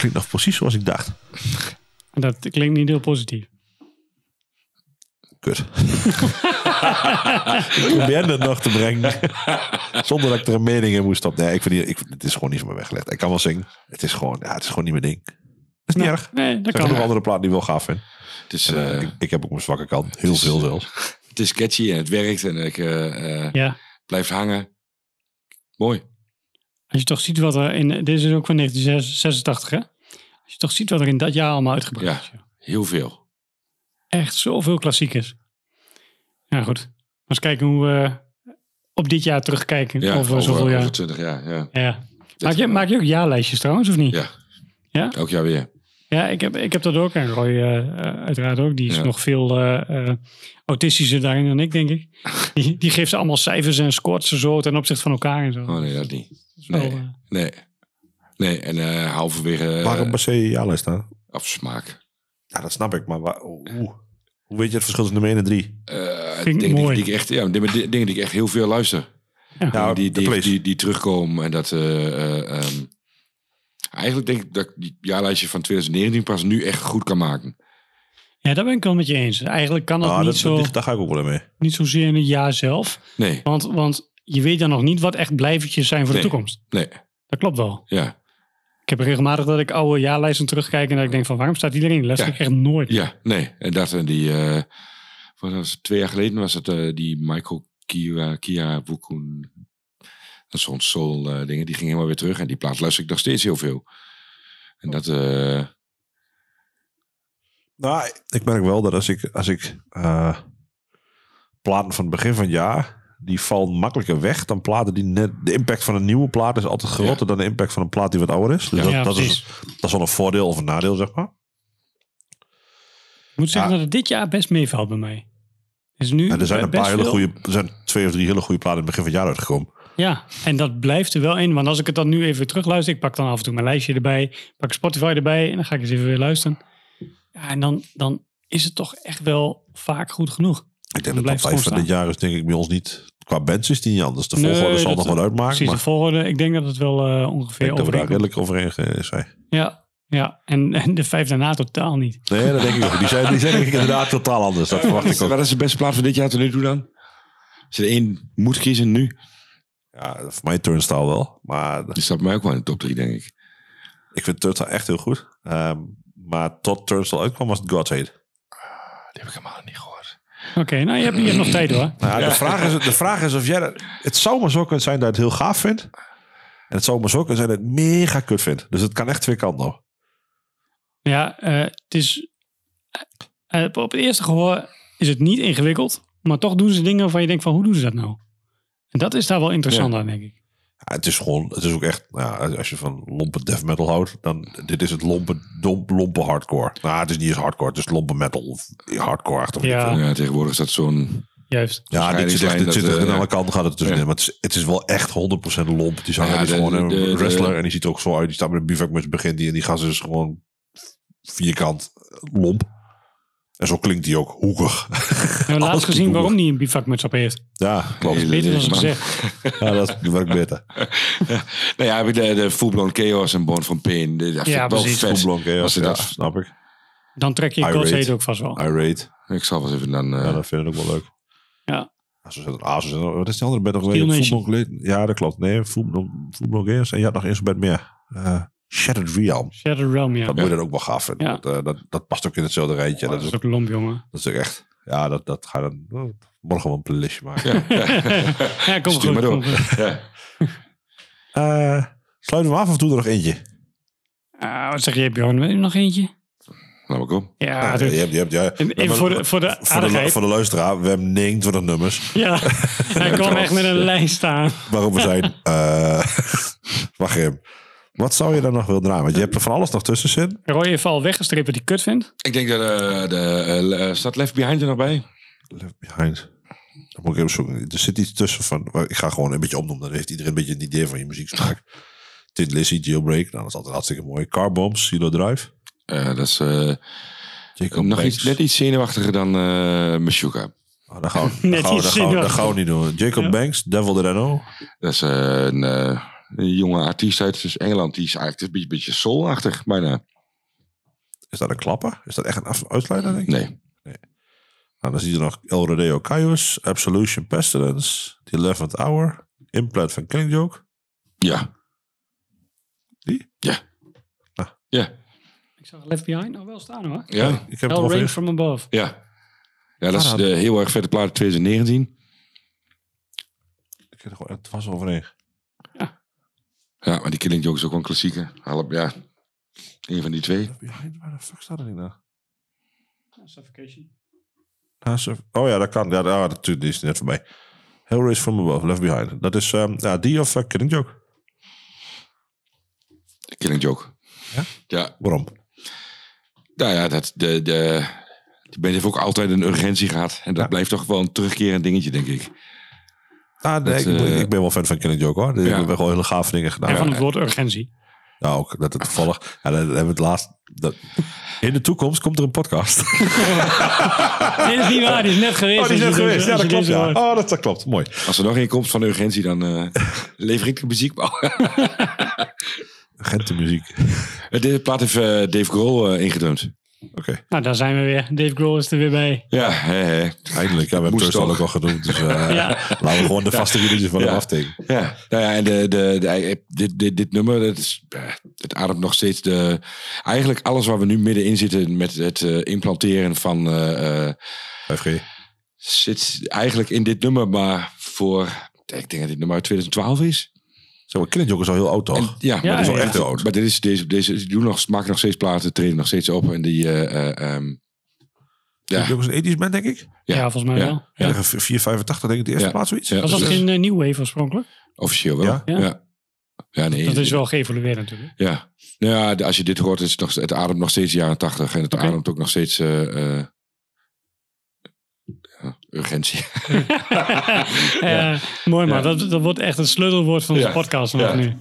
Klinkt nog precies zoals ik dacht. Dat klinkt niet heel positief. Kut. ik probeer het nog te brengen. Zonder dat ik er een mening in moest op. Nee, ik vind niet, ik, het is gewoon niet voor me weggelegd. Ik kan wel zingen. Het is gewoon, ja, het is gewoon niet mijn ding. Dat is niet erg. Nee, dat Er zijn kan. nog andere platen die wel gaaf vind. Het is, En, eh, eh, ik, ik heb ook mijn zwakke kant. Heel is, veel zelfs. Het is catchy en het werkt en ik eh, eh, Ja. blijft hangen. Mooi. Als je toch ziet wat er in... Dit is ook van 1986, hè? Als je toch ziet wat er in dat jaar allemaal uitgebracht Ja, is. joh. heel veel. Echt zoveel klassiekers. Ja, goed. Eens kijken hoe we op dit jaar terugkijken. Ja, over, over, zoveel jaar. over 20 jaar. Ja. Ja. Maak je, maak je ook jaarlijstjes trouwens, of niet? Ja. Ja? Elk jaar weer. Ja, ik heb, ik heb dat ook. En Roy eh, eh, uiteraard ook. Die is Ja. nog veel eh, autistischer daarin dan ik, denk ik. Die, die geeft ze allemaal cijfers en scoort ze zo ten opzichte van elkaar en zo. Oh nee, dat niet. Wel, Nee, nee. Nee, en eh halverwege... eh, Waarom per se jaarlijst staan? Op smaak. Ja, dat snap ik. Maar waar- hoe, hoe weet je het verschil tussen de 1 en 3? Eh, Vind ik dingen, die, mooi. die ik echt, ja, dingen, dingen die ik echt heel veel luister. Ja. Ja, die, die, die, die terugkomen en dat... eh, eh, ehm, eigenlijk denk ik dat ik die jaarlijstje van 2019 pas nu echt goed kan maken. Ja, daar ben ik wel met je eens. Eigenlijk kan dat Ah, niet, dat, zo, dat, daar ga ik ook wel mee. niet zozeer in het jaar zelf. Nee, Want, want je weet dan nog niet wat echt blijvertjes zijn voor Nee. de toekomst. nee, Dat klopt wel. ja. Ik heb regelmatig dat ik oude jaarlijsten terugkijk en dat ik denk van waarom staat die erin? Ja. ik echt nooit. Ja, nee. En dat en die... eh wat was het, twee jaar geleden was het eh, die Michael Kia, Kia Wukun... Dat is zo'n soul eh, dingen. Die ging helemaal weer terug. En die plaat luister ik nog steeds heel veel. En dat... eh, Nou, ik merk wel dat als ik, als ik eh, platen van het begin van het jaar, die vallen makkelijker weg dan platen die net. De impact van een nieuwe plaat is altijd groter dan de impact van een plaat die wat ouder is. Dus Ja. dat, dat, is, dat is wel een voordeel of een nadeel, zeg maar. Ik moet zeggen dat het dit jaar best meevalt bij mij. Is nu Ja, er zijn een paar hele goede, er zijn twee of drie hele goede platen in het begin van het jaar uitgekomen. Ja, en dat blijft er wel in. Want als ik het dan nu even terugluister, ik pak dan af en toe mijn lijstje erbij, pak Spotify erbij en dan ga ik eens even weer luisteren. Ja, en dan, dan is het toch echt wel vaak goed genoeg. Ik denk dat de top 5 van dit jaar is denk ik bij ons niet... Qua bands is die niet anders. De Nee, volgorde zal dat- nog wel uitmaken. Precies, Maar de volgorde. Ik denk dat het wel eh, ik ongeveer denk dat we daar redelijk overheen zijn. Ja, ja. En, en de vijf daarna totaal niet. Nee, dat denk ik ook. Die zijn, die zijn denk ik inderdaad totaal anders. Dat verwacht ik ook. wat is de beste plaat van dit jaar tot nu toe dan? Als je er één moet kiezen nu, Ja, voor mij Turnstile wel. Maar die staat mij ook wel in de top 3, denk ik. ik vind Turnstile echt heel goed. Ehm, maar tot Turnstile uitkwam was het God's Hate. Die heb ik helemaal Oké, nou je hebt, je hebt nog tijd hoor. Nou, de, vraag is, de vraag is of jij... Het zou maar zo kunnen zijn dat je het heel gaaf vindt. En het zou maar zo kunnen zijn dat je het mega kut vindt. Dus het kan echt twee kanten op. Ja, eh, het is. eh, op het eerste gehoor is het niet ingewikkeld. Maar toch doen ze dingen waarvan je denkt van hoe doen ze dat nou? En dat is daar wel interessant aan, denk ik. Ja, het is gewoon... Het is ook echt... Nou, ja, als je van lompe death metal houdt... Dan dit is het lompe, dom, lompe hardcore. Nou, het is niet eens hardcore. Het is lompe metal. Of hardcore achter. Ja. Ja, tegenwoordig is dat zo'n... Juist. Ja, dit zit echt, dit dat, zit echt eh, aan alle kanten gaat het tussenin. ja. Maar het is, het is wel echt 100% lomp. Die zanger Ja, die is de- gewoon een de- de- wrestler. en die ziet er ook zo uit. Die staat met een bivakmuts begint die. En die gast is gewoon vierkant lomp. En zo klinkt hij ook hoekig. We hebben laatst gezien waarom hij een bivakmuts op heeft. Ja, klopt. Beter dan gezegd. Ja, dat werkt beter. Nou ja, de, de Full Blown Chaos en Born from Pain. De- Dat Ja, wel precies. vet. Full blown chaos, ja, dat- snap ik. Dan trek je Hate ook vast wel. Irate. Ik zal wel even dan... eh, Ja, dat vind ik ook wel leuk. Ja. Ah, zo zit- ah, zo zit- wat is die andere band nog Steel? Ja, dat klopt. Nee, Full Blown, Full Blown Chaos. En je had nog eens een band meer. Eh, Shattered Realm. Shattered Realm, ja. Dat moet je dan ook wel gaaf. Ja. Dat, eh, dat, dat past ook in hetzelfde rijtje. dat dat, is ook lomp, jongen. dat is ook echt... Ja, dat, dat ga je dan oh, morgen wel een playlistje maken. ja, kom Stuur goed. maar door. kom goed. Ja. Eh, sluiten we af of doen we er nog eentje? Ah, wat zeg je, Bjorn? Wil je nog eentje? Nou, maar kom. Ja, Ja, doe- je hebt, je hebt, ja. En even voor de, voor de voor, de, voor de luisteraar, we hebben 29 nummers. Ja, hij kwam echt met een lijst staan. Waarop we zijn. eh wacht even. Wat zou je dan nog willen draaien? Want je hebt er van alles nog tussen zitten. Roy heeft al weggestreept wat hij kut vindt. Ik denk dat eh, de, eh, staat Left Behind er nog bij. Left Behind. Dan moet ik even zoeken. Er zit iets tussen van... Ik ga gewoon een beetje opnoemen. Dan heeft iedereen een beetje een idee van je muzieksmaak. Tin Lizzy, Jailbreak. Nou, dat is altijd hartstikke mooi. Car Bombs, Silo Drive. Eh, dat is eh, Jacob nog Banks. iets, net iets zenuwachtiger dan eh Meshuggah. Oh, dat gaan we, Net gaan we, iets dat gaan we, dat zenuwachtig. gaan we niet doen. Jacob Ja. Banks, Devil Know. Dat is eh, een, eh, een jonge artiest uit dus Engeland. Die is eigenlijk een beetje, beetje soulachtig bijna. Is dat een klapper? Is dat echt een uitsluiter, denk ik? Nee. Nou, dan zie je nog El Rodeo Caius, Absolution Pestilence, The Eleventh Hour, Implant van Killing Joke. Ja. Die? Ja. Ah. Ja. Ik zag Left Behind nog wel staan hoor. Ja. Ik heb Hell het Rain from Above. Ja. Ja, dat is Ah, de heel erg vette plaat uit 2019. Ik heb er gewoon, het was overheen. Ja, maar die Killing Joke is ook wel een klassieker. Halp, ja. Een van die twee. Behind, waar de fuck staat dat in nou? Suffocation. Ah, Oh ja, dat kan. Ja, ah, dat, die is net voorbij. Hellraise from Above, Left Behind. Dat is um, ja, die of uh, Killing Joke. Killing Joke. Ja? Ja. Waarom? Nou ja, dat, de, de, die band heeft ook altijd een urgentie gehad. En dat blijft toch wel een terugkerend dingetje, denk ik. Ah, nee, Dat, ik, ben- ik ben wel fan van Killing Joke hoor. Die Ja. hebben gewoon hele gave dingen gedaan. en van het woord urgentie. Ja, ook dat het toevallig. Ja, dat hebben we het laatst. Dat, in de toekomst komt er een podcast. Nee, dat is niet waar. Die is net geweest. Oh, die is net geweest. Ja, dat klopt. Ja. Oh, dat, dat klopt. Mooi. Als er nog één komt van urgentie, dan eh lever ik de muziek. Gente muziek. Deze plaat heeft eh, Dave Grohl ingedrumd. Oké. Nou, daar zijn we weer. Dave Grohl is er weer bij. Ja, hè, hè. Eindelijk. Ja, we hebben het al ook al genoemd. Dus eh, Ja. laten we gewoon de vaste release van Ja. hem aftekenen. Ja, nou ja, en de, de, de, dit, dit, dit nummer, dat is, eh, het ademt nog steeds de... Eigenlijk alles waar we nu middenin zitten met het eh, implanteren van... eh, eh, 5G. zit eigenlijk in dit nummer, maar voor... Ik denk dat dit nummer uit 2012 is. Zo, maar Killing Joke is al heel oud, toch? En, ja, maar, dat is wel ja, echt heel oud. Maar dit is, deze, deze, die doen nog, maken nog steeds platen, treden nog steeds op. En die... eh, eh, ehm, Killing ja, Joke is een ethisch band, denk ik. Ja, volgens mij ja, wel. Ja. Ja. 485 denk ik de eerste Ja. plaats zoiets. Ja. Was dat geen uh, New Wave oorspronkelijk? officieel wel. Ja? Ja, Ja. ja. nee. Dat is wel geëvolueerd natuurlijk. Ja, nou ja, als je dit hoort, is het, nog, het ademt nog steeds jaren tachtig. En het ademt ook nog steeds eh, eh, urgentie. Ja, mooi man. Ja. Dat, dat wordt echt het sleutelwoord van onze Ja. podcast vanaf Ja. nu.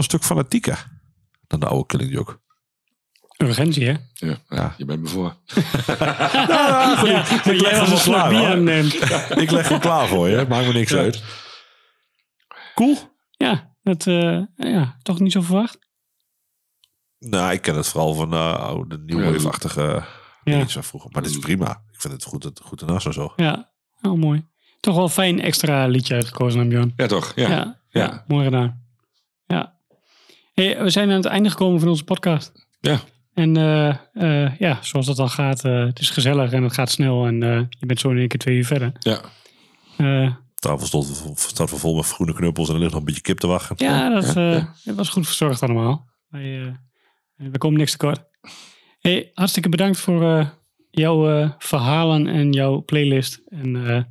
Een stuk fanatieker dan de oude Killing Joke. Urgentie, hè? Ja, ja. je bent me voor. Ja, goed, ik, leg was hem klaar, het nemen. Ik leg hem klaar voor je. Maakt me niks uit. Cool. Ja, dat, eh, ja, toch niet zo verwacht. Nou, ik ken het vooral van eh oude, nieuwe Ja. dingen van vroeger. Maar dit is prima. Ik vind het goed, het goed en en zo. Ja, oh, mooi. Toch wel een fijn extra liedje uitgekozen, Bjorn. Ja, toch? Ja. Ja, Ja. mooi gedaan. Ja. Hey, we zijn aan het einde gekomen van onze podcast. Ja. En eh, eh, ja, zoals dat al gaat, eh, het is gezellig en het gaat snel. En eh, je bent zo in één keer twee uur verder. Ja. Eh, tafel stond, staat vol met groene knuppels en er ligt nog een beetje kip te wachten. ja, dat eh, het was goed verzorgd allemaal. Wij, eh, we komen niks tekort. Hey, hartstikke bedankt voor eh, jouw eh, verhalen en jouw playlist. En eh,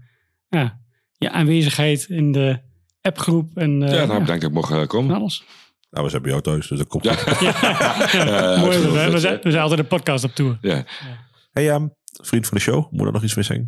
ja, je aanwezigheid in de appgroep. En, eh, ja, nou, bedankt dat ik mocht komen. Alles. Nou, we zijn bij jou thuis, dus dat komt Ja. mooi, we, zijn- we, zijn, we zijn altijd een podcast op tour. Ja. Hey, ehm, vriend van de show, moet er nog iets mee zeggen?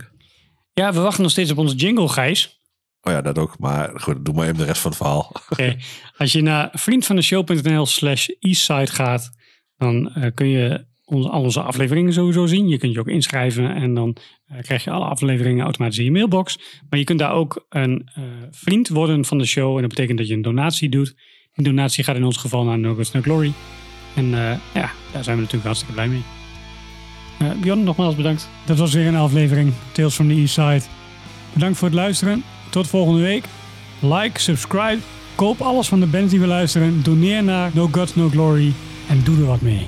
Ja, we wachten nog steeds op onze jingle, Gijs. Oh ja, dat ook. Maar goed, doe maar even de rest van het verhaal. Oké. Als je naar vriendvandeshow.nl slash eastside gaat, dan eh, kun je onze, al onze afleveringen sowieso zien. Je kunt je ook inschrijven en dan eh, krijg je alle afleveringen automatisch in je mailbox. Maar je kunt daar ook een eh, vriend worden van de show. En dat betekent dat je een donatie doet. Donatie gaat in ons geval naar No Guts No Glory. En eh, ja, daar zijn we natuurlijk hartstikke blij mee. Bjorn, nogmaals bedankt. Dat was weer een aflevering Tales from the East Side. Bedankt voor het luisteren. Tot volgende week. Like, subscribe, koop alles van de bands die we luisteren. Doneer naar No Guts No Glory en doe er wat mee.